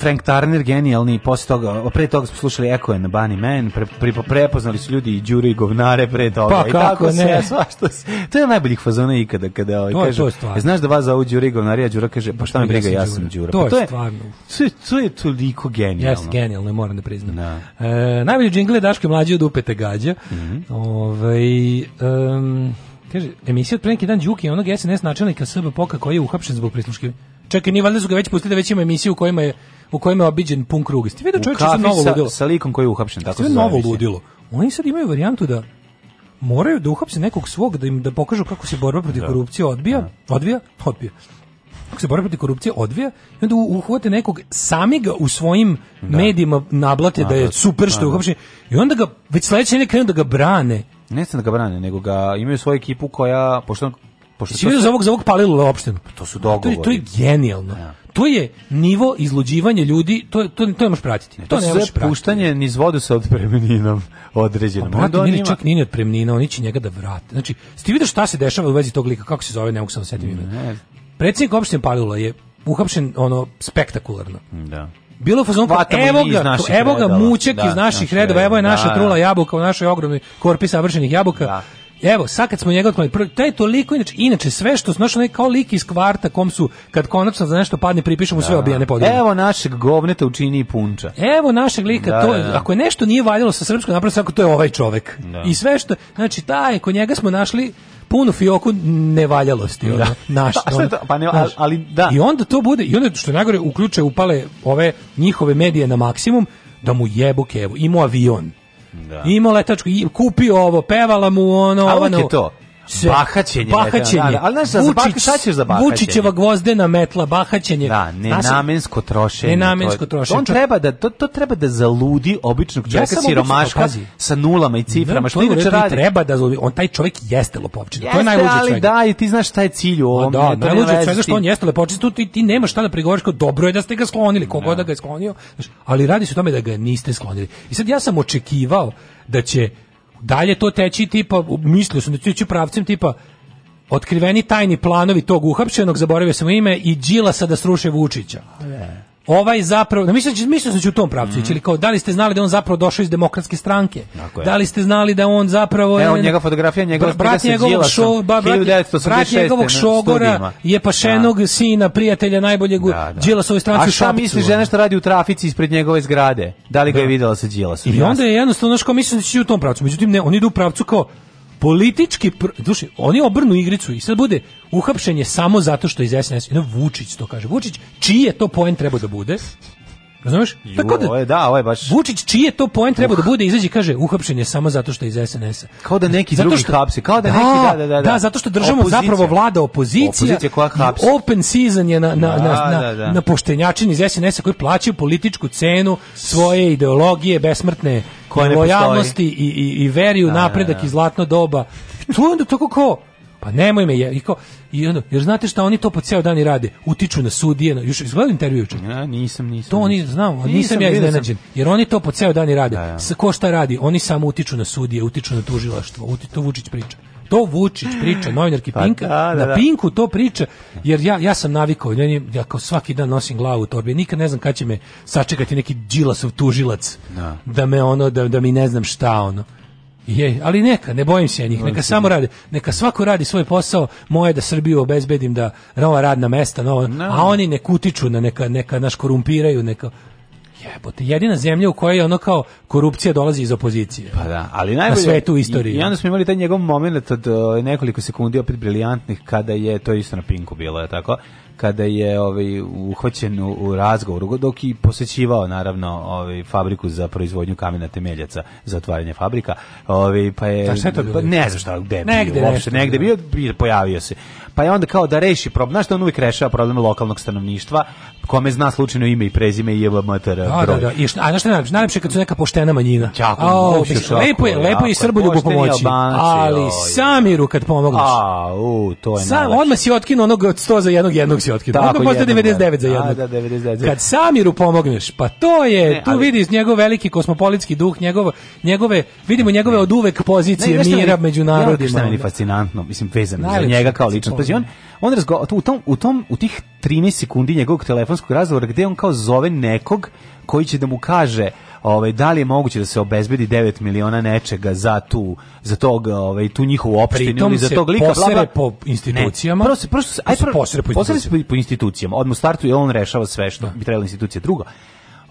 Frank Turner genijalni, posle toga, pre toga smo slušali Echo and the Bunny Man, pre, pre, prepoznali su ljudi i Đure i govnare pre toga.
Pa
I
kako
tako
ne?
svašta se. To je najboljih fazona ikada, kada ovaj,
To
kaže,
to je stvarno.
"E, znaš da vas zovu Đure i govnari, a Đura kaže, pa šta mi briga, ja sam Đura.
To
Pa
je stvarno.
To je, to je toliko genijalno.
Jeste genijalno, moram da priznam.
Da.
E, najbolji džingle je Daško je mlađi od upete gađa.
Mhm.
Ovaj, em, kaže, emisija od pre neki dan Đuki, onog SNS načelnika SBPOK-a koji je uhapšen zbog prisluškivanja. Čekaj, nije valjda su ga već pustili da već ima emisiju u kojima je u kojima je obiđen pun krug. Ste vidio čovječe
kafi
novo
sa,
ludilo?
sa likom koji je uhapšen, tako se
novo ludilo. Oni sad imaju varijantu da moraju da uhapse nekog svog da im da pokažu kako se borba protiv korupcije odbija, odvija, odbija. Kako se borba protiv korupcije odvija i onda uhvate nekog sami ga u svojim medijima nablate da je
Nablate.
super što je
Da, da.
uhapšen i onda ga već sledeće nedelje krenu da ga brane.
Ne sam da ga brane, nego ga imaju svoju ekipu koja, pošto, pošto
Si vidio za ovog, za ovog Palilula opštenu?
to su
To je,
dogovori.
to je genijalno. To je nivo izluđivanja ljudi, to, to, to ne možeš pratiti. To,
To
ne možeš pratiti.
puštanje niz vodu sa odpremeninom određenom.
Pa, brate, nije čak nije ni otpremnina, oni će njega da vrate. Znači, ste vidio šta se dešava u vezi tog lika, kako se zove, ne mogu se setim ime. Predsjednik opštine Palilula je uhapšen ono spektakularno.
Da.
Bilo je
Hvatamo
evo ga, evo ga mučak
Da,
iz naših
naših
redova, evo je naša
da,
trula
da.
jabuka u našoj ogromnoj korpi savršenih jabuka. Evo, sad kad smo njega otklonili, taj je toliko, inače, inače sve što znaš, onaj kao lik iz kvarta kom su, kad konačno za nešto padne, pripišemo sve obijane podruge.
Evo našeg govneta učini i punča.
Evo našeg lika,
Da,
to,
da, da.
ako je nešto nije valjalo sa srpskom napraviti, ako to je ovaj čovek.
Da.
I sve što, znači, taj, kod njega smo našli punu fioku nevaljalosti. Ono, naš,
A šta je to? Pa ne, ali- ali da.
I onda to bude, i onda što najgore, uključe, upale ove njihove medije na maksimum, da mu jebu kevu. Imao avion.
Da.
Imao letačku, kupio ovo, pevala mu ono,
A
ono,
je to.
Sve.
Bahaćenje,
Bahaćenje.
da, da, ali znaš, za bah- šta ćeš za bahaćenje?
Vučićeva gvozdena metla, bahaćenje.
Da, nenamensko trošenje.
Nenamensko trošenje.
On treba da to, to treba da zaludi običnog čovjeka
samo
siromaška
obično,
sa nulama i ciframa
Da,
što
to je u
inače radi.
Treba da zlovi- on taj čovjek jeste lopovčina. to je najluđe
ali
svega.
da, i ti znaš šta je cilj u
A
ovom.
da, najluđe
s
što on jeste lepočist, tu ti, ti nemaš šta da prigovoriš kao dobro je da ste ga sklonili, kogod da ga je sklonio, ali radi se o tome da ga niste sklonili. I sad ja sam očekivao da će dalje to teći tipa, mislio sam da ići pravcem tipa otkriveni tajni planovi tog uhapšenog, zaboravio sam ime, i Đilasa da sruše Vučića. Ovaj zapravo, mislim da sam da će u tom pravcu ići, ili kao, da li ste znali da on zapravo došao iz demokratske stranke? Da li ste znali da on zapravo...
Evo
je-
njega fotografija, njegova
Bra- brat njegovog šo, ba, brat,
1986.
brat njegovog šogora je pašenog sina, prijatelja najboljeg u Đilasovoj stranci
A
u
šta misli žena što radi u trafici ispred njegove zgrade? Da li ga je videla sa Đilasom?
I onda je jednostavno, znaš, kao mislim da će u tom pravcu. Međutim, ne, oni idu u pravcu kao politički, pr... duši, oni obrnu igricu i sad bude uhapšenje samo zato što iz SNS. Vučić to kaže. Vučić, čiji je to poen treba da bude? Razumeš?
Ju,
Tako da,
ovo je, da, ovo je baš...
Vučić, čiji je to poen treba da bude, izađe i kaže uhapšen je samo zato što je iz SNS-a.
Kao da neki
Zato
drugi
što-
hapsi, kao da neki, da, da, da.
Da, zato što
Opozicija.
zapravo vlada opozicija.
Opozicija koja hapsi.
Open season je na, na,
Da,
na, na,
da, da.
na poštenjačini iz SNS-a koji plaćaju političku cenu svoje ideologije, besmrtne
Koja
lojalnosti i, i, i veri u
Da, da,
napredak
da.
i zlatno doba. To je onda tako kao, pa nemoj me je, i kao, i onda, jer znate šta oni to po ceo dan i rade? Utiču na sudije, na, još izgledam intervju juče.
Ja, nisam, nisam.
To oni znam, nisam,
Nisam,
ja iznenađen. Jer oni to po ceo dan i rade.
Da.
S- Ko šta radi? Oni samo utiču na sudije, utiču na tužilaštvo. Uti, to Vučić priča. To Vučić priča, novinarki
Pa
Pinka,
da, da,
na
da.
Pinku to priča, jer ja, ja sam navikao, ja, ja kao svaki dan nosim glavu u torbi, nikad ne znam kad će me sačekati neki džilasov tužilac,
Da.
da me ono, da, da mi ne znam šta ono. Je, ali neka, ne bojim se ja njih, neka samo rade, neka svako radi svoj posao, moje da Srbiju obezbedim da nova radna mesta, nova, a oni ne kutiču na neka, neka naš korumpiraju, neka, jebote, jedina zemlja u kojoj ono kao korupcija dolazi iz opozicije.
Pa da, ali najbolje...
svetu u istoriji.
I, I onda smo imali taj njegov moment od nekoliko sekundi opet briljantnih kada je, to je isto na Pinku bilo, je tako? Kada je ovaj uhvaćen u, u razgovoru dok i posećivao naravno ovaj fabriku za proizvodnju kamena temeljaca za otvaranje fabrika ovaj pa je pa ne znam šta gde je bio,
Negde
uopšte
nešto,
negde
da.
bio pojavio se pa je onda kao da reši problem znaš što on uvijek rešava problem lokalnog stanovništva kome zna slučajno ime i prezime i jebamater
Da, da, da. I šta, a znaš šta je najlepše? Najlepše je kad su neka poštena manjina.
Jako,
A,
uopšte
mislim,
šako,
lepo je, lepo
jako
je i. Srboljubu pomoći.
Albanci,
Ali
oj.
Samiru kad pomogneš.
a u to je
Sam,
najlepše.
odmah si otkinu onog od sto za jednog jednog si otkinuo.
Tako,
Odmah
jednom
99 za
godišnje.
jednog.
A, da, 99 za
Kad Samiru pomogneš, pa to je,
Ne,
tu
ali-
vidi njegov veliki kosmopolitski duh, njegov, njegove, vidimo njegove od uvek pozicije
šta
mira među
Ja,
narodima.
Šta je meni fascinantno, mislim vezano za njega kao ličnost. Pazi, on, on razgo, u tom u tom u tih 13 sekundi njegovog telefonskog razgovora gde on kao zove nekog koji će da mu kaže ovaj da li je moguće da se obezbedi 9 miliona nečega za tu za tog ovaj tu njihovu opštinu ili za tog lika bla, bla.
po institucijama.
Ne, prvo se prvo se aj prvo
posere po
se po, institucijama. Odmah u startu je on rešava sve što bi trebalo institucije. Drugo,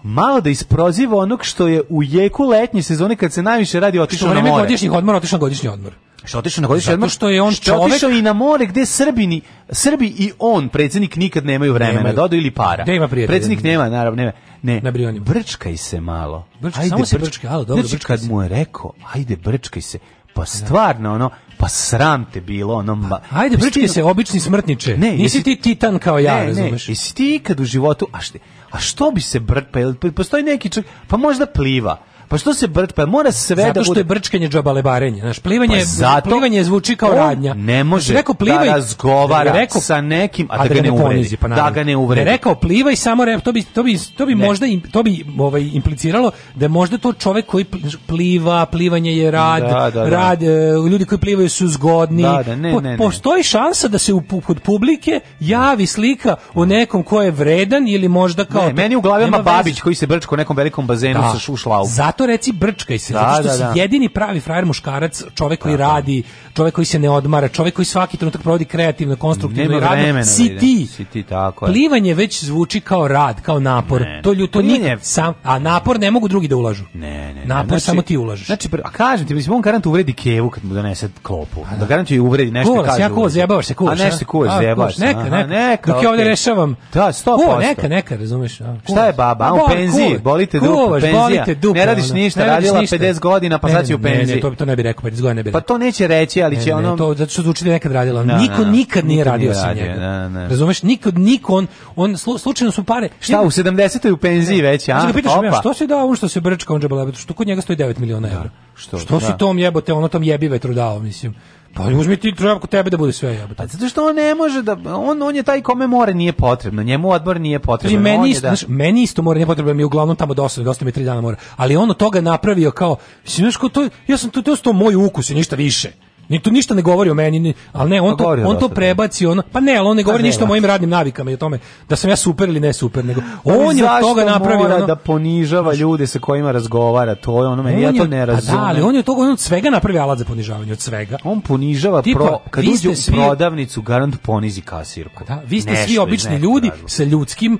malo da isproziva onog što je u jeku letnje sezone kad se najviše radi
Što
otišao na
vreme
more.
godišnjih odmora otišao na godišnji odmor.
Što otišao na godišnji odmor?
što je on
što
čovek-
otišao i na more gde Srbini, Srbi i on, predsjednik nikad nemaju vremena
Nemaju.
da odu ili para.
Gde ima prijatelja?
Predsjednik nema, naravno, nema. Ne,
Na Brionima.
brčkaj se malo.
Brčkaj, samo se brčkaj, alo, dobro,
Znači,
brčkaj
kad
se.
mu je rekao, ajde, brčkaj se, pa stvarno, ono, pa sram te bilo, ono... Ma,
Ajde, brčkaj
ti-
se, obični smrtniče.
Ne,
Nisi
jesi-
ti titan kao ja,
ne,
razumeš?
Ne, jesi ti ikad u životu, a, šte, a što bi se brč, pa, jel- pa postoji neki čovjek, pa možda pliva, pa što se brč, pa mora sve da
Zato što
bude...
je brčkanje džabalebarenje. Znaš, plivanje,
Pa zato
plivanje zvuči kao radnja.
ne može
Znači, rekao, plivaj,
da razgovara
da rekao,
sa nekim, a, da, ga ne uvredi.
pa
da ga ne uvredi.
Da rekao plivaj samo re, to bi to bi to bi
Ne.
možda to bi ovaj impliciralo da je možda to čovek koji pl- pliva, plivanje je rad,
Da, da, da.
rad, e, ljudi koji plivaju su zgodni.
Da, da, ne,
Po-
ne, ne.
Postoji šansa da se u kod publike javi slika o nekom ko je vredan ili možda kao
Ne, meni u
veze.
Babić koji se brčka u nekom velikom bazenu
Da.
sa šušlau.
Zato reci brčkaj se,
Da,
zato što
da,
si
da.
jedini pravi frajer muškarac, čovek koji radi, čovek koji se ne odmara, čovek koji svaki trenutak provodi kreativno, konstruktivno i radno. Si
vidi.
ti.
Si ti, tako je.
Plivanje već zvuči kao rad, kao napor.
Ne.
To lju, to
Plivanje-
nikad sam, a napor ne mogu drugi da ulažu.
Ne, ne, ne.
Napor samo ti ulažeš.
Znači, a kažem ti, mislim, on garant uvredi Kevu kad mu donese klopu. Da garant ju uvredi nešto kaže.
ja kuvaš,
uvredi.
zajebavaš se, kuvaš.
A nešto kuvaš,
A,
zajebavaš se.
Neka, neka,
neka.
Dok ja ovdje
okej.
rešavam.
Da, 100%.
Kuva, neka, neka, razumeš. a,
Šta je baba? A
A,
u penziji,
kuvaš,
boli te dupe, penzija. Ne radiš
ono,
ništa,
ne
radila
ništa.
50 godina, pa sad si u penziji.
Ne, to, to ne bi rekao, 50 godina ne bi
Pa
rekao.
to neće reći, ali će ono...
to zato što da je nekad radila.
Da,
niko
da, da.
nikad nije radio sa njega.
da, da.
Razumeš? Nikad niko on on slu- slučajno su pare.
Šta, u 70. u penziji već, a?
Znači ga pitaš što si dao on što se brčka on džabale, što kod njega stoji 9 miliona evra.
što?
Što si
Da.
tom jebote, ono tom jebi vetru dao, mislim. Pa uzmi ti kod tebe da bude sve jebote.
Pa zato što on ne može da... On, on je taj kome more nije potrebno. Njemu odbor nije
Znači,
potrebno.
meni,
on je
isto, znaš, meni isto mora, nije potrebno, mi je uglavnom tamo dosta, dosta mi je tri dana mora. Ali on od toga napravio kao, znaš, kao to, ja sam to, to, to moj ukus i ništa više. Ni to ništa ne govori o meni, ni, ali ne, on
Pa
to, on to
dosta,
prebaci, ono, pa ne, ali on ne govori
ne,
ništa o
da.
mojim radnim navikama i o tome da sam ja super ili ne super, nego on
Ali
je od toga napravio
mora
ono,
da ponižava ljude sa kojima razgovara, to je ono, meni, ja
on
to ne
a
razumem.
Da, ali on je od toga on od svega napravio alat za ponižavanje, od svega.
On ponižava
Tipa,
pro, kad uđe u
svi-
prodavnicu, garant ponizi kasirku.
Da, vi ste
Nešto
svi obični ljudi sa ljudskim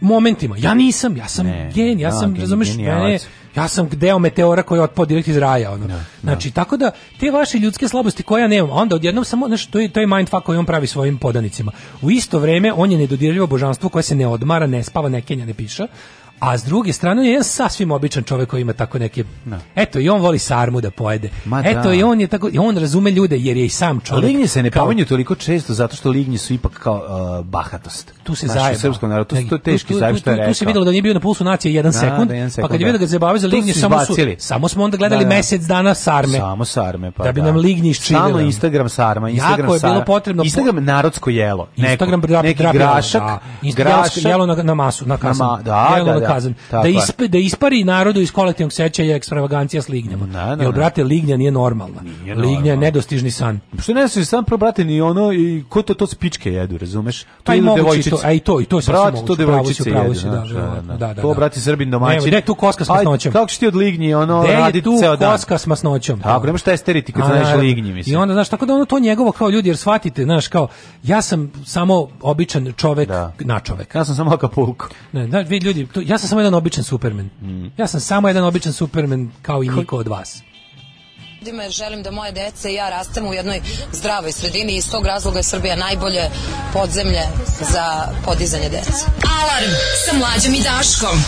momentima. Ja nisam, ja sam
Ne,
gen, ja
da,
sam, razumeš, mene, ja sam deo meteora koji je otpao direkt iz raja, ono. Znači, tako da, te vaše ljudske slabosti koje ja nemam, onda odjednom samo, znaš, to je, to je mindfuck koji on pravi svojim podanicima. U isto vreme, on je nedodirljivo božanstvo koje se ne odmara, ne spava, ne kenja, ne piša, a s druge strane on je jedan sasvim običan čovjek koji ima tako neke eto i on voli sarmu da pojede
Ma
eto
da.
i on je tako i on razume ljude jer je i sam čovjek
lignje se ne
kao-
pominju toliko često zato što lignje su ipak kao uh, bahatost.
tu se
u
zajeba.
srpskom narodu, to, su- to je teški
tu, tu, tu,
rekao.
tu se videlo da nije bio na pulsu nacije jedan
Da,
sekund,
da, jedan
pa
sekund,
kad je
da.
vidio da ga zabavaju za lignje, samo, su, samo smo onda gledali
Da, da.
mesec dana sarme.
Samo sarme, pa
Da bi
da.
nam lignje iščivile.
Stalno Instagram sarma, Instagram
Jako je bilo potrebno-
Instagram narodsko jelo.
Instagram
neki grašak,
da.
Grašak,
jelo na, masu, na
ma- da, da,
na
da.
kazan. Da,
je.
ispe, da ispari narodu iz kolektivnog sećanja ekstravagancija s lignjama.
Da, da,
Jer,
da.
brate, lignja nije normalna.
Nije
lignja je nedostižni san.
Što ne znaš, sam probrate ni ono i ko to to spičke jedu, razumeš? To
Pa i moguće to, a i to, i to je sasvim
Brate,
moguće.
to devojčice jedu,
da, da, da,
To, brate, Srbin domaćin.
Ne, gde je tu koska s masnoćom?
Kako će ti od lignji, ono,
Gde je
raditi
tu
ceo dan?
koska s masnoćom?
Tako, nemaš testeriti kad znaš lignji, mislim.
I onda, znaš, tako da ono to njegovo kao ljudi, jer shvatite, znaš, kao, ja sam samo običan čovek na čovek.
Ja sam samo Acapulco.
Ne, znaš, vi ljudi, to, ja sam samo jedan običan supermen.
Mm.
Ja sam samo jedan običan supermen kao i niko od vas.
ljudima jer želim da moje dece i ja rastemo u jednoj zdravoj sredini i iz tog razloga je Srbija najbolje podzemlje za podizanje dece.
Alarm sa mlađom i Daškom.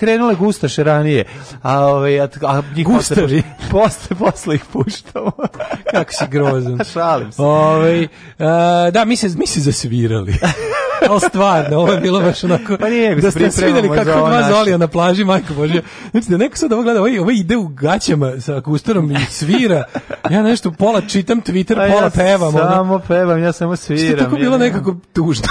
Krenule gustaše ranije? A, ovaj, a, a njih
Gustavi?
Posle, posle ih puštamo.
Kako si grozan.
Šalim se.
Ovaj, da, mi se, mi se zasvirali. Ali stvarno, ovo je bilo baš onako...
Pa nije,
da ste vidjeli
za
kako
ovo
dva zolija na plaži, majko Bože. Znači da neko sad ovo gleda, ovaj, ovaj ide u gaćama sa kustorom i svira. Ja nešto pola čitam Twitter,
Pa
pola
ja
pevam. ono.
Samo pevam, ja samo
Što je
sviram.
tako bilo
ja,
nekako tužno.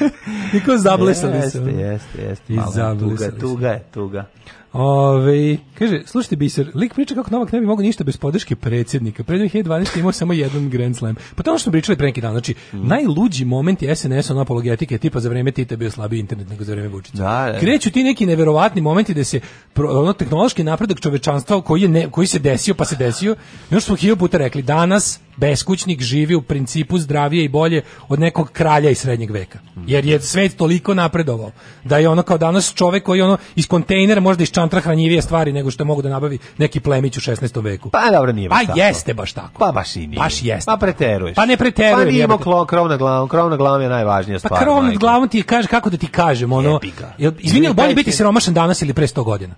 I kao zablesali se. ono.
Jeste, jeste, jeste.
I zablesali
Tuga,
se.
tuga je, tuga.
Ove, kaže, slušajte Biser, lik priča kako Novak ne bi mogao ništa bez podrške predsjednika. Pre 2012. imao samo jedan Grand Slam. Pa to je ono što smo pričali pre neki dan. Znači,
Mhm.
najluđi momenti SNS ono apologetike tipa za vreme Tita je bio slabiji internet nego za vreme Vučića.
Da, da.
Kreću ti neki neverovatni momenti da se ono tehnološki napredak čovečanstva koji je ne, koji se desio pa se desio. Što smo hiljadu puta rekli, danas beskućnik živi u principu zdravije i bolje od nekog kralja iz srednjeg veka. Jer je svet toliko napredovao da je ono kao danas čovek koji ono iz kontejnera možda iz čantra hranjivije stvari nego što mogu da nabavi neki plemić u 16. veku.
Pa dobro, nije baš
Pa
tako.
jeste baš tako.
Pa baš i nije.
Baš jeste.
Pa preteruješ.
Pa ne preterujem,
Pa nije imao krov na glavom. Krov na glavom je najvažnija
Pa
stvar.
krov nad
majko.
glavom ti kaže kako da ti kažem ono. Jel, izvini, jel bolje biti siromašan danas ili pre 100 godina?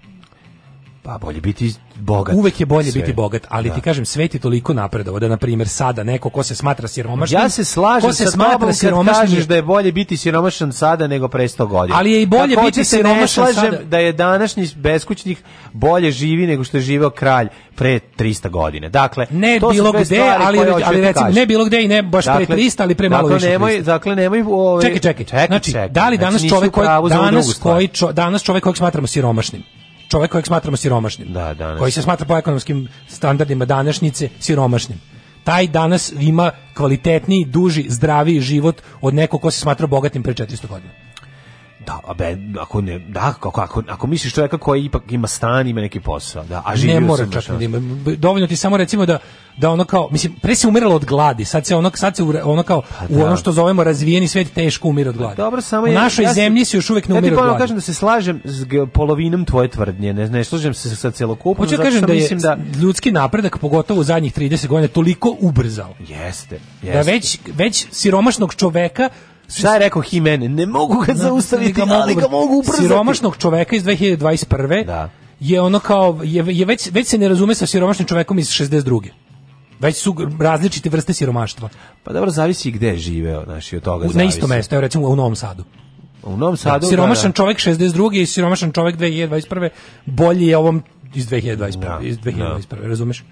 Pa bolje biti bogat.
Uvek je bolje
Sve.
biti bogat, ali
Da.
ti kažem, svet je toliko napredovao da, na primjer, sada neko ko se smatra siromašnim...
Ja se slažem
ko se
sa
smatra
tobom
siromašnim
kažeš da je bolje biti siromašan sada nego pre 100 godina.
Ali je i bolje
Takođe
biti
ne
siromašan
slažem
sada.
da je današnji beskućnik bolje živi nego što je živeo kralj pre 300 godina. Dakle,
Ne
to
bilo gde, ali, ali
da
recimo, ne bilo gde i ne baš pre 300, ali pre malo
dakle,
više
nemoj,
300.
Dakle, nemoj... Ove,
Čekaj, čekaj. znači, da li danas čovjek
u
koji danas koji danas čovjek kojeg smatramo siromašnim. Čovjek kojeg smatramo siromašnim.
Da, danas.
Koji se smatra po ekonomskim standardima današnjice siromašnim. Taj danas ima kvalitetniji, duži, zdraviji život od nekog ko se smatra bogatim pre 400 godina.
Da, a be, ako ne, da, ako, ako, ako misliš čovjeka koji ipak ima stan, ima neki posao, da, a živi
ne
u
mora čak da ima. Dovoljno ti samo recimo da da ono kao mislim pre se umiralo od gladi, sad se ono sad se ono kao u
da.
ono što zovemo razvijeni svet teško umire od gladi.
Dobro, samo
u našoj
ja
zemlji se još uvek ne
ja
umire
ti
od gladi.
kažem da se slažem s polovinom tvoje tvrdnje, ne, ne slažem se sa celokupnom,
Hoću da kažem da je
mislim da
ljudski napredak pogotovo u zadnjih 30 godina toliko ubrzao
jeste,
da
jeste.
već već siromašnog čoveka
Šta je rekao He-Man? Ne mogu ga zaustaviti,
ali
ali ga mogu ubrzati.
Siromašnog čoveka iz 2021.
Da.
je ono kao je, je već već se ne razume sa siromašnim čovekom iz 62. Već su različite vrste siromaštva.
Pa dobro, zavisi i gde je živeo, znači od toga
U, na
zavisi.
isto mesto, evo recimo u Novom Sadu.
U Novom Sadu,
Da, siromašan
da,
čovjek 62. i siromašan čovjek 2021. bolji je ovom iz 2021.
Da,
iz 2021. Razumeš?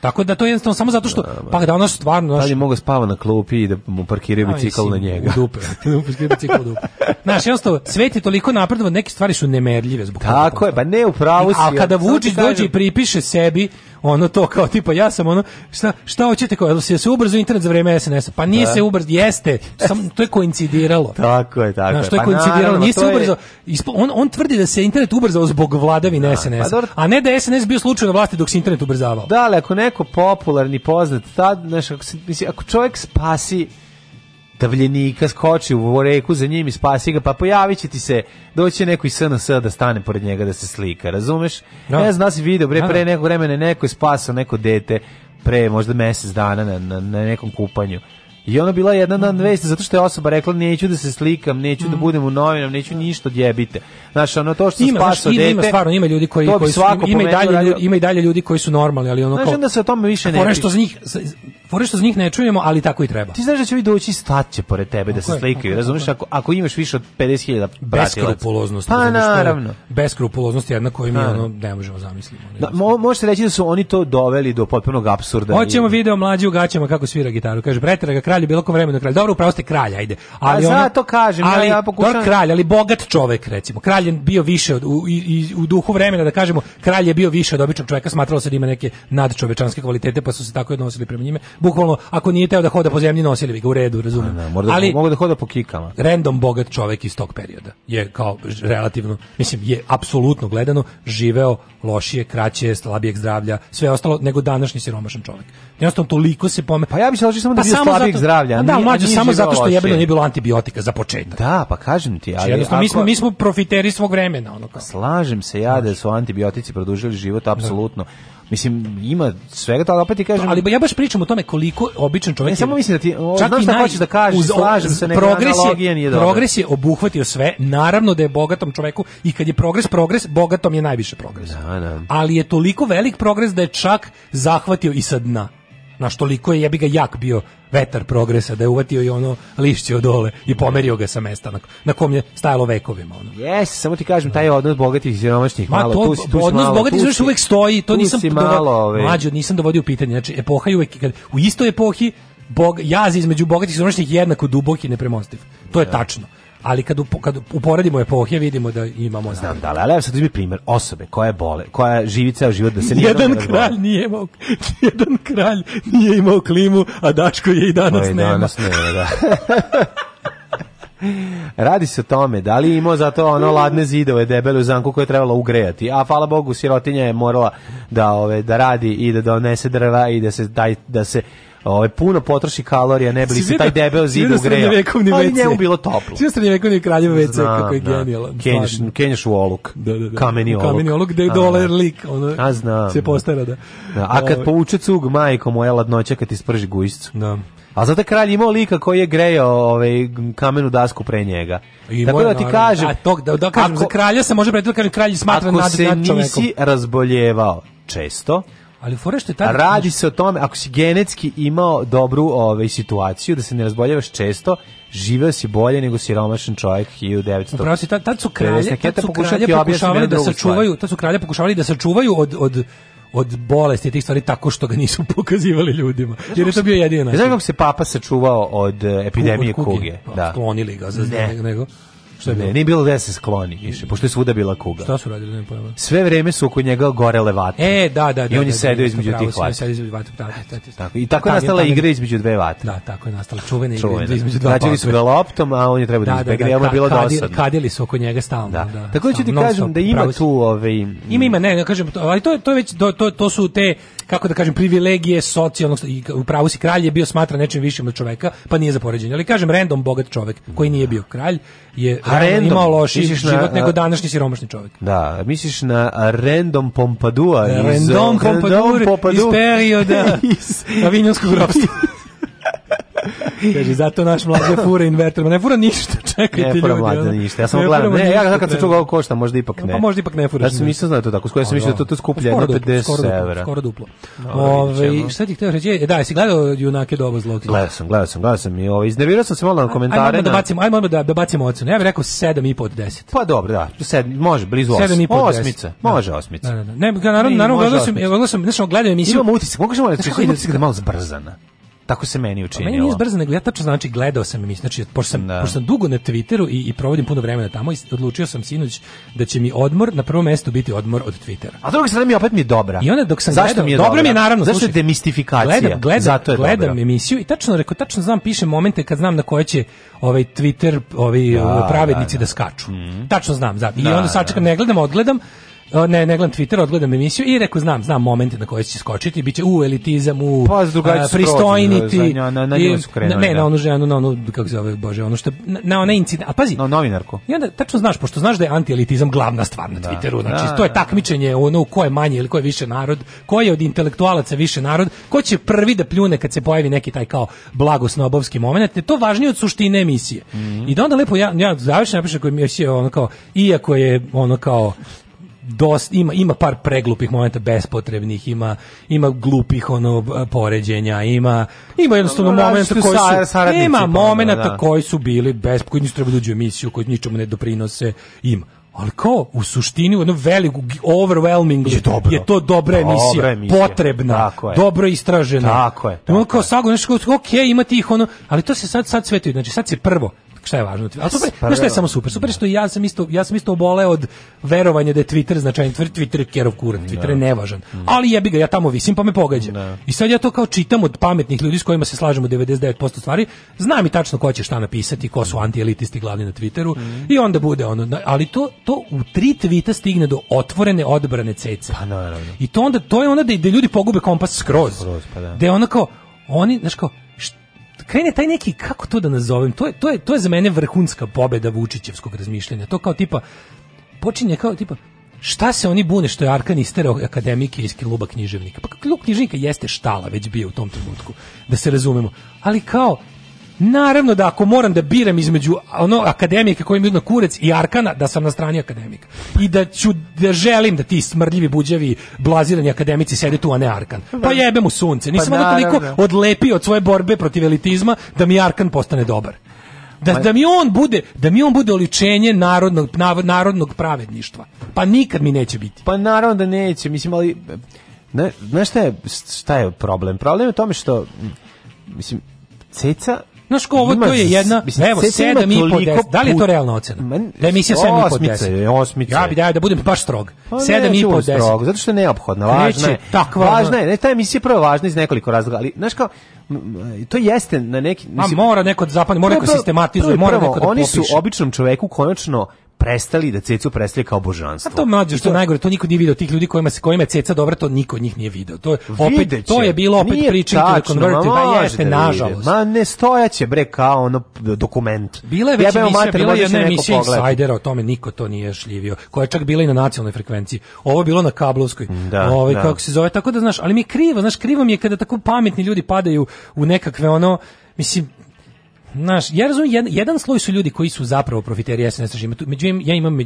Tako da to je jednostavno samo zato što pa da ono stvarno
da.
znaš,
Tad je mogao spava na klupi i da mu parkiraju
Aj,
bicikl na njega.
U dupe. Da mu parkiraju bicikl u dupe. Znaš, jednostavno, svet je toliko napredovao, neke stvari su nemerljive zbog.
Tako je, pa ne u pravu si.
A kada Vučić dođe i pripiše sebi ono to kao tipa ja sam ono šta šta hoćete kao se se ubrzo internet za vreme SNS-a pa nije
Da.
se ubrzo jeste samo to je koincidiralo
Tako je, tako
Znaš,
je.
to je
Pa
koincidiralo,
naravno,
nije se
je-
ubrzo. ispo- On, on tvrdi da se internet ubrzao zbog vladavine SNS,
pa dobro.
a ne da je SNS bio slučajno vlasti dok se internet ubrzavao.
Da, ali ako neko popularni, poznat, tad, znaš, ako, ako čovjek spasi davljenika, skoči u reku za njim i spasi ga, pa pojavit će ti se, doći neko iz SNS da stane pored njega da se slika, razumeš?
Da.
Ne znam da si video, bre,
Da,
pre
da.
nekog vremena neko je spasao neko dete pre možda mesec dana na, na, na nekom kupanju. I ona bila jedna dan vest zato što je osoba rekla neću da se slikam, neću da budem u novinama, neću ništa odjebite. Znaš, ono to što
Ima, znaš, ima,
dete.
ima stvarno ima ljudi koji koji su, ima i dalje ljudi, ima i dalje ljudi koji su normalni, ali ono
Znaš,
kao
onda se o tome više ne
Fore
piše.
što za njih fore što za njih ne čujemo, ali tako i treba.
Ti znaš da će vi doći stat će pored tebe da se slikaju, razumeš? Ako, ako imaš više od 50.000 pratilaca.
Beskrupuloznost.
Pa naravno.
Beskrupuloznost je jedna koju mi
Pa.
ono ne možemo zamisliti.
Da, može se reći da su oni to doveli do potpunog apsurda.
Hoćemo video mlađi u gaćama kako svira gitaru. Kaže pretera ga kralj u bilo kom vremenu kralj. Dobro, upravo ste kralj, ajde. Ali
A
ono-
zato kažem, ja-
ali,
ja pokušavam-
dobro, kralj, ali bogat čovek recimo. Kralj je bio više od u, i, i- u duhu vremena da kažemo kralj je bio više od običnog čoveka, smatralo se da ima neke nadčovečanske kvalitete, pa su se tako odnosili prema njime. Bukvalno ako nije teo da hoda po zemlji nosili bi ga u redu, razumem.
Da, da,
ali
mogu da hoda po kikama.
random bogat čovek iz tog perioda je kao relativno, mislim, je apsolutno gledano živeo lošije, kraće, slabijeg zdravlja, sve ostalo nego današnji siromašan čovek. Jednostavno toliko se pome...
Pa ja bih se ložio samo da je bio slabijeg zdravlja, a
Pa da, mlađe,
nije
samo zato što jebeno nije bilo antibiotika za početak.
Da, pa kažem ti,
Znači,
ali
jednostavno, mi, smo,
ako-
mi smo profiteri svog vremena. Ono kao.
Slažem se ja da su antibiotici produžili život, apsolutno. Mislim, ima svega toga, opet ti kažem...
Ali ja baš pričam o tome koliko običan čovjek...
Ne, samo mislim da ti- o,
čak
znam
i
šta
naj-
hoćeš da kažeš,
uz-
slažem se, nego
progres je-
nije dobra.
Progres je obuhvatio sve, naravno da je bogatom čoveku i kad je progres, progres, bogatom je najviše progres.
Da, da.
Ali je toliko velik progres da je čak zahvatio i sa dna. Znaš, toliko je jebi ga jak bio vetar progresa, da je uvatio i ono lišće od dole i pomerio ga sa mesta na, na kom je stajalo vekovima. Ono.
Jes, samo ti kažem, taj odnos bogatih i siromašnih,
Ma
malo,
to,
tu si, tu
odnos
malo,
bogatih
si-
uvek stoji, to nisam
malo, ovaj,
mlađo, nisam dovodio pitanje. Znači, epoha je uvek, kad, u istoj epohi bog, jaz između bogatih i siromašnih je jednako dubok i nepremostiv. To je tačno. Ali kad, upo, kad uporedimo epohe, vidimo da imamo...
Znam da, ali evo sad uzmi primjer osobe koja je bole, koja živi ceo život da se nije
Jedan kralj nije imao, jedan kralj nije imao klimu, a Daško je i danas nema.
danas nema, da. Radi se o tome, da li je imao zato ono ladne zidove debele u zamku koje je trebalo ugrejati, a hvala Bogu sirotinja je morala da ove da radi i da donese drva i da se daj da se ovaj, puno potroši kalorija, ne bi se taj
si
zid ugreo. Ali
WC?
njemu bilo toplo.
Svi srednjovekovni kraljev WC,
Znam,
kako je
da.
genijalan.
Kenjaš,
stvarno.
kenjaš u oluk.
Da, da, da.
Kameni oluk.
Kameni oluk, gde je dole
da.
lik, ono,
A znam.
se postara da.
Da, a kad
Ovaj,
povuče cug majko moja ladnoća kad ti sprži gujscu.
Da.
A zato je kralj imao lika koji je grejao ovaj, kamenu dasku pre njega.
I
Tako da ti kažem,
a to, da, da kažem,
ako-
za kralja se može pretiti, kažem, kralj smatra
ako
nad,
se
nad čovekom.
nisi razboljevao često,
Ali fora što je tad...
radi se o tome, ako si genetski imao dobru ovaj, situaciju, da se ne razboljevaš često, živeo si bolje nego siromašan čovjek 1900.
Upravo si, tad, tad su kralje,
50. Ja
tad su kralje pokušavali da sačuvaju, tad su kralje pokušavali da sačuvaju od, od, od bolesti tih stvari tako što ga nisu pokazivali ljudima. Jer je to bio jedini način.
znam kako se papa sačuvao od eh, epidemije
Od
kuge.
Pa,
Da.
Sklonili ga za
Ne.
nego, Što je
Ne,
bilo?
nije bilo da se skloni više, pošto je svuda bila kuga.
Šta su radili, ne pojma.
Sve vreme su oko njega gorele vatre.
E, da, da, da.
I on je
da,
sedeo
da,
između
pravo
tih vatra.
sedeo između vatra, da, da, da.
Tako, I tako je nastala
tam
igra između dve vatre.
Da, tako je nastala čuvena igra
Čuvena.
između dva
Znači su ga loptom, a on je trebao da,
Da, da,
izbegne,
da,
mu je
ka-
bilo dosadno.
Kadili su oko njega stalno,
Da.
da.
Tako da ću ti kažem da ima tu ovaj
Ima, ima, ne, ne kažem, ali to, to već, to, to, su te, kako da kažem, privilegije socijalnog, i u pravu si kralj je bio smatra nečim višim od čoveka, pa nije za poređenje. Ali kažem, random bogat čovek, koji nije bio kralj, je
random?
imao loši
Misliš na-
život nego današnji siromašni čovek.
Da, misliš na Random Pompadua iz
Random Pompadour iz perioda Avinjonskog ropstva. Kaže, zato naš mlađe fura inverter, ne fura ništa, čekajte
Ne fura
ljudi.
mlađe ništa. Ja sam
Ne
gledam. Ne, ja kad sam
treba.
čuo koliko košta, možda ipak ne.
Pa možda ipak ne furaš
Ja sam nisam znao to tako. Skoro sam mislio da to to skuplje
duplo,
50
skoro duplo,
evra.
Skoro duplo.
Dobro,
Ove,
vidjet ćemo.
šta ti htio reći? Da, jesi gledao Junake doba zlog?
Gledao sam, gledao sam, gledao sam i ovaj iznervirao sam se malo na
Ajmo
komentare.
da
na-
bacimo, ajmo da, da bacimo ocenu. Ja bih rekao 7,5 od 10.
Pa dobro, da. Sed, može, blizu osam.
7,5 od 10.
Osmica. Može osmica.
Da, da, da. Ne, naravno,
Ne,
naravno,
može
gledao sam, gledao sam, znači, gledao emisiju.
Imam utisak, mogu samo reći, da je malo zbrzana. Tako se meni
Pa
učinilo.
meni nije zbrzo, nego ja tačno znači gledao sam emisiju. Znači, pošto sam,
Da.
pošto sam dugo na Twitteru i, i provodim puno vremena tamo, i odlučio sam sinoć da će mi odmor na prvom mestu biti odmor od Twittera.
A druga strana mi opet mi je dobra.
I onda dok sam
Zašto
gledao,
mi je
dobro
dobra?
mi je naravno,
Zašto je
slušaj,
demistifikacija?
Gledam, gledam,
Zato je
gledam
dobra.
emisiju i tačno reko tačno znam pišem momente kad znam na koje će ovaj Twitter, ovi
Da,
ovaj, pravednici
da,
da,
da.
skaču. Tačno znam, znam. I
Da,
onda sačekam,
da.
ne gledam, odgledam o, ne, ne gledam Twitter, odgledam emisiju i rekao znam, znam momente na koje će skočiti, biće u elitizam, u
Pa,
a, pristojniti,
nju- na- na nju
i-
su krenuli,
ne,
da.
na onu ženu, na onu, kako se zove, bože, ono što, na, na onaj incident, a pazi,
No, novinarku.
i onda tačno znaš, pošto znaš da je antielitizam glavna stvar na Twitteru, znači
Da,
to je
da.
takmičenje ono ko je manje ili ko je više narod, ko je od intelektualaca više narod, ko će prvi da pljune kad se pojavi neki taj kao blagosnobovski moment, je to važnije od suštine emisije. I da onda lepo ja, ja završeno napišem koju emisija ono kao, iako je ono kao dost, ima, ima par preglupih momenta bespotrebnih, ima ima glupih ono poređenja, ima ima jednostavno
No,
momenta koji
sa-
su
saradnici,
ima
onda,
momenata
da.
koji su bili bez koji nisu trebali da uđu u emisiju, koji ničemu ne doprinose, ima. Ali kao u suštini u jednom veliku overwhelming
Je dobro.
je to dobra
Dobra
emisija,
emisija.
potrebna,
Tako je.
dobro istražena.
Tako je,
Ono
tako
kao
je.
sago nešto kao, ok, ima tih ono, ali to se sad sad svetuje. Znači sad se prvo šta je važno? Ali super, znaš šta je samo super? Super što ja sam isto ja sam isto oboleo od verovanja da je Twitter značajan Twitter, Twitter kerov kurac, Twitter je nevažan. Ali jebi ga, ja tamo visim pa me pogađa. I sad ja to kao čitam od pametnih ljudi s kojima se slažemo 99% stvari, znam i tačno ko će šta napisati, ko su antielitisti glavni na Twitteru i onda bude ono, ali to to u tri tvita stigne do otvorene odbrane ceca.
Pa naravno.
I to onda to je onda da, da ljudi pogube kompas skroz.
Skroz, pa da.
Da je ono kao oni, znaš kao, krene taj neki kako to da nazovem, to je to je to je za mene vrhunska pobeda Vučićevskog razmišljanja. To kao tipa počinje kao tipa Šta se oni bune što je Arkan isterao akademike iz kluba književnika? Pa klub književnika jeste štala već bio u tom trenutku, da se razumemo. Ali kao, naravno da ako moram da biram između ono akademike koji mi na kurec i Arkana, da sam na strani akademika. I da ću, da želim da ti smrdljivi buđavi, blazirani akademici sede tu, a ne Arkan. Pa jebe mu sunce. Nisam
Pa
onda toliko odlepio od svoje borbe protiv elitizma da mi Arkan postane dobar. Da, da mi on bude da mi on bude oličenje narodnog narodnog pravedništva. Pa nikad mi neće biti.
Pa naravno da neće, mislim, ali ne, znaš šta je, šta je problem? Problem je u tome što, mislim, ceca
Znaš ko, ovo
ima
to je jedna,
mislim,
evo,
ima
7,5
toliko
10. Da li je to realna ocena? Da je emisija 7,5
osmica
10.
je, osmica
Ja bi da, da budem baš strog.
Pa
7,5
neću
10.
strogo, zato što je neophodna, važna
Kreće
je.
takva,
važna je, ne, ta emisija je prvo važna iz nekoliko razloga, ali, znaš kao, to jeste na neki...
A mora neko da zapadne, mora neko sistematizuje,
i
mora neko da
Oni
popiše.
su običnom čoveku konačno prestali da cecu predstavlja kao božanstvo.
A to mlađe što je najgore, to niko nije video tih ljudi kojima se kojima je ceca dobra, to niko od njih nije video. To je opet
Videće.
to je bilo opet priča to converted,
ma
da jeste
da
nažalost.
Ma ne stojaće bre kao ono dokument.
Bila je već
Jebemo
emisija, bila je jedna emisija. Insidera, o tome niko to nije šljivio, koja je čak bila i na nacionalnoj frekvenciji. Ovo je bilo na kablovskoj.
Da,
ovaj,
da.
kako se zove, tako da znaš, ali mi je krivo, znaš, krivo mi je kada tako pametni ljudi padaju u nekakve ono, mislim, Znaš, ja razumijem, jedan, jedan sloj su ljudi koji su zapravo profiteri SNS režima. Tu- Među, ja imam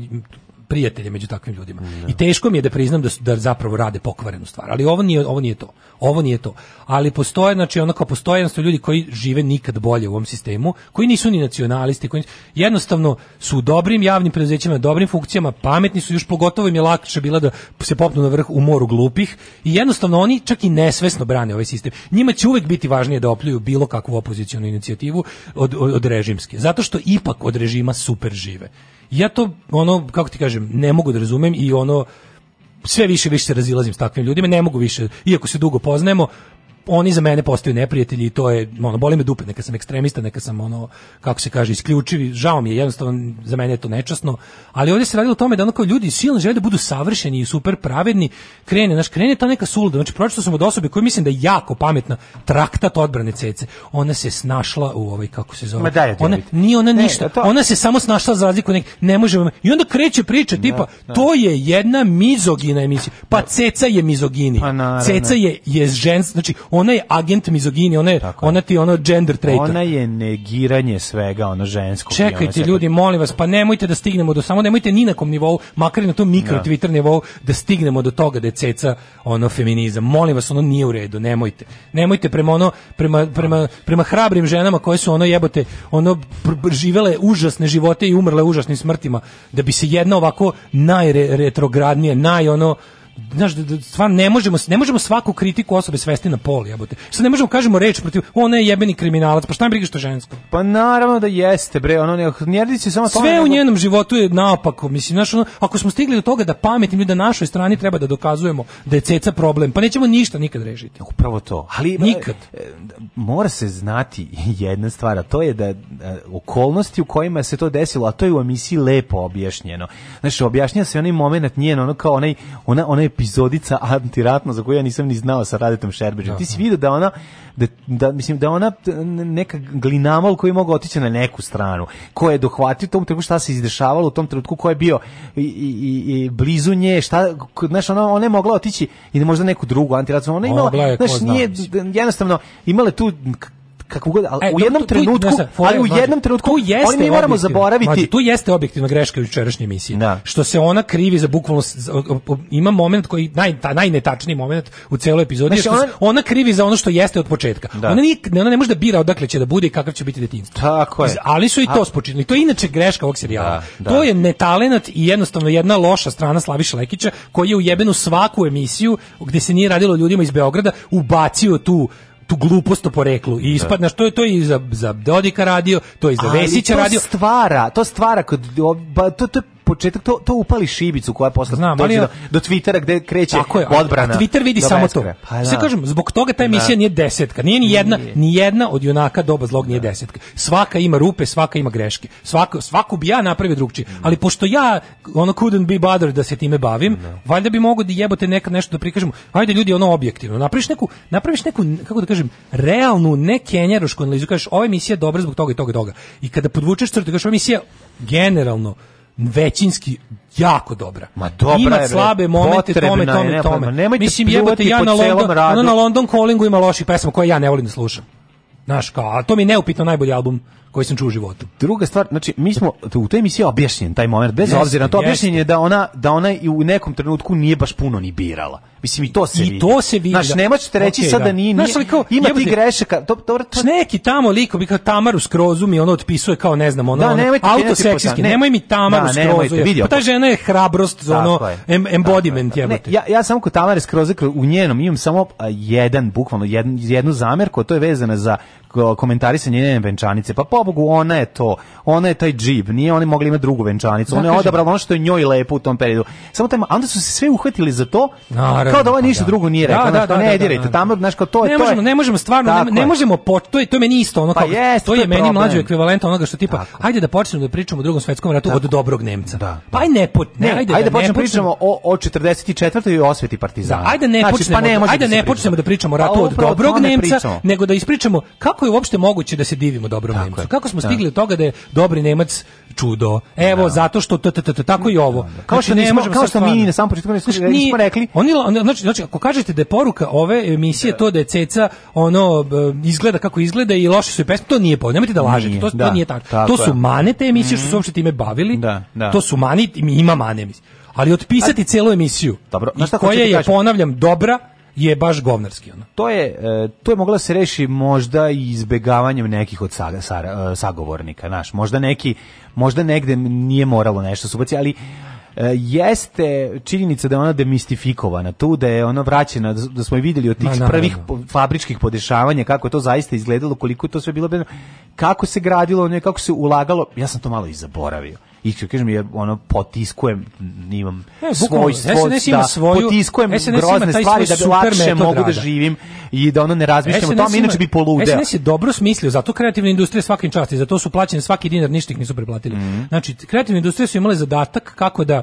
prijatelje među takvim ljudima. I teško mi je da priznam da, su, da zapravo rade pokvarenu stvar. Ali ovo nije, ovo nije to. Ovo nije to. Ali postoje, znači, postoje jednostavno ljudi koji žive nikad bolje u ovom sistemu, koji nisu ni nacionalisti, koji jednostavno su u dobrim javnim preduzećima, dobrim funkcijama, pametni su, još pogotovo im je lakše bila da se popnu na vrh u moru glupih i jednostavno oni čak i nesvesno brane ovaj sistem. Njima će uvek biti važnije da opljuju bilo kakvu opozicionu inicijativu od, od, od režimske. Zato što ipak od režima super žive. Ja to, ono, kako ti kažem, ne mogu da razumem i ono, sve više više se razilazim s takvim ljudima, ne mogu više, iako se dugo poznajemo, oni za mene postaju neprijatelji i to je, ono, boli me dupe, neka sam ekstremista, neka sam, ono, kako se kaže, isključivi, žao mi je, jednostavno, za mene je to nečasno, ali ovdje se radilo o tome da ono kao ljudi silno žele da budu savršeni i super pravedni, krene, znaš, krene ta neka suluda, znači, pročito sam od osobe koja mislim da je jako pametna, traktat odbrane cece, ona se snašla u ovaj, kako se zove,
ti
ona, nije ona
Ne,
ništa,
da to-
ona se samo snašla za razliku nekih, ne možemo, i onda kreće priča, tipa,
da.
to je jedna mizogina emisija, pa ceca je mizogini,
Pa
ceca je, je žen, znači, ona je agent mizogini, ona, je, ona ti je ono gender traitor.
Ona je negiranje svega, ono ono
Čekajte
sve-
ljudi, molim vas, pa nemojte da stignemo do samo nemojte ni na kom nivou, makar i na tom mikro
Da.
Twitter nivou da stignemo do toga da je ceca ono feminizam. Molim vas, ono nije u redu, nemojte. Nemojte prema ono prema prema prema hrabrim ženama koje su ono jebote, ono živele užasne živote i umrle užasnim smrtima da bi se jedna ovako najretrogradnije, naj ono Znaš, da, da, stvarno ne možemo, ne možemo svaku kritiku osobe svesti na pol, jebote. Sad ne možemo kažemo reč protiv, ona je jebeni kriminalac, pa šta mi briga što je žensko?
Pa naravno da jeste, bre, ono ne, radi se samo tome,
Sve u
nego-
njenom životu je naopako. Mislim, znaš, ono, ako smo stigli do toga da pametni ljudi na našoj strani treba da dokazujemo da je ceca problem, pa nećemo ništa nikad rešiti.
Upravo to. Ali
Nikad.
e, e, mora se znati jedna stvar, a to je da e, okolnosti u kojima se to desilo, a to je u emisiji lepo objašnjeno. Znači, objašnjava se onaj moment njen, ono kao onaj, ona, ona epizodica antiratno za koju ja nisam ni znao sa Radetom Šerbeđem. Ti si vidio da ona da, da, mislim da ona neka glinamol koji mogu otići na neku stranu, ko je dohvatio u tom trenutku šta se izdešavalo u tom trenutku, ko je bio i, i, i blizu nje, šta, znaš, ona, ona je mogla otići i možda neku drugu antiratnu, ona imala,
Mogla je,
znaš,
zna,
nije, jednostavno, imale tu kako god, ali
E,
u
tu-
jednom
tu- tu-
trenutku,
fora
ali u jednom trenutku,
tu jeste
oni mi moramo zaboraviti,
mlađe, tu jeste objektivna greška u jučerašnjoj emisiji. Što se ona krivi za bukvalno ima moment koji naj ta, najnetačniji moment u celoj epizodi
Znači, ona-
ona, krivi za ono što jeste od početka.
Da.
Ona nije, ona ne može da bira odakle će da bude i kakav će biti detinjstvo.
Tako je.
Ali su i to spočinili. To je inače greška ovog serijala.
Da, da.
To je netalenat i jednostavno jedna loša strana Slaviša Lekića koji je u jebenu svaku emisiju gde se nije radilo ljudima iz Beograda ubacio tu tu glupost o poreklu i ispadne što je to i za za Dodika radio, to je i za Vesića
to
radio.
stvara, to stvara kod to to početak to to upali šibicu koja posle
Znam,
dođe
ali-
do, do Twittera gde kreće
Tako je,
odbrana.
A Twitter vidi samo to.
Pa
Sve
da.
kažem, zbog toga ta emisija
Da.
nije desetka. Nije ni jedna,
Nije.
ni jedna od junaka doba zlog nije desetka. Svaka ima rupe, svaka ima greške. Svako, svaku bi ja napravio drugčije. Ali pošto ja ono couldn't be bothered da se time bavim, valjda bi mogo da jebote nekad nešto da prikažemo. Hajde ljudi ono objektivno. Napraviš neku, napraviš neku kako da kažem, realnu, ne kenjarošku analizu, kažeš ova emisija je dobra zbog toga i toga i toga. I kada podvučeš crtu, kažeš ova emisija generalno većinski jako dobra.
Ma dobra
Ima
je,
slabe momente, tome,
potrebna je,
tome,
ne,
tome.
pa nemojte
Mislim, jebote, ja na London, ono na London Callingu ima loših pesama koje ja ne volim da slušam. Znaš, kao, a to mi je neupitno najbolji album koji sam čuo u životu.
Druga stvar, znači mi smo u toj emisiji objašnjen taj moment, bez
Jeste,
obzira na to
jeste.
objašnjen je da ona da ona i u nekom trenutku nije baš puno ni birala. Mislim i to se
I
vidi.
to se vidi,
Znaš,
da.
ne možete reći
Okej,
sad da,
da.
nije, nije
kao,
ima ti grešaka. To, to, to,
Neki tamo liko bi kao Tamaru Skrozu mi ono otpisuje kao ne znam ono,
Da,
ono autoseksijski.
tamo, ne.
Nemoj mi Tamaru
Da,
Skrozu.
nemojte,
je. Pa ta žena je hrabrost za ono
je.
em, embodiment jebote.
ja, ja samo kod Tamare Skroze u njenom imam samo jedan, bukvalno jednu, zamerku, to je vezana za komentarisanje njene venčanice. Pa po, pobogu, ona je to. Ona je taj džib. Nije oni mogli imati drugu venčanicu.
Da,
Ona je odabrala ono što je njoj lepo u tom periodu. Samo taj, a onda su se sve uhvatili za to,
Naravno,
kao da ovo
pa
ništa
da.
drugo nije
Da,
rekla.
da,
znaš, kao,
da,
ne
da,
dirajte,
da.
tamo, znaš, kao to je...
ne
to
možemo,
je,
ne možemo stvarno,
Tako
ne, ne možemo po, to je to je meni isto ono
Pa
kao
jeste,
to
to
je
je
meni mlađi ekvivalent onoga što tipa ajde da počnemo da pričamo o drugom svetskom ratu od dobrog Nemca. Pa aj ne po, ne,
Ne,
ajde,
ajde,
da ne
počnemo pričamo o, o 44. i osveti partizana.
Da, ajde ne
Znači,
počnemo,
pa ne može
ajde
da
ne počnemo da pričamo o
Pa
ratu od
upravo o
dobrog Nemca, nego da ispričamo kako je uopšte moguće da se divimo dobrom Nemcu. Kako smo
Da.
stigli do toga da je dobri Nemac čudo. Evo zato što t, t, t, tako i ovo.
Kao što
Znači, ne
nismo,
možemo
kao što mi na samom početku nismo,
nije-
nismo rekli,
Oni znači znači ako kažete da je poruka ove emisije to da je ceca ono izgleda kako izgleda i loše su i pesme, to nije po. Nemojte da lažete. To, to
da,
nije tako.
tako
To su
je.
mane te emisije što
Mhm.
su uopšte time bavili.
Da, da.
To su mani, ima mane emisije. Ali otpisati celu emisiju.
Dobro,
i
znaš šta hoću
koja je
kažem?
ponavljam dobra je baš govnarski ono.
to je e, to je moglo da se reši možda i izbegavanjem nekih od saga, sara- e, sagovornika, znaš, možda neki možda negde nije moralo nešto se ubaci, ali e, jeste činjenica da je ona demistifikovana tu, da je ona vraćena, da, da smo je vidjeli od tih
Ma, naravno.
prvih po- fabričkih podešavanja, kako je to zaista izgledalo, koliko je to sve bilo bedno, kako se gradilo, kako se ulagalo, ja sam to malo i zaboravio. I što kažem, je ono potiskujem, imam
Ne,
svoj, svoj
SNS ima
da,
svoju-
potiskujem
SNS
grozne stvari da lakše mogu da živim i da ono ne razmišljam o tome, inače bi poludeo.
SNS je dobro smislio, zato kreativna industrija svakim časti, zato su plaćeni svaki dinar, ništa ih nisu preplatili.
Mhm.
Znači, kreativne industrije su imale zadatak kako da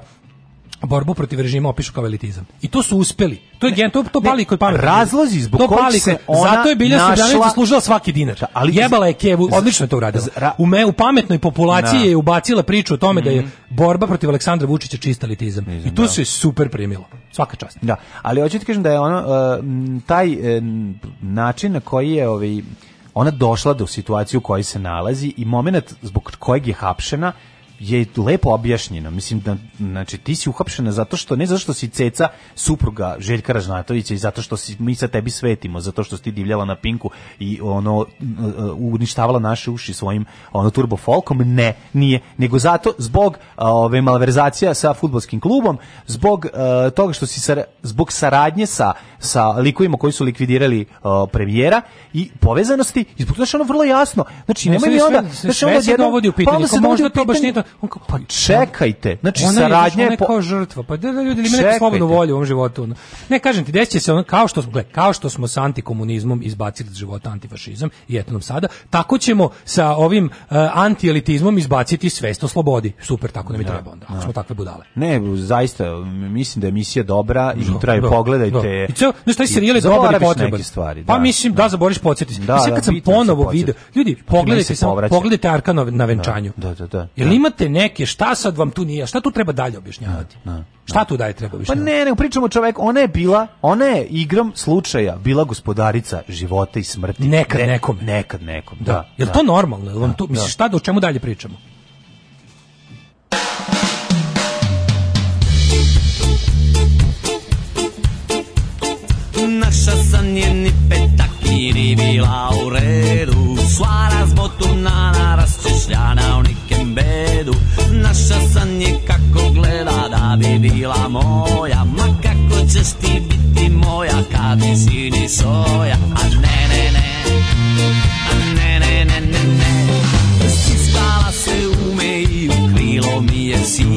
borbu protiv režima opišu kao elitizam. I to su uspeli. To je gen, to, to pali kod pametnih.
razlozi zbog
to
kojih
pali
se ona
Zato je Bilja
našla-
Srbljanović zaslužila svaki dinar.
ali-
Jebala je Kevu, odlično je to uradila.
ra-
U, me, u pametnoj populaciji
Da. Mhm.
je ubacila priču o tome da je borba protiv Aleksandra Vučića čista elitizam. I to
da.
se super primilo. Svaka čast.
Da, ali hoću ti kažem da je ono uh, taj uh, način na koji je ovaj ona došla do situacije u kojoj se nalazi i moment zbog kojeg je hapšena je lepo objašnjeno. Mislim da znači ti si uhapšena zato što ne zato što si ceca supruga Željka Ražnatovića i zato što si mi sa tebi svetimo, zato što si ti divljala na Pinku i ono uh, uh, uništavala naše uši svojim ono turbo folkom. Ne, nije, nego zato zbog uh, ove malverzacija sa fudbalskim klubom, zbog uh, toga što si sara- zbog saradnje sa sa likovima koji su likvidirali uh, premijera i povezanosti i zbog toga što je ono vrlo jasno. Znači
Ne,
nemoj
sve-
mi onda znači, onda
se
odjednom-
dovodi u pitanje,
pa onda
možda to baš nije to- on kao,
Pa čekajte, znači
ona
saradnja je
je
po-
kao žrtva. Pa da, da ljudi ima neku slobodnu volju u ovom životu. Ne kažem ti, desit će se ono kao što smo, gle, kao što smo sa antikomunizmom izbacili iz života antifašizam i eto nam sada, tako ćemo sa ovim uh, antielitizmom izbaciti svest o slobodi. Super, tako nam i treba onda. Ako smo takve budale.
Ne, zaista, mislim da je emisija dobra i
Da,
treba je
da,
pogledajte.
da. I ceo, znaš, taj serijal je dobar i potreban.
neke stvari,
Pa
da.
mislim, da, zaboriš podsjeti se.
Da,
Mislim,
da,
kad sam
se
ponovo video, ljudi,
Pa meni
pogledajte
se
samo, pogledajte Arka na, venčanju.
Da, da, da.
Jel
da.
Imate neke, šta sad vam tu nije, šta tu treba dalje objašnjavati? Šta tu dalje treba
Pa
objašnjavati?
ne, nego pričamo o čoveku, ona je bila, ona je igram slučaja bila gospodarica života i smrti.
Nekad
Ne-
nekome.
Nekad nekom,
Da.
da.
Jel
da.
to normalno? Jel vam to,
Da,
misliš,
da.
šta da, o čemu dalje pričamo?
Naša sa njeni petakiri bila u redu Sva razbotunana, rasčešljana u nikem bedu. Naša sa nje kako gleda da bi bila moja. Ma kako ćeš ti biti moja kad mi sini soja? A ne, ne, ne, a ne, ne, ne, ne, ne. Stiskala se ume i u krilo mi je sila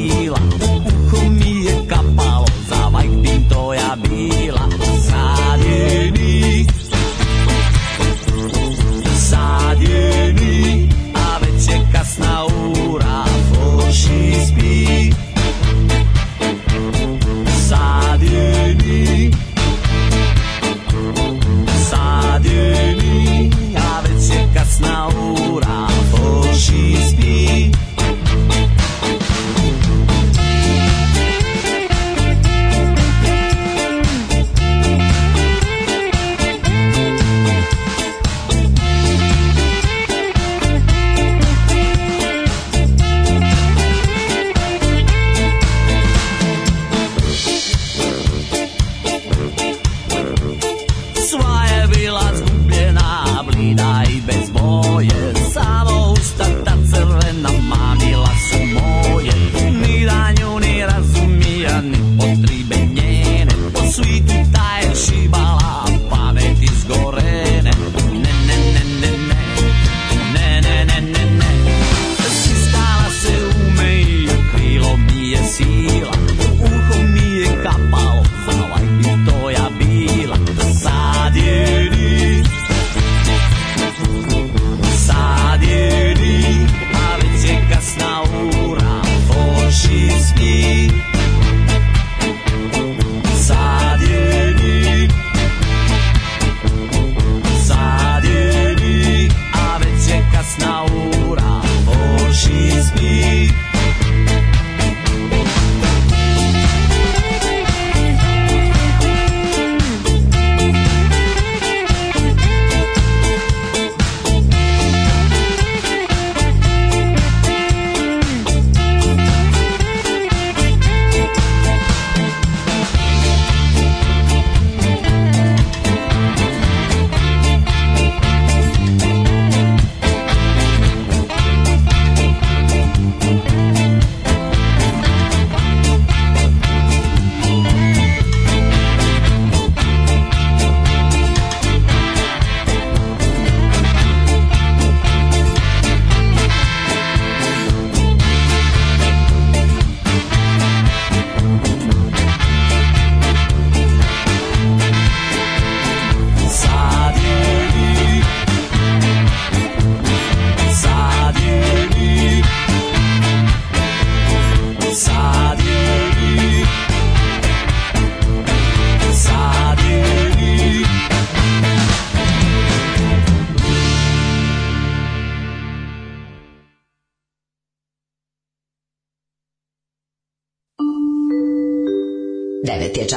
Suíte tá,
é Balada.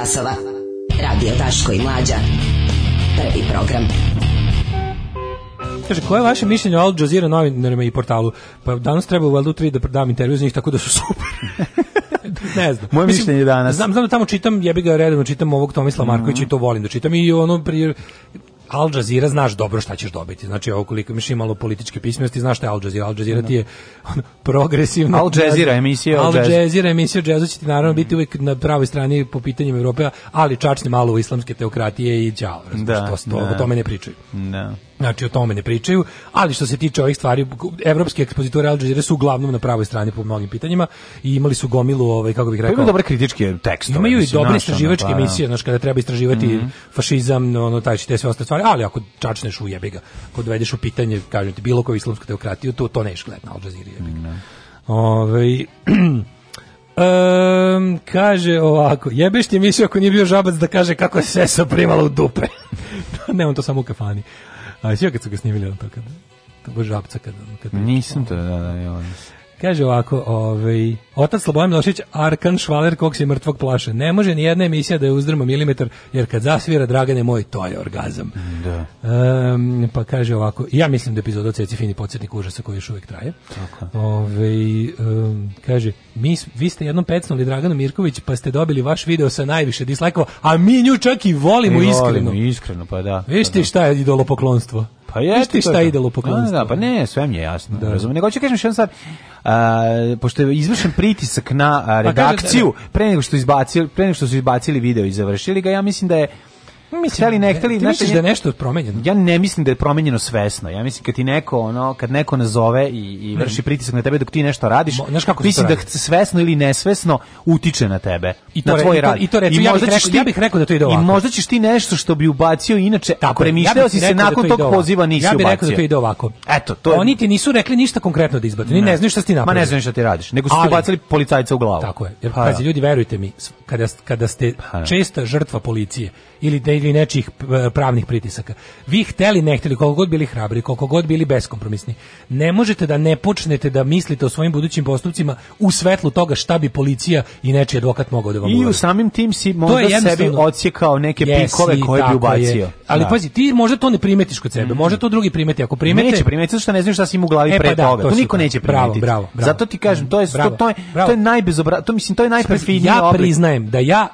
Časova. Radio Daško i Mlađa. Prvi program.
Kaže, koje je vaše mišljenje o Al Jazeera novinarima i portalu? Pa danas treba u Valdu 3 da dam intervju za njih, tako da su super. ne znam.
Moje
Mislim,
mišljenje danas.
Znam, znam da tamo čitam, jebi ga redovno čitam ovog Tomislava Markovića i to volim da čitam i ono prije Al Jazeera znaš dobro šta ćeš dobiti. Znači, ovo koliko imaš i malo političke pismenosti, znaš šta je Al Jazeera. Al Jazeera ti je ono, progresivno.
Al Jazeera, emisija
Al. Jazeera, emisija džezu će ti naravno biti uvijek na pravoj strani po pitanjima Evrope, ali čačne malo u islamske teokratije i.
Da,
Da, to, to,
da.
o tome ne pričaju.
Da.
Znači o tome ne pričaju, ali što se tiče ovih stvari, evropske ekspoziture Al Jazeera su uglavnom na pravoj strani po mnogim pitanjima i imali su gomilu, ovaj, kako bih
Pa
rekao,
imaju dobre kritičke tekstove.
Imaju i dobre
znaš, ono,
istraživačke
pa, da.
emisije, znači kada treba istraživati
Mhm.
fašizam, ono taj te sve ostale stvari, ali ako čačneš u jebiga, ako dovedeš u pitanje, kažem ti, bilo koju islamsku teokratiju, to to neš gledati na Al Jazeera jebiga. Ovaj Ehm, kaže ovako, jebeš ti emisiju ako nije bio žabac da kaže kako je sesa primala u dupe. ne, on to samo u kafani. A sve kad su ga snimili on to kad to baš žabca kad, kad
Nisam to, da, da, ja.
Kaže ovako, ovaj, otac Slobodan Milošić, Arkan Švaler, kog se mrtvog plaše. Ne može ni jedna emisija da je uzdrma milimetar, jer kad zasvira Dragane moj, to je orgazam.
Da.
Em, pa kaže ovako, ja mislim da je epizoda od Ceci Fini podsjetnik užasa koji još uvijek traje.
Tako.
Ovaj, em, kaže, mi, vi ste jednom pecnuli Draganu Mirković, pa ste dobili vaš video sa najviše dislajkova, a mi nju čak i volimo
I
iskreno.
volimo, iskreno, pa da.
Viš ti šta je idolopoklonstvo?
Pa
Viš
je
ti šta je idolopoklonstvo?
Da, da, pa ne, sve mi je jasno.
Da.
Razumijem. Nego ću kažem jednu stvar. A, pošto je izvršen pritisak na
Pa kaže,
redakciju pre nego što izbacili pre nego što su izbacili video i završili ga, ja mislim da je hteli ne hteli,
Ti
znaš,
misliš da je nešto promenjeno?
Ja ne mislim da je promenjeno svesno. Ja mislim kad ti neko ono kad neko nazove i, i vrši pritisak na tebe dok ti nešto radiš,
Mo- znaš kako
mislim
to
da svesno ili nesvesno utiče na tebe.
I to
na tvoj
to-
rad.
i to ja
možda ćeš
rekao- ja bih rekao da to ide ovako.
I možda ćeš ti nešto što bi ubacio inače, ako
Tako
premišljao
Ja
si se
da
nakon
to
tog poziva nisi
Ja bih
ubacio.
rekao da to ide ovako.
Eto, to je
Oni ti nisu rekli ništa konkretno da izbate. Ni ne, znaju šta ti
Ma
napravio.
ne znaju šta ti radiš, nego su ti
Ali-
bacili policajca u glavu.
Tako je. Jer
Pa da.
ljudi, verujte mi, kada, kada ste
da.
česta žrtva policije ili, de, ili nečijih p- pravnih pritisaka, vi hteli, ne hteli, koliko god bili hrabri, koliko god bili beskompromisni, ne možete da ne počnete da mislite o svojim budućim postupcima u svetlu toga šta bi policija i nečiji advokat mogao da vam
I u samim tim si
To je
možda sebi odsjekao neke
Jesi,
pikove koje bi ubacio.
je. Ali
Da. Mm.
pazi, ti možda to ne primetiš kod sebe, možda to drugi primeti. Ako primete,
Neće primetiti što ne znaš šta si im u glavi
E,
pre
pa da,
toga.
to
To, niko neće
Bravo,
primetiti.
bravo, bravo.
Zato ti kažem, to je
Bravo,
to, to je
bravo.
to je najbezobra, to mislim to je najperfidniji
ja
oblik.
priznajem da ja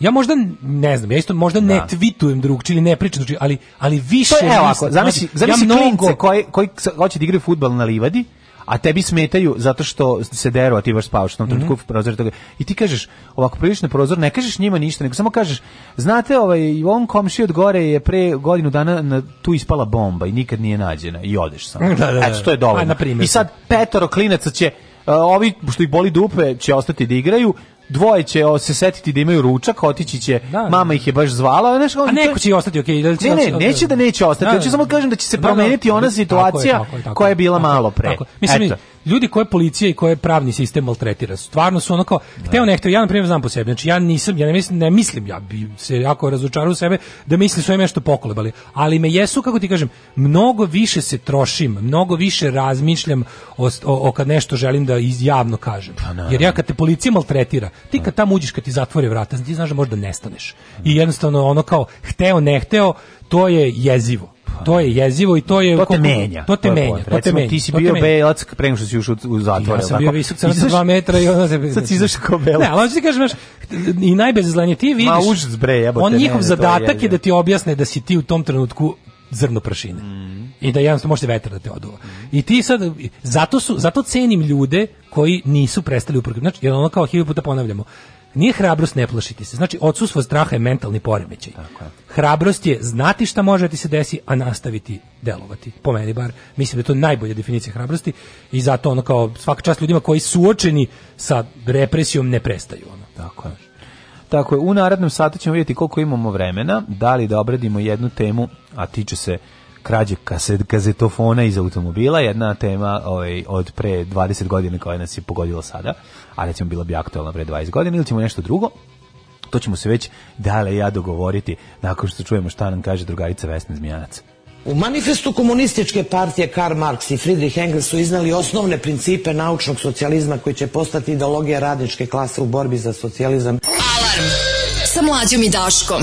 ja možda ne znam, ja isto možda ne tvitujem drugčije ili ne pričam drugčije, ali ali više
To je, evo
mislim-
ovako, zamisli,
znači,
zamisli
ja mnogo
koji, koji hoće da igraju fudbal na livadi, a tebi smetaju zato što se deru, a ti baš spavaš u tom trenutku
Mhm.
u prozoru toga. I ti kažeš, ovako priliš na prozor, ne kažeš njima ništa, nego samo kažeš, znate, ovaj, on komši od gore je pre godinu dana na, tu ispala bomba i nikad nije nađena i odeš samo.
Da, da, da.
Eto, to je dovoljno.
A, na.
I sad petoro klinaca će, a, ovi što ih boli dupe će ostati da igraju, dvoje će o, se setiti da imaju ručak, otići će, mama ih je baš zvala, znaš,
A neko će i ostati, okej, da će-
Ne, ne,
da-
neće da neće ostati,
Da,
hoću
da.
samo kažem da će se
Da, da.
promeniti ona situacija koja je bila malo pre.
tako. Mislim,
Eto.
Ljudi koje policija i koje pravni sistem maltretira, stvarno su ono kao, hteo ne hteo, ja na primjer znam po sebi, znači ja nisam, ja ne mislim, ne mislim, ja bi se jako razočarao u sebe da mislim su im nešto pokolebali, ali me jesu, kako ti kažem, mnogo više se trošim, mnogo više razmišljam o, o, o kad nešto želim da iz javno kažem. Jer ja kad te policija maltretira, ti kad tamo uđeš, kad ti zatvori vrata, ti znaš da možda nestaneš. I jednostavno ono kao, hteo ne hteo, to je jezivo. To je jezivo i to je
To te menja.
To te menja, to te menja.
Ti si bio belac pre nego što si ušao u, u zatvor.
Ja sam bio visok
Izaš-
dva metra i onda se...
Sad si izašao kao belac.
Ne, ali ti kažem, znaš, i najbezazlenije ti vidiš...
Ma, užas, bre, jebote,
On njihov zadatak je da ti objasne da si ti u tom trenutku zrno prašine.
Mm.
I da jednostavno možete vetar da te oduva. I ti sad, zato, su, zato cenim ljude koji nisu prestali uprkati. Znači, jer ono kao hiljadu puta ponavljamo, nije hrabrost ne plašiti se. Znači, odsustvo straha je mentalni poremećaj. Hrabrost je znati šta može da ti se desi, a nastaviti delovati. Po meni bar. Mislim da je to najbolja definicija hrabrosti i zato ono kao svaka čast ljudima koji su suočeni sa represijom ne prestaju. Ono.
Tako je. Tako je, u narednom satu ćemo vidjeti koliko imamo vremena, da li da obradimo jednu temu, a tiče se krađe kaset, kazetofona iz automobila, jedna tema ovaj, od pre 20 godina koja nas je pogodila sada, a recimo bila bi aktualna pre 20 godina, ili ćemo nešto drugo, to ćemo se već dale ja dogovoriti nakon što čujemo šta nam kaže drugarica Vesna Zmijanac.
U manifestu komunističke partije Karl Marx i Friedrich Engels su iznali osnovne principe naučnog socijalizma koji će postati ideologija radničke klase u borbi za socijalizam.
Alarm
sa mlađom i Daškom.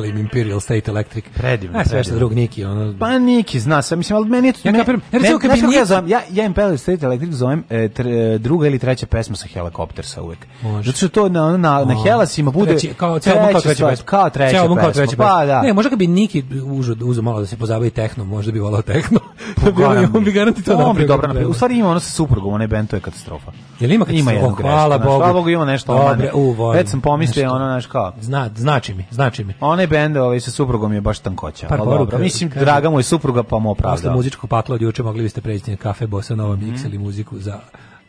Volim Imperial State Electric.
Predivno,
A sve što drug Niki, ono.
Pa Niki zna se, mislim, ali meni je to...
Ja kapiram, ja recimo kad
ja zovem, ja, ja Imperial State Electric zovem e, tr- e, druga ili treća pesma sa Helikoptersa uvek. Zato što to na, na, na, Helasima bude
treći, kao ceo album kao treća pesma.
Kao treća
album kao
pesma,
treća
pa
pesma.
da.
Ne, možda kad bi Niki uzeo uzeo malo da se pozabavi tehnom, možda bi volao tehno.
Garan
on bi garanti to napravio
dobro napravio. U stvari ima ono sa suprugom, onaj band, to je katastrofa.
Jel ima kad
Ima jednu grešku,
hvala Bogu.
Hvala Bogu ima nešto
Dobre, u.
Već sam pomislio, ono, znaš kao,
Zna, znači mi, znači mi.
onaj bend ovaj, sa suprugom je baš tankoća.
Par poruka,
dobro, mislim,
kaže-
draga mu je supruga, pa mu
Posle
opravdao.
muzičkog pakla od juče mogli biste preći na kafe Bossa Nova
Mhm.
Mix ili muziku za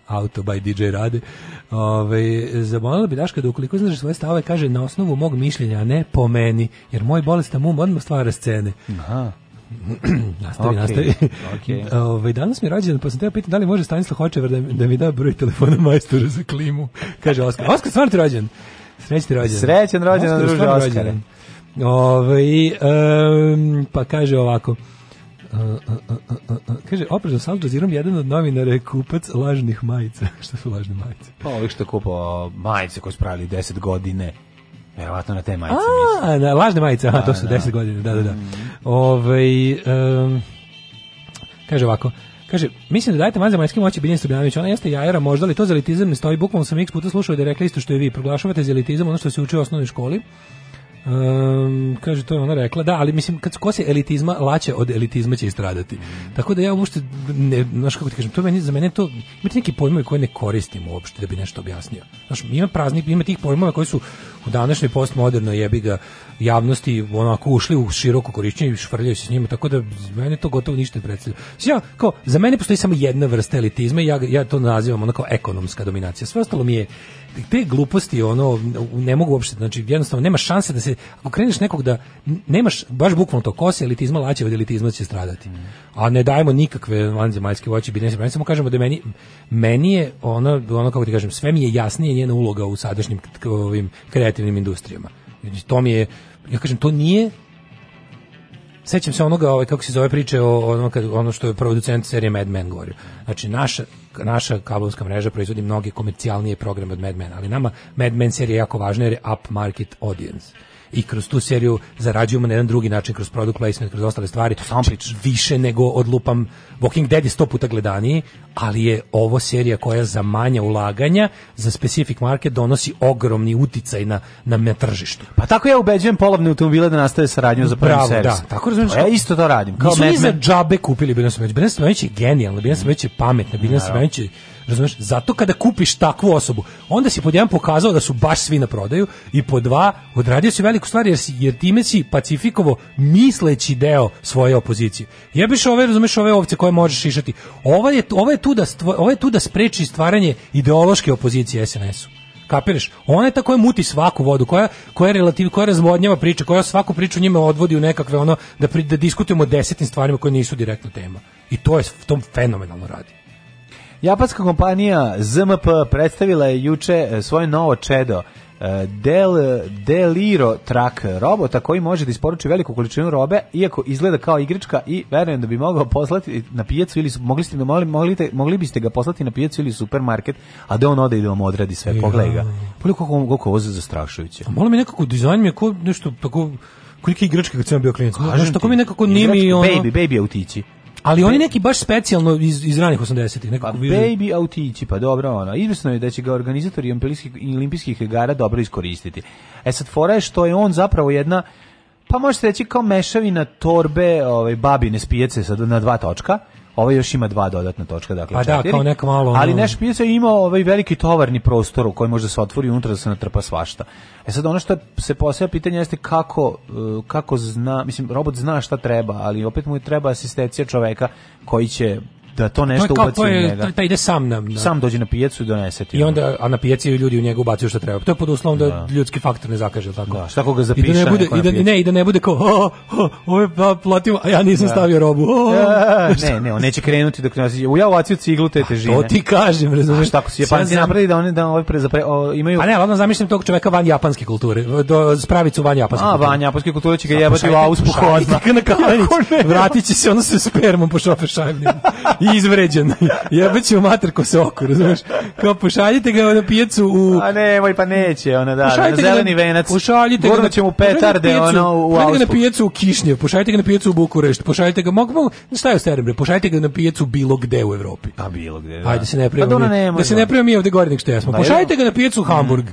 auto by DJ Rade. Ove, zamolila bi Daška da ukoliko znaš svoje stavove kaže na osnovu mog mišljenja, a ne po meni, jer moj bolestan um odmah stvara scene.
Aha.
nastavi,
Okej,
nastavi.
okej.
Ovaj, danas mi je rođendan, pa sam teo pitati da li može Stanislav Hočevar da, da mi da broj telefona majstora za klimu. Kaže Oskar. Oskar, stvarno ti rođen? Srećan ti rođen.
Srećan rođendan,
Oskar,
druže
stvarno
Oskare.
Rođendan. Ovaj, em, pa kaže ovako. Uh, uh, uh, kaže, oprezno sa Al Jazeerom jedan od novinara je kupac lažnih majica. Šta su lažne majice?
Pa ovih što kupao majice koje su pravili 10 godine. Verovatno na te majice mislim.
A, na, lažne majice, aha, to
Da,
su
da.
10 godina, da, da, da. Ovaj, em, kaže ovako, kaže, mislim da dajete man za majski moći Biljan Srbljanović, ona jeste jajera možda, ali to za elitizam ne stoji, bukvalno sam x puta slušao da je rekla isto što je vi, proglašavate za elitizam ono što se uči u osnovnoj školi, Um, kaže, to je ona rekla, da, ali mislim, kad ko se elitizma laće od elitizma će istradati. Tako da ja uopšte, ne, znaš kako ti kažem, to meni, za mene to, imate neki pojmovi koje ne koristim uopšte da bi nešto objasnio. Znaš, ima praznik, ima tih pojmova koji su u današnjoj postmodernoj jebi ga javnosti onako ušli u široko korišćenje i švrljaju se s njima, tako da za mene to gotovo ništa ne predstavlja. Ja, kao, za mene postoji samo jedna vrsta elitizma i ja, ja to nazivam ono kao ekonomska dominacija. Sve ostalo mi je te gluposti ono ne mogu uopšte znači jednostavno nema šanse da se ako kreneš nekog da nemaš baš bukvalno to ko se elitizma laće od elitizma će stradati a ne dajemo nikakve vanzemaljske voći bi ne samo kažemo da meni meni je ono ono kako ti kažem sve mi je jasnije njena uloga u sadašnjim ovim kreativnim industrijama Znači, to mi je ja kažem to nije sećam se onoga ovaj kako se zove priče o ono kad ono što je producent serije Mad Men govorio. Znači naša naša kablovska mreža proizvodi mnoge komercijalnije programe od Mad Men, ali nama Mad Men serija je jako važna jer je up market audience. I kroz tu seriju zarađujemo na jedan drugi način, kroz product placement, kroz ostale stvari. Znači, više nego odlupam Walking Dead je sto puta gledaniji, ali je ovo serija koja za manja ulaganja, za specific market donosi ogromni uticaj na, na, na tržištu.
Pa tako ja ubeđujem polovne automobile da nastave saradnju za prvi
Bravo,
servis.
da, tako razumiješ.
Pa Ja isto to radim. Kao
Nisu ni za džabe kupili Biljana Smejanić. Biljana Smejanić je genijalna, Biljana Smejanić je pametna, Biljana. Smejanić je, razumeš, zato kada kupiš takvu osobu, onda si pod jedan pokazao da su baš svi na prodaju i pod dva odradio si veliku stvar jer, si, jer time si pacifikovo misleći deo svoje opozicije. Jebiš ove, razumeš, ove ovce koje možeš šišati. Ova je, ova je, tu, da stvo, ova je tu da spreči stvaranje ideološke opozicije SNS-u. Kapiraš? Ona je ta koja muti svaku vodu, koja koja relativ, koja razvodnjava priče, koja svaku priču njima odvodi u nekakve ono da pri, da diskutujemo o desetim stvarima koje nisu direktno tema. I to je to fenomenalno radi.
Japanska kompanija ZMP predstavila je juče e, svoje novo čedo e, Del, Deliro Truck robota koji može da isporuči veliku količinu robe iako izgleda kao igračka i verujem da bi mogao poslati na pijacu ili mogli, ste, mogli, mogli, mogli biste ga poslati na pijacu ili supermarket a da on ode i da vam odradi sve, pogledaj ga. Pogledaj koliko, koliko ovo je zastrašujuće.
A malo mi nekako dizajn mi je ko nešto tako kolike igračke kad sam bio klijent.
Ti,
tako mi nekako nije mi
igračke,
ono...
Baby, baby autići
Ali oni neki baš specijalno iz, iz ranih 80-ih. Nekako
Pa baby autići, pa dobro, ono, izvesno je da će ga organizatori olimpijskih, olimpijskih igara dobro iskoristiti. E sad, fora je što je on zapravo jedna, pa možete reći kao mešavina torbe ovaj, babine spijace sa, na dva točka, Ovo još ima dva dodatna točka, dakle
Pa da,
četiri.
kao neka malo,
Ali naš pijaca ima ovaj veliki tovarni prostor u kojem može da se otvori unutra da se natrpa svašta. E sad ono što se postavlja pitanje jeste kako, uh, kako zna, mislim, robot zna šta treba, ali opet mu treba asistencija čoveka koji će da to
To je
nešto
kao,
ubaci
to
u
je,
njega.
to, to ide sam na, na
Sam dođe na pijacu i donese ti.
I onda, a na pijaci ljudi u njega ubacuju što treba. To je pod uslovom da,
Da.
ljudski faktor ne zakaže, tako?
Da, šta ako ga
I da ne bude, i da, ne, i da ne bude kao, o, o, ovo je pa platimo, a ja nisam
Da.
stavio robu. O,
E, ne, ne, on neće krenuti dok nas u ja ubacio ciglu te težine.
to ti kažem, razumeš?
A šta ako si Japanci napravili da oni da ovaj pre, zapre, o, imaju
Pa ne, ali onda zamišljam tog čoveka van japanske kulture, do spravicu van japanske
A,
kulture.
van japanske kulture će ga jebati u
pošaljite-
auspuh
pošaljite
odmah.
ga na kalenić,
Kako ne?
vratit će se ono sa spermom po šofer šajbnim. i izvređen. Jebaćemo mater ko se oko, razumeš? Kao pošaljite ga na pijacu u...
A nemoj, pa neće, ona da, na
ga
zeleni venac.
Pošaljite ga
mu
ga na
petarde,
pijacu-
ono, u
Pošaljite ga na pijacu u Kišnjev, pošaljite ga na pijacu u Bukurešt, pošaljite ga, mogu, mogu, šta je u Sterembre, pošaljite ga na pijacu bilo gde u Evropi.
A bilo gde, da.
Ajde da se ne
Pa
mi-
ne
da se ne pravimo mi ovde gore nego što jesmo.
Da,
Pošaljite ga na pijacu u Hamburg.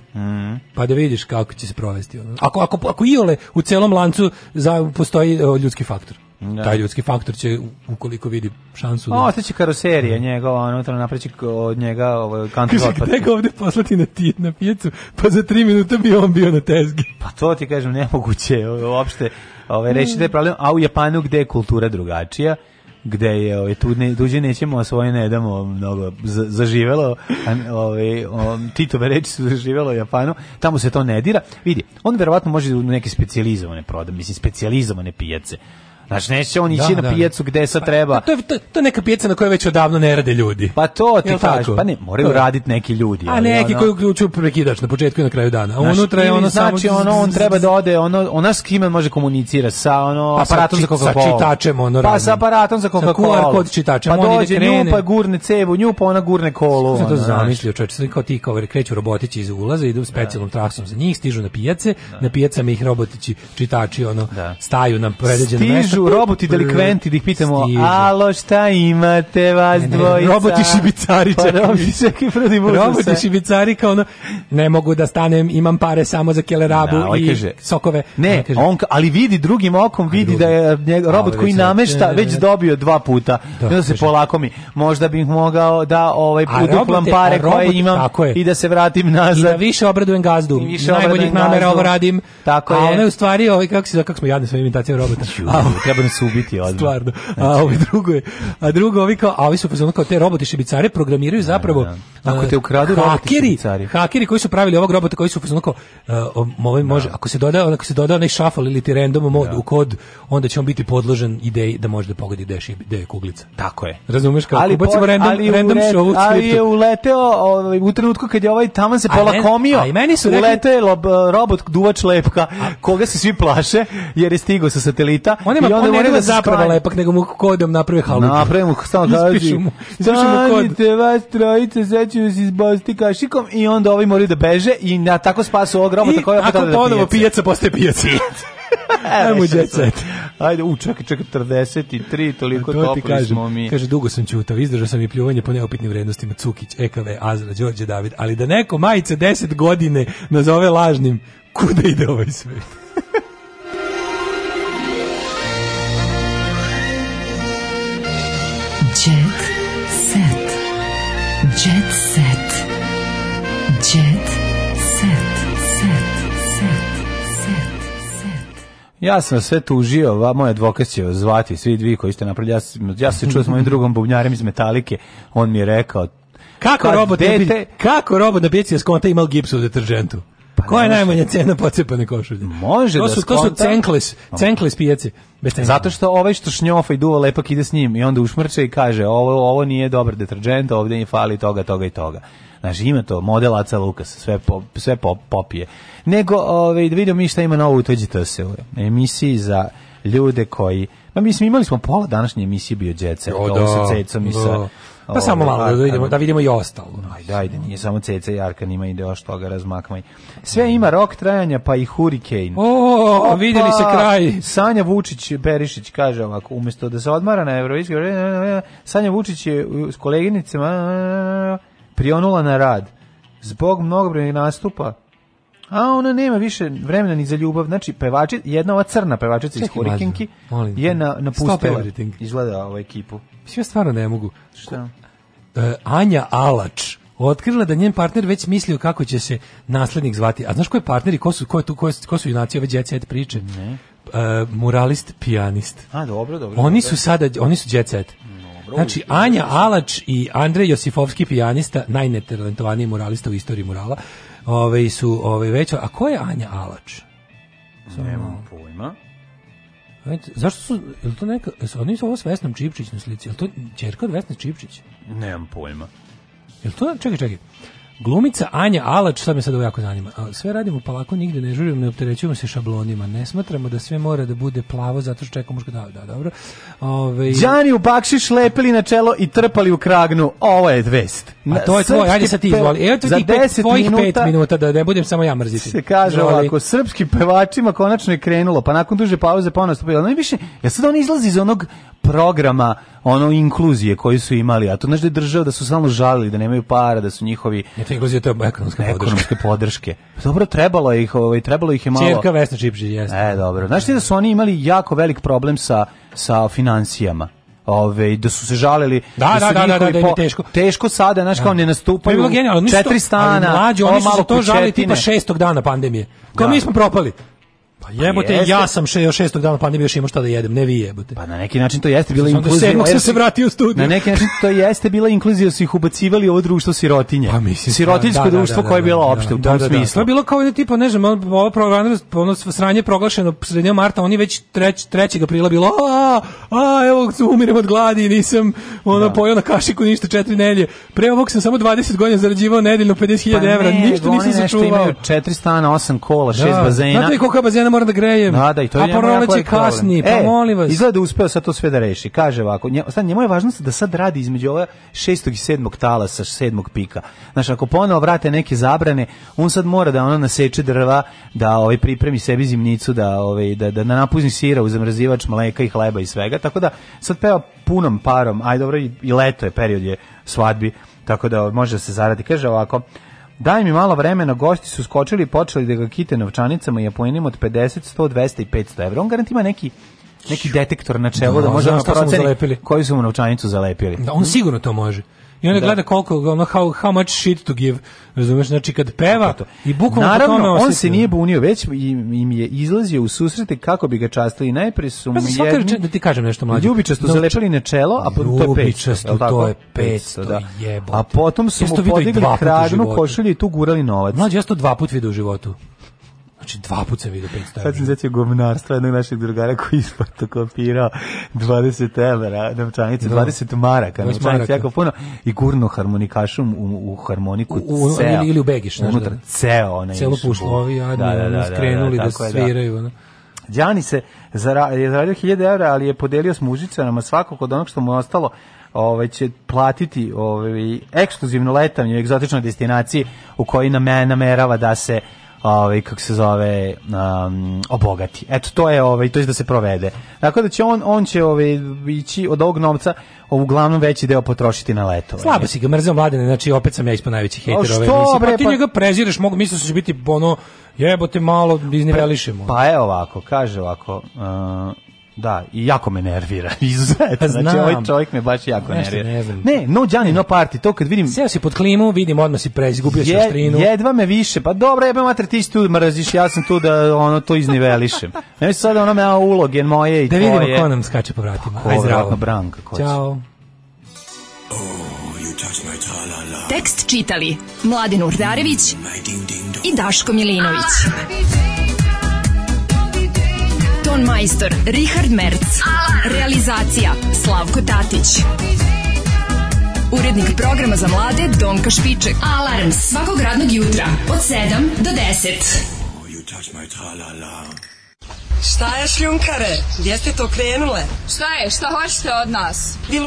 Pa da vidiš kako će se provesti. Ono. Ako, ako, ako iole u celom lancu za, postoji o, ljudski faktor.
Da.
Taj ljudski faktor će, ukoliko vidi šansu...
O, ostaće karoserija njegova, unutra napreći od njega ovaj, country
Kaže, gde ga ovde poslati na, ti, na pijacu, pa za tri minuta bi on bio na tezgi.
Pa to ti kažem, nemoguće uopšte ovaj, reći da je problem, a u Japanu gde je kultura drugačija, gde je ovaj, tu ne, tuđe nećemo, a svoje ne damo mnogo za- zaživelo, a, ovaj, Titove reči su zaživelo u Japanu, tamo se to ne dira. Vidi, on verovatno može u neke specijalizovane proda, mislim, specijalizovane pijace. Znači, neće on ići
Da,
na
da.
pijacu gde sad treba...
Pa to, je, to, to je neka pijaca na kojoj već odavno ne rade ljudi.
Pa to ti kažeš, pa ne, moraju raditi neki ljudi.
A neki
ono-
koji uključuju prekidač na početku i na kraju dana. A
Znaš,
unutra je ono samo...
znači ono on treba da ode ono ona s kime može komunicira sa ono
Pa sa
aparatom za
či- sa
Coca-Cola.
čitačem, ono,
pa sa aparatom za
Sa
Coca-Cola
QR kod čitačem,
pa dođe
krene.
nju pa gurne cevu nju pa ona gurne kolu
Sam to
znaš.
zamislio, čovječe, sad kao ti kao kreću robotići iz ulaza, idu specijalnom trasom za njih, stižu na pijace, na pijacama ih robotići čitači ono staju na predviđeno mesto.
Stižu roboti delikventi da ih pitamo, alo šta imate vas
Ne, ne,
dvojica?
Roboti šibicari,
pa,
čekaj.
roboti čekaj, prvi budu
Roboti
se.
šibicari kao ono, ne mogu da stanem, imam pare samo za kelerabu
Da, ovaj
i
kaže,
sokove.
Ne,
Ovaj kaže,
on, ali vidi drugim okom, vidi da je robot
A,
koji namešta već dobio dva puta.
Da,
onda se polako mi, možda bih mogao da ovaj
A
uduplam pare
a robot-
koje imam i da se vratim
I da
nazad.
više obradujem gazdu.
I više
Najboljih namera ovo radim.
Tako
a
je.
ono je u stvari, ovaj, kako, se, kako smo jadni sa imitacijom robota.
Treba nas ubiti odmah.
Stvarno. A
Znači-
ovi drugo je, a drugo ovi kao, a ovi su fazonu kao te roboti šibicare programiraju zapravo
Ako
a,
te ukradu
hakeri, hakeri koji su pravili ovog robota koji su fazonu kao ovaj može, ako se doda, ako se doda onaj shuffle ili ti random mod u kod, onda će on biti podložen ideji da može da pogodi gde je, je kuglica.
Tako je.
Razumeš kao,
ali,
ubacimo
po-
random,
ali,
random
ulet-
show
ali je uleteo ovaj, u trenutku kad je ovaj taman se polakomio.
a i meni su
uleteo je robot duvač lepka, koga se svi plaše, jer je stigao sa satelita.
On nema,
i onda moraju da se
zapravo lepak, nego mu kodom naprave halupu.
Napravimo stalno
Ispišu
kaži.
mu, mu.
Stanite vas trojice, ću vas izbosti kašikom i onda ovi moraju da beže i na tako spasu ovog robota
I
koji opet
nakon
ode da
ponovo
pijace.
pijaca postaje pijaca. Ajmo
Ajmo
jet set.
Ajde, u, čekaj, čekaj, 43, toliko
To
topli
kažem.
smo mi.
Kaže, dugo sam čutao, izdržao sam i pljuvanje po neopitnim vrednostima Cukić, EKV, Azra, Đorđe David, ali da neko majice 10 godine nazove lažnim, kuda ide ovaj svet?
Ja sam sve tužio, va, moj advokat će zvati, svi dvi koji ste napravili. Ja, ja se čuo s mojim drugom bubnjarem iz Metalike, on mi je rekao,
Kako robot,
dete-
pi- kako robot na pijaci skonta ima gipsu u deteržentu? Koja je najmanja cena pocepane košulje?
Može
to
da
su, To su
skonta.
cenkles, cenkles pijace. Bez.
Zato što ovaj što šnjofa i duva lepak ide s njim i onda ušmrče i kaže ovo, ovo nije dobar deterđent, ovdje je fali toga, toga i toga. Znači ima to model Aca Lukas, sve, po, sve po, popije. Nego, ovaj, da vidimo mi šta ima novo u se u emisiji za ljude koji, ma mislim imali smo pola današnje emisije bio
O,
ovo
da,
sa Cecom i sa...
da. Pa samo
ovaj,
malo da vidimo, da vidimo i ostalo.
Ajde, ajde, nije samo Ceca i Arkan, ima i još toga razmakmaj. Sve ima rok trajanja, pa i Hurricane.
O, vidjeli se kraj.
Sanja Vučić Berišić kaže ovako, umjesto da se odmara na Euroviziji, Sanja Vučić je s koleginicama prionula na rad. Zbog mnogobrojnih nastupa, a ona nema više vremena ni za ljubav. Znači, pevači, jedna ova crna pevačica iz
te.
je na, napustila, izgleda ovu ekipu.
Mislim, ja stvarno ne mogu.
Šta?
E, Anja Alač otkrila da njen partner već mislio kako će se naslednik zvati. A znaš ko je partner i ko su, ko, je tu, ko, ko su junaci ove set priče?
Ne.
E, muralist, pijanist.
A, dobro, dobro.
Oni
dobro.
su sada, oni su jet set. Znači, Anja Alač i Andrej Josifovski pijanista, najnetalentovaniji muralista u istoriji murala, ove, su ove, već... A ko je Anja Alač?
Nemam pojma.
Ajde, Zašto su, je to neka, jesu oni su ovo s Vesnom Čipčić na slici, je to čerka od Vesne Čipčić?
Nemam pojma.
Je to, čekaj, čekaj, Glumica Anja Alač, sad me sad ovo jako zanima. Sve radimo polako, nigde ne žurimo, ne opterećujemo se šablonima. Ne smatramo da sve mora da bude plavo zato što čekamo muško. Da, da, dobro. Ove,
Đani u bakšiš lepili na čelo i trpali u kragnu. Ovo je vest.
a to je tvoj, ajde sad ti izvoli. Evo ti
za
pet,
10
tvojih pet
minuta
minuta, da ne budem samo ja mrziti.
se kaže
Izvoli.
ovako, srpskim pevačima konačno je krenulo, pa nakon duže pauze ponovno stupilo. I više, ja sad on izlazi iz onog programa, ono inkluzije koji su imali, a to znaš da je držao da su samo žalili, da nemaju para, da su njihovi
Ne, to je inkluzija, to je ekonomska podrška.
ekonomske podrške. Dobro, trebalo ih, ovaj, trebalo ih je malo...
Čerka Vesna Čipčić, jeste.
E, dobro. Znaš ti da su oni imali jako velik problem sa, sa financijama? Ove, da su se žalili
Da,
su
da, da, da,
njihovi
da im je
po-
teško.
teško sada, znaš kao ne
To je
nastupaju
bilo genijalno. Nisu
četiri
to- ali
stana
Mlađi, oni su se to žali tipa šestog dana pandemije. Kao
Da.
mi smo propali. Pa jebote,
jeste.
ja sam še, još šestog dana pandemije još imao šta da jedem, ne vi jebote.
Pa na neki način to jeste bila inkluzija.
sedmog sam se vratio u studiju.
Na neki način to jeste bila inkluzija, su ih ubacivali ovo društvo sirotinje.
Pa mislim,
Sirotinjsko
da, da,
društvo
da, da,
koje je bilo
da,
opšte u
da,
tom
da, da. To
smislu.
je bilo kao da tipa, ne znam, ovo ono sranje proglašeno sredinom marta, oni već treć, 3. aprila bilo, a, a, evo, umirem od gladi, nisam ono, pojao na kašiku ništa četiri nedelje. Pre ovog sam samo 20 godina zarađivao nedeljno 50.000
Pa
evra,
ne,
ništa
oni
nisam
nešto
sačuvao.
imaju četiri stana, osam kola, šest
Da.
bazena.
Znate li koliko bazena moram da grejem?
Da, da, i to je
A proleće kasni, pa
E,
molim vas.
Izgleda da uspeo sad to sve da reši. Kaže ovako, nje, sad, njemu je važno da sad radi između ova šestog i sedmog talasa, sedmog pika. Znaš, ako ponovo vrate neke zabrane, on sad mora da ono naseče drva, da ovaj pripremi sebi zimnicu, da ovaj da da napuzni sira u zamrzivač mleka i hleba i svega. Tako da sad peva punom parom. Aj dobro i, i leto je period je svadbi, tako da može da se zaradi. Kaže ovako, Daj mi malo vremena, gosti su skočili i počeli da ga kite novčanicama i apoenima od 50, 100, 200 i 500 evra. On garant ima neki neki detektor na čelu da,
Da,
može
mu
proceni koju su mu novčanicu zalepili.
Da, on sigurno to može. I onda
Da.
gleda koliko, ono, how, how much shit to give. Razumeš, znači kad peva i bukvalno po tome
Naravno, on se nije bunio, već im, im je izlazio u susrete kako bi ga častili. Najpre su mu
Pa
jedni
da ti kažem nešto mlađe.
ljubičasto
Novč-
zalepili na čelo, a potom to je 500.
Ljubičasto,
jel tako?
to je 500,
da.
jebote.
A potom su mu
to video
podigli
puta
kragnu košulju i tu gurali novac.
Mlađe, ja to dva put vidio u životu. Znači, dva put sam vidio 500
Sad
evra.
sam zetio govnarstva jednog našeg drugara koji isfotokopirao 20 evra novčanice,
Da.
20 maraka,
20
novčanice
maraka.
jako puno i gurno harmonikašom u, u harmoniku
U- u-
ceo.
ili- ili u begiš,
Unutra
da.
ceo onaj.
Celo pušlo, ovi jadni, ono, skrenuli da
tako je,
sviraju, ono.
Đani se zara, je zaradio 1000 evra, ali je podelio s mužičarama svakog od onog što mu je ostalo ovaj će platiti ovaj ekskluzivno letanje u egzotičnoj destinaciji u kojoj name, namerava da se ovaj kako se zove um, obogati. Eto to je ovaj to je da se provede. Tako da će on on će ovaj ići od ovog novca uglavnom veći deo potrošiti na letovanje.
Slabo si ga mrzeo mladene, znači opet sam ja ispod najveći hejter
A
ove emisije. Pa ti
pa-
njega prezireš, mogu mislio sam da će biti ono jebote malo iznivelišemo.
Pa evo ovako, kaže ovako, uh, da, i jako me nervira, izuzetno. Znači, ovaj čovjek me baš jako
Nešto
nervira.
ne znam.
Ne, no Gianni, no party, to kad vidim...
Seo si pod klimu, vidim odmah si prez, izgubio si
Je,
oštrinu.
jedva me više, pa dobro, jebe mater, ti si tu mraziš, ja sam tu da ono to iznivelišem. Ne sad ono me uloge moje i
Da
tvoje.
vidimo ko nam skače po vratima.
Ko,
Aj zdravo.
Branka, ko.
Ćao.
Tekst čitali Mladin Urdarević i Daško Milinović. Ton majstor Richard Merc. Realizacija Slavko Tatić. Urednik programa za mlade Donka Špiček. Alarms svakog radnog jutra od 7 do 10.
Šta je šljunkare? Gdje ste to krenule?
Šta je? Šta hoćete od nas?
Bil